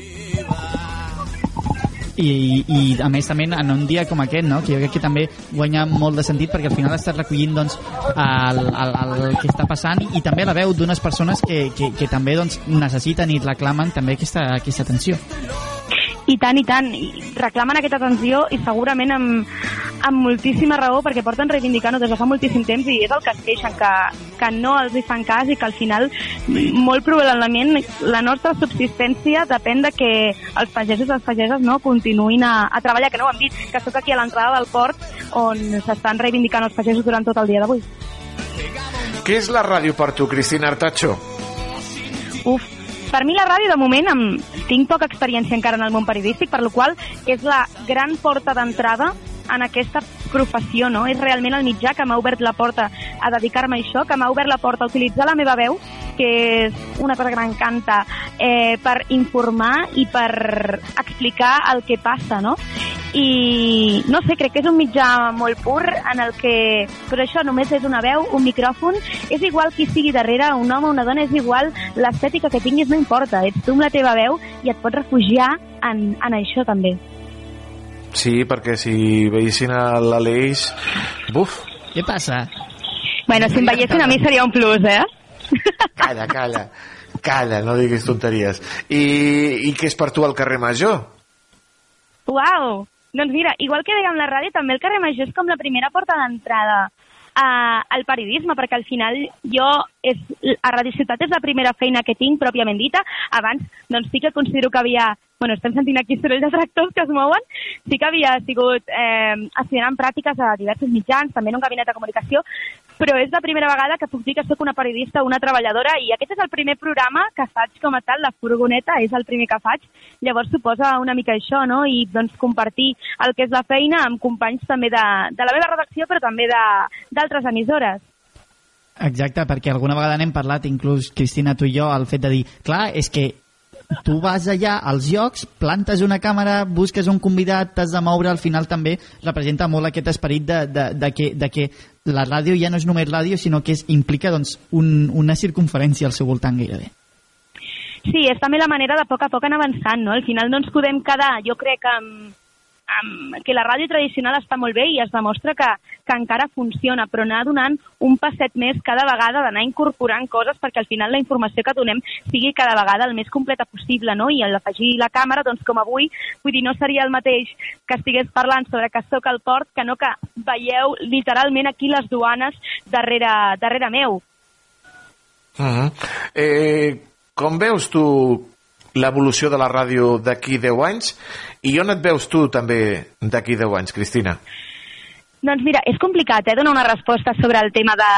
I, i a més també en un dia com aquest no? que jo crec que també guanya molt de sentit perquè al final estàs recollint doncs, el, el, el que està passant i també la veu d'unes persones que, que, que també doncs, necessiten i reclamen també aquesta, aquesta atenció I tant, i tant. I reclamen aquesta atenció i segurament amb, amb moltíssima raó perquè porten reivindicant-ho des de fa moltíssim temps i és el que es queixen, que, que no els hi fan cas i que al final molt probablement la nostra subsistència depèn de que els pagesos i les pageses no, continuïn a, a treballar, que no ho hem dit, que sóc aquí a l'entrada del port on s'estan reivindicant els pagesos durant tot el dia d'avui. Què és la ràdio per tu, Cristina Artacho? Uf, per mi la ràdio de moment em, tinc poca experiència encara en el món periodístic, per la qual és la gran porta d'entrada en aquesta professió, no? És realment el mitjà que m'ha obert la porta a dedicar-me a això, que m'ha obert la porta a utilitzar la meva veu, que és una cosa que m'encanta, eh, per informar i per explicar el que passa, no? I no sé, crec que és un mitjà molt pur en el que, però això només és una veu, un micròfon, és igual qui sigui darrere, un home o una dona, és igual l'estètica que tinguis, no importa, ets tu amb la teva veu i et pots refugiar en, en això també. Sí, perquè si veiessin a l'Aleix... Buf! Què passa? Bueno, si em veiessin a mi seria un plus, eh? <laughs> Calla, calla. Calla, no diguis tonteries. I, I què és per tu el carrer Major? Uau! Doncs mira, igual que dèiem la ràdio, també el carrer Major és com la primera porta d'entrada a, al periodisme, perquè al final jo és, a Radio Ciutat és la primera feina que tinc, pròpiament dita. Abans, doncs sí que considero que havia bueno, estem sentint aquí soroll de tractors que es mouen, sí que havia sigut eh, estudiant pràctiques a diversos mitjans, també en un gabinet de comunicació, però és la primera vegada que puc dir que sóc una periodista, una treballadora, i aquest és el primer programa que faig com a tal, la furgoneta és el primer que faig, llavors suposa una mica això, no?, i doncs compartir el que és la feina amb companys també de, de la meva redacció, però també d'altres emissores. Exacte, perquè alguna vegada n'hem parlat, inclús Cristina, tu i jo, el fet de dir, clar, és que tu vas allà als llocs, plantes una càmera, busques un convidat, t'has de moure, al final també representa molt aquest esperit de, de, de, que, de que la ràdio ja no és només ràdio, sinó que és, implica doncs, un, una circunferència al seu voltant gairebé. Sí, és també la manera de a poc a poc anar avançant, no? Al final no ens podem quedar, jo crec, amb, que la ràdio tradicional està molt bé i es demostra que, que encara funciona, però anar donant un passet més cada vegada, d'anar incorporant coses perquè al final la informació que donem sigui cada vegada el més completa possible, no? I l'afegir la càmera, doncs com avui, vull dir, no seria el mateix que estigués parlant sobre que sóc al port que no que veieu literalment aquí les duanes darrere, darrere meu. Uh -huh. eh, com veus tu l'evolució de la ràdio d'aquí 10 anys i on et veus tu també d'aquí 10 anys, Cristina? Doncs mira, és complicat eh, donar una resposta sobre el tema de,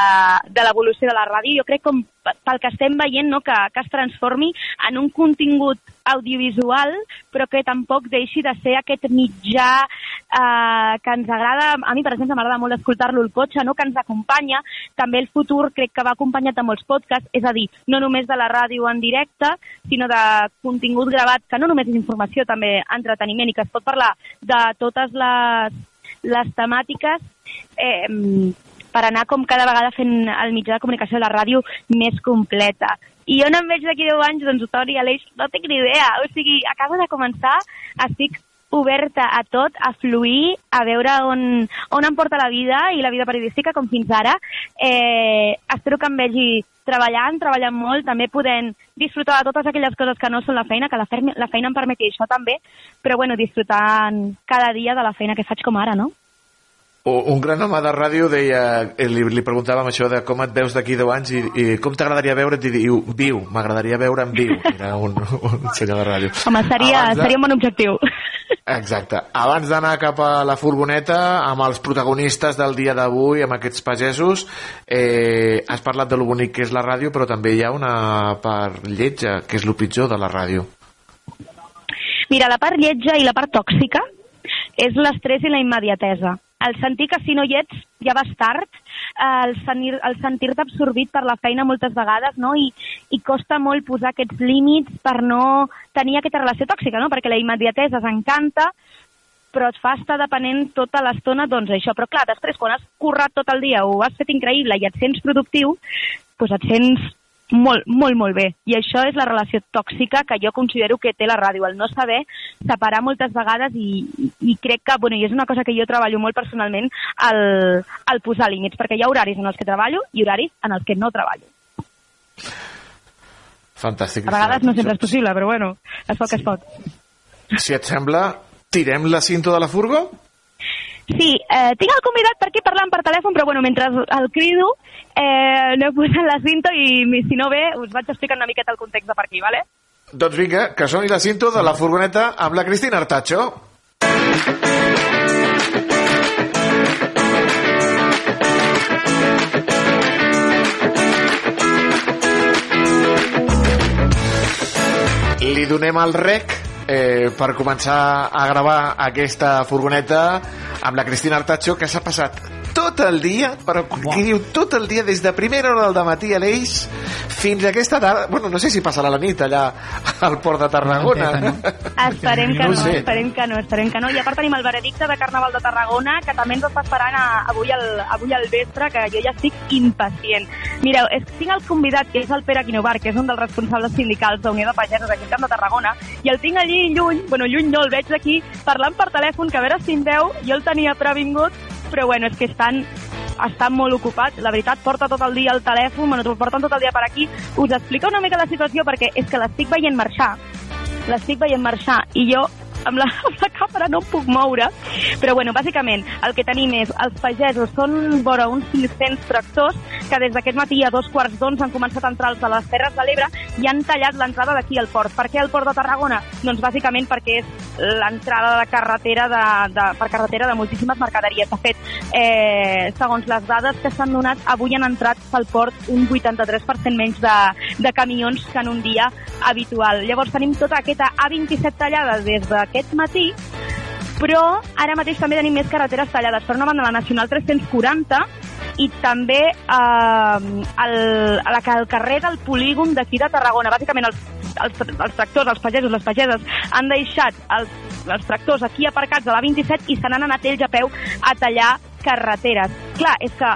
de l'evolució de la ràdio. Jo crec com pel que estem veient no, que, que es transformi en un contingut audiovisual, però que tampoc deixi de ser aquest mitjà eh, que ens agrada, a mi per exemple m'agrada molt escoltar-lo al cotxe, no? que ens acompanya, també el futur crec que va acompanyat de molts podcasts, és a dir, no només de la ràdio en directe, sinó de contingut gravat, que no només és informació, també entreteniment, i que es pot parlar de totes les, les temàtiques eh, per anar com cada vegada fent el mitjà de comunicació de la ràdio més completa. I on em veig d'aquí 10 anys? Doncs, Tori, Aleix, no tinc ni idea. O sigui, acabo de començar, estic oberta a tot, a fluir, a veure on, on em porta la vida i la vida periodística, com fins ara. Eh, espero que em vegi treballant, treballant molt, també podent disfrutar de totes aquelles coses que no són la feina, que la, feina, la feina em permeti això també, però bueno, disfrutant cada dia de la feina que faig com ara, no? Un gran home de ràdio deia, eh, li, li preguntàvem això de com et veus d'aquí 10 anys i, i com t'agradaria veure't i diu, viu, m'agradaria veure en viu. Era un, un senyor de ràdio. Home, seria, Abans de- seria un bon objectiu. Exacte. Abans d'anar cap a la furgoneta, amb els protagonistes del dia d'avui, amb aquests pagesos, eh, has parlat de lo bonic que és la ràdio, però també hi ha una part lletja, que és lo pitjor de la ràdio. Mira, la part lletja i la part tòxica és l'estrès i la immediatesa. El sentir que si no hi ets ja vas tard, el sentir- sentir-te absorbit per la feina moltes vegades, no? I, I costa molt posar aquests límits per no tenir aquesta relació tòxica, no? Perquè la immediatesa s'encanta, però et fa estar depenent tota l'estona, doncs això. Però clar, després, quan has currat tot el dia o has fet increïble i et sents productiu, doncs et sents molt, molt, molt bé. I això és la relació tòxica que jo considero que té la ràdio, el no saber separar moltes vegades i, i crec que, bueno, i és una cosa que jo treballo molt personalment, el, el posar límits, perquè hi ha horaris en els que treballo i horaris en els que no treballo. Fantàstic. A vegades no sempre és possible, però bueno, es pot que es pot. Si et sembla, tirem la cinta de la furgo? Sí, eh, tinc el convidat per aquí parlant per telèfon, però bueno, mentre el crido eh, no he posat la cinta i si no ve us vaig explicant una miqueta el context de per aquí, vale? Doncs vinga, que soni la cinta de la furgoneta amb la Cristina Artacho. Li donem el rec eh, per començar a gravar aquesta furgoneta amb la Cristina Artacho, que s'ha passat tot el dia, però qui diu tot el dia, des de primera hora del matí a l'Eix fins a aquesta tarda, bueno, no sé si passarà la nit allà al port de Tarragona. Esperem que No no, ho sé. esperem que no, esperem que no. I a part tenim el veredicte de Carnaval de Tarragona, que també ens està esperant a, avui, al, avui al vespre, que jo ja estic impacient. Mireu, és, tinc el convidat, que és el Pere Quinovar, que és un dels responsables sindicals d'Unió de Pagesos aquí al Camp de Tarragona, i el tinc allí lluny, bueno, lluny no, el veig aquí, parlant per telèfon, que a veure si em veu, jo el tenia previngut, però bueno, és que estan estan molt ocupats, la veritat, porta tot el dia el telèfon, bueno, porten tot el dia per aquí, us explica una mica la situació perquè és que l'estic veient marxar, l'estic veient marxar i jo amb la, amb la càmera no em puc moure. Però bueno, bàsicament el que tenim és els pagesos són vora uns 500 tractors que des d'aquest matí a dos quarts d'onze han començat a entrar els de les Terres de l'Ebre i han tallat l'entrada d'aquí al port. Per què al port de Tarragona? Doncs bàsicament perquè és l'entrada de carretera de, de, per carretera de moltíssimes mercaderies. De fet, eh, segons les dades que s'han donat, avui han entrat pel port un 83% menys de, de camions que en un dia habitual. Llavors tenim tota aquesta A27 tallada des d'aquest matí però ara mateix també tenim més carreteres tallades. Per una banda, la Nacional 340 i també eh, el, el, el carrer del polígon d'aquí de Tarragona. Bàsicament, els, els, els tractors, els pagesos, les pageses, han deixat els, els tractors aquí aparcats a la 27 i se n'han anat ells a peu a tallar carreteres. Clar, és que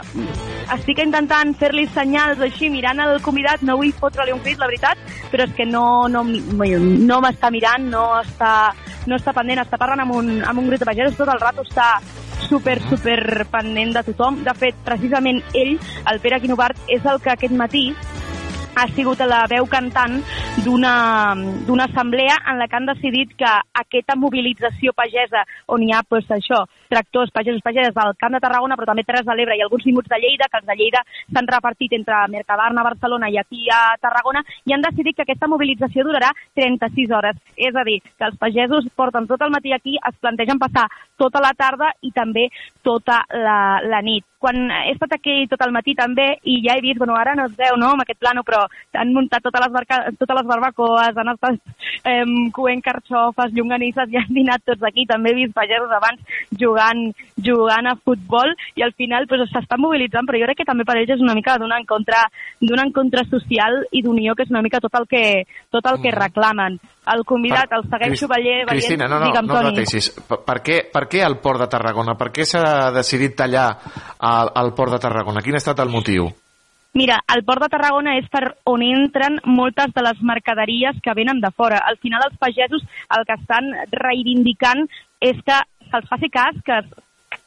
estic intentant fer-li senyals així, mirant el convidat, no vull fotre-li un crit, la veritat, però és que no, no, no m'està mirant, no està, no està pendent, està parlant amb un, amb un grup de pagesos, tot el rato està super, super pendent de tothom. De fet, precisament ell, el Pere Quinovart, és el que aquest matí ha sigut la veu cantant d'una assemblea en la que han decidit que aquesta mobilització pagesa, on hi ha pues, això, tractors, pagesos, pageses del Camp de Tarragona, però també Terres de l'Ebre i alguns minuts de Lleida, que els de Lleida s'han repartit entre Mercadarna, Barcelona i aquí a Tarragona, i han decidit que aquesta mobilització durarà 36 hores. És a dir, que els pagesos porten tot el matí aquí, es plantegen passar tota la tarda i també tota la, la nit. Quan he estat aquí tot el matí també, i ja he vist, bueno, ara no es veu, no?, amb aquest plano, però han muntat totes les, barca, totes les barbacoes, han estat eh, coent carxofes, llonganisses, i han dinat tots aquí. També he vist pagesos abans jugant, jugant a futbol, i al final pues, s'estan mobilitzant, però jo crec que també per ells és una mica d'un encontre, d'un encontre social i d'unió, que és una mica tot el que, tot el que reclamen. El convidat, el segueixo veient... Cristina, no, no, digue'm, no Toni. pateixis. Per, per, què, per què el port de Tarragona? Per què s'ha decidit tallar al, al port de Tarragona? Quin ha estat el motiu? Mira, el port de Tarragona és per on entren moltes de les mercaderies que venen de fora. Al final els pagesos el que estan reivindicant és que se'ls faci cas, que,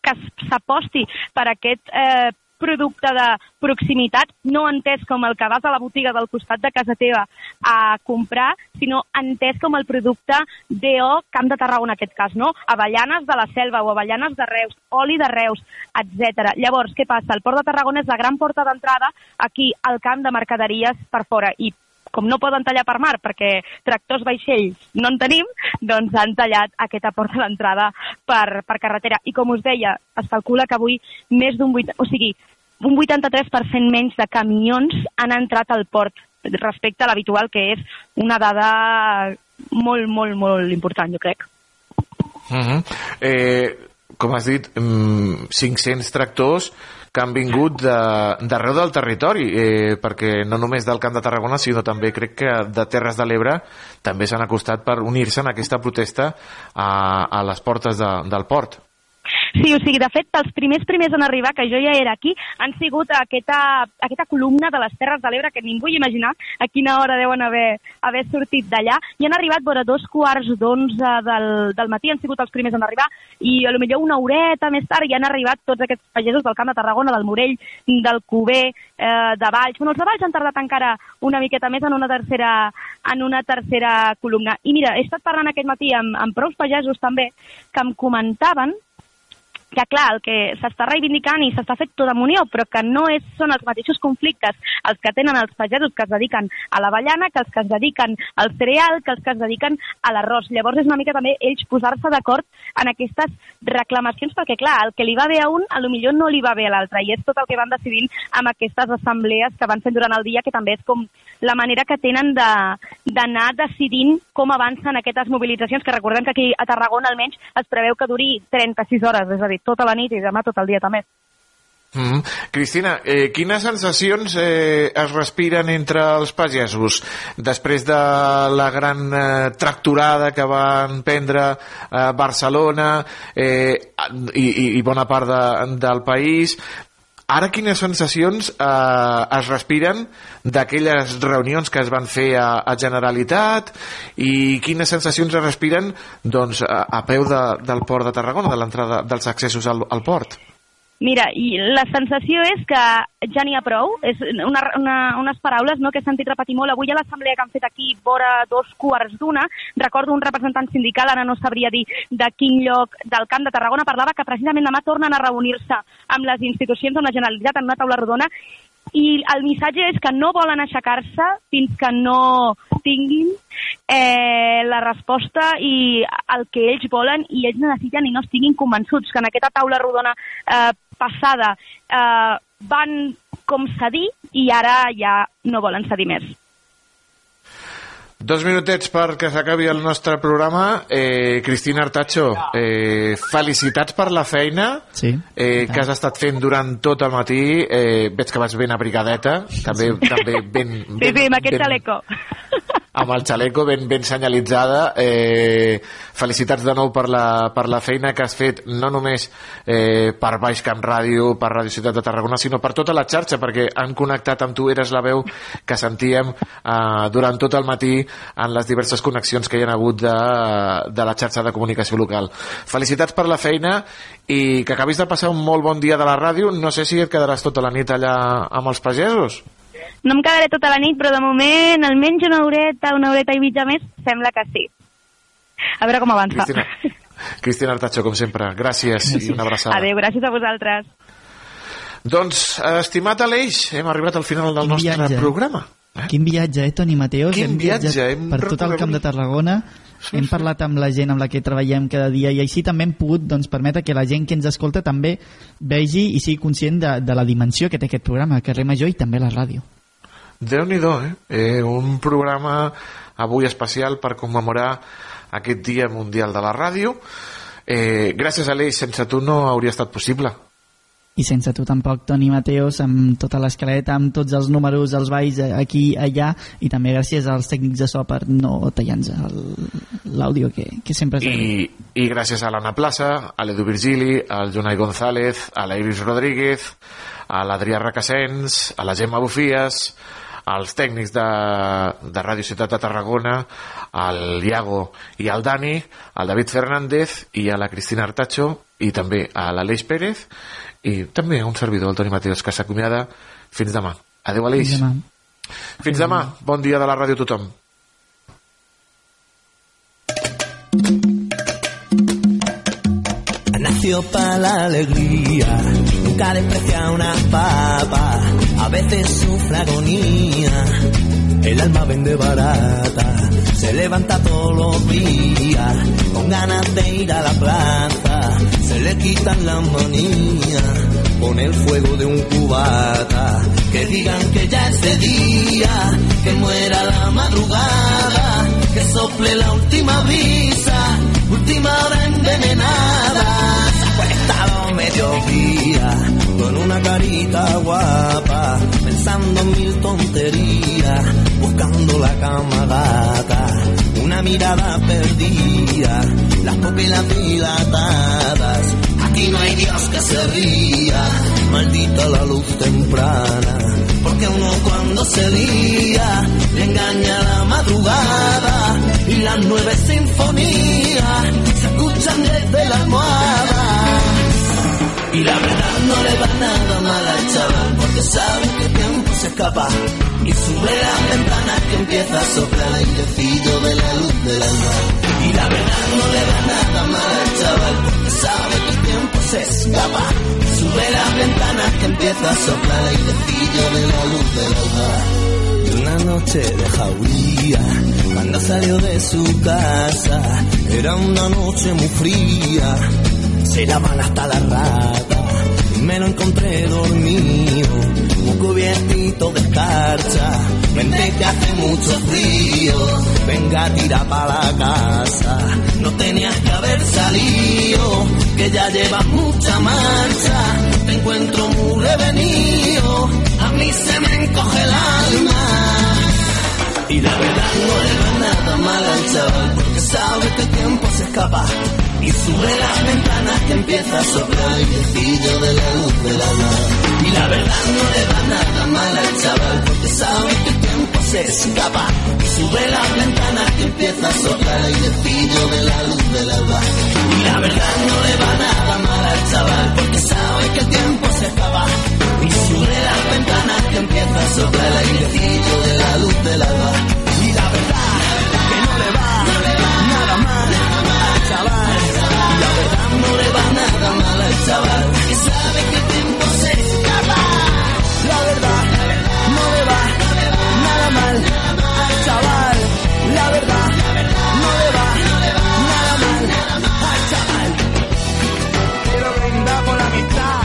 que s'aposti per aquest eh, producte de proximitat, no entès com el que vas a la botiga del costat de casa teva a comprar, sinó entès com el producte DO Camp de Tarragona, en aquest cas, no? Avellanes de la Selva o avellanes de Reus, oli de Reus, etc. Llavors, què passa? El Port de Tarragona és la gran porta d'entrada aquí al camp de mercaderies per fora i com no poden tallar per mar perquè tractors vaixells no en tenim, doncs han tallat aquesta porta d'entrada per, per carretera. I com us deia, es calcula que avui més d'un 8, o sigui, un 83% menys de camions han entrat al port respecte a l'habitual, que és una dada molt, molt, molt important, jo crec. Uh -huh. eh, com has dit, mm, 500 tractors que han vingut d'arreu de, del territori, eh, perquè no només del Camp de Tarragona, sinó també crec que de Terres de l'Ebre també s'han acostat per unir-se en aquesta protesta a, a les portes de, del port. Sí, o sigui, de fet, els primers primers en arribar, que jo ja era aquí, han sigut aquesta, aquesta columna de les Terres de l'Ebre, que ningú imagina a quina hora deuen haver, haver sortit d'allà, i han arribat vora dos quarts d'onze del, del matí, han sigut els primers en arribar, i a lo millor una horeta més tard ja han arribat tots aquests pagesos del Camp de Tarragona, del Morell, del Cuber, eh, de Valls. Bueno, els de Valls han tardat encara una miqueta més en una tercera, en una tercera columna. I mira, he estat parlant aquest matí amb, amb prou pagesos també, que em comentaven que clar, el que s'està reivindicant i s'està fet tota munió, però que no és, són els mateixos conflictes els que tenen els pagesos que es dediquen a l'avellana, que els que es dediquen al cereal, que els que es dediquen a l'arròs. Llavors és una mica també ells posar-se d'acord en aquestes reclamacions, perquè clar, el que li va bé a un, a lo millor no li va bé a l'altre, i és tot el que van decidint amb aquestes assemblees que van fent durant el dia, que també és com la manera que tenen d'anar de, decidint com avancen aquestes mobilitzacions, que recordem que aquí a Tarragona almenys es preveu que duri 36 hores, és a dir, tota la nit i demà tot el dia també. Mm -hmm. Cristina, eh, quines sensacions eh, es respiren entre els pagesos després de la gran eh, tracturada que van prendre eh, Barcelona eh, i, i bona part de, del país Ara quines sensacions eh, es respiren d'aquelles reunions que es van fer a, a Generalitat i quines sensacions es respiren doncs, a, a peu de, del port de Tarragona, de l'entrada dels accessos al, al port? Mira, i la sensació és que ja n'hi ha prou. És una, una, unes paraules no, que he sentit repetir molt. Avui a l'assemblea que han fet aquí, vora dos quarts d'una, recordo un representant sindical, ara no sabria dir de quin lloc del Camp de Tarragona, parlava que precisament demà tornen a reunir-se amb les institucions, amb la Generalitat, en una taula rodona, i el missatge és que no volen aixecar-se fins que no tinguin eh, la resposta i el que ells volen i ells necessiten i no estiguin convençuts que en aquesta taula rodona eh, passada eh, van com cedir i ara ja no volen cedir més. Dos minutets perquè s'acabi el nostre programa. Eh, Cristina Artacho, eh, felicitats per la feina sí. eh, que has estat fent durant tot el matí. Eh, veig que vas ben abrigadeta, també, sí. també ben, Sí, ben, sí, amb aquest ben, xaleco. Amb el xaleco ben, ben senyalitzada. Eh, felicitats de nou per la, per la feina que has fet, no només eh, per Baix Camp Ràdio, per Ràdio Ciutat de Tarragona, sinó per tota la xarxa, perquè han connectat amb tu, eres la veu que sentíem eh, durant tot el matí en les diverses connexions que hi ha hagut de, de la xarxa de comunicació local. Felicitats per la feina i que acabis de passar un molt bon dia de la ràdio. No sé si et quedaràs tota la nit allà amb els pagesos. No em quedaré tota la nit, però de moment almenys una horeta, una horeta i mitja més, sembla que sí. A veure com avança. Cristina, Cristina Artacho, com sempre, gràcies i una abraçada. Adéu, gràcies a vosaltres. Doncs, eh, estimat Aleix, hem arribat al final del nostre viatge. programa. Eh? Quin viatge, eh, Toni Mateos? Quin hem viatjat viatge, hem per tot el camp de Tarragona, sí, hem parlat amb la gent amb la que treballem cada dia i així també hem pogut doncs, permetre que la gent que ens escolta també vegi i sigui conscient de, de la dimensió que té aquest programa, Carrer Major i també la ràdio. Déu nhi eh? eh? Un programa avui especial per commemorar aquest Dia Mundial de la Ràdio. Eh, gràcies, Aleix, sense tu no hauria estat possible. I sense tu tampoc, Toni Mateos, amb tota l'escaleta, amb tots els números, els balls eh, aquí, allà, i també gràcies als tècnics de so per no tallar-nos l'àudio, que, que sempre és I, i gràcies a l'Anna Plaça, a l'Edu Virgili, al Jonai González, a la Iris Rodríguez, a l'Adrià Requesens, a la Gemma Bufies, als tècnics de, de Ràdio Ciutat de Tarragona, al Iago i al Dani, al David Fernández i a la Cristina Artacho i també a l'Aleix Pérez i també a un servidor, el Toni Mateos, que s'acomiada fins demà. Adéu, Aleix. Fins demà. Fins demà. Bon dia de la ràdio a tothom. Nació para la alegría, nunca desprecia una papa, a veces sufre agonía, el alma vende barata, se levanta todos los días, con ganas de ir a la plaza, se le quitan las manías, con el fuego de un cubata, que digan que ya es de día, que muera la madrugada, que sople la última brisa, última hora envenenada, mediodía, con una carita guapa, pensando en mil tonterías, buscando la cama gata, una mirada perdida, las pupilas dilatadas, aquí no hay Dios que se ría, maldita la luz temprana, porque uno cuando se lía, le engaña la madrugada, y las nueve sinfonías se escuchan desde la almohada. Y la verdad no le va nada mal al chaval Porque sabe que el tiempo se escapa. Y sube las ventanas que empieza a soplar el airecillo de la luz del alma. Y la verdad no le va nada mal al chaval Porque sabe que el tiempo se escapa. Y sube las ventanas que empieza a soplar el airecillo de la luz del alma. Una noche de jauría, cuando salió de su casa, era una noche muy fría, se daban hasta la rata, me lo encontré dormido, muy cubiertito de escarcha, vente que hace mucho frío, venga tira para la casa, no tenías que haber salido, que ya llevas mucha marcha, te encuentro muy revenido, a mí se me encoge el alma. Y la verdad no le va nada mal al chaval Porque sabe que el tiempo se escapa Y sube las ventanas que empieza a soplar el airecillo de la luz del alma Y la verdad no le va nada mal al chaval Porque sabe que el tiempo se escapa Y sube las ventanas que empieza a soplar el airecillo de la luz del alba Y la verdad no le va nada mal al chaval Porque sabe que el tiempo se acaba. Y sobre las ventanas que empieza a soplar el airecillo de la luz. Y la verdad, chaval. Que sabe que el tiempo se escapa. La verdad, no le va nada mal al chaval. La verdad, no le va nada mal al chaval. Quiero brindar por la mitad.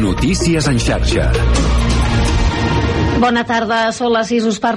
Notícies en xarxa. Bona tarda, són les 6, us parla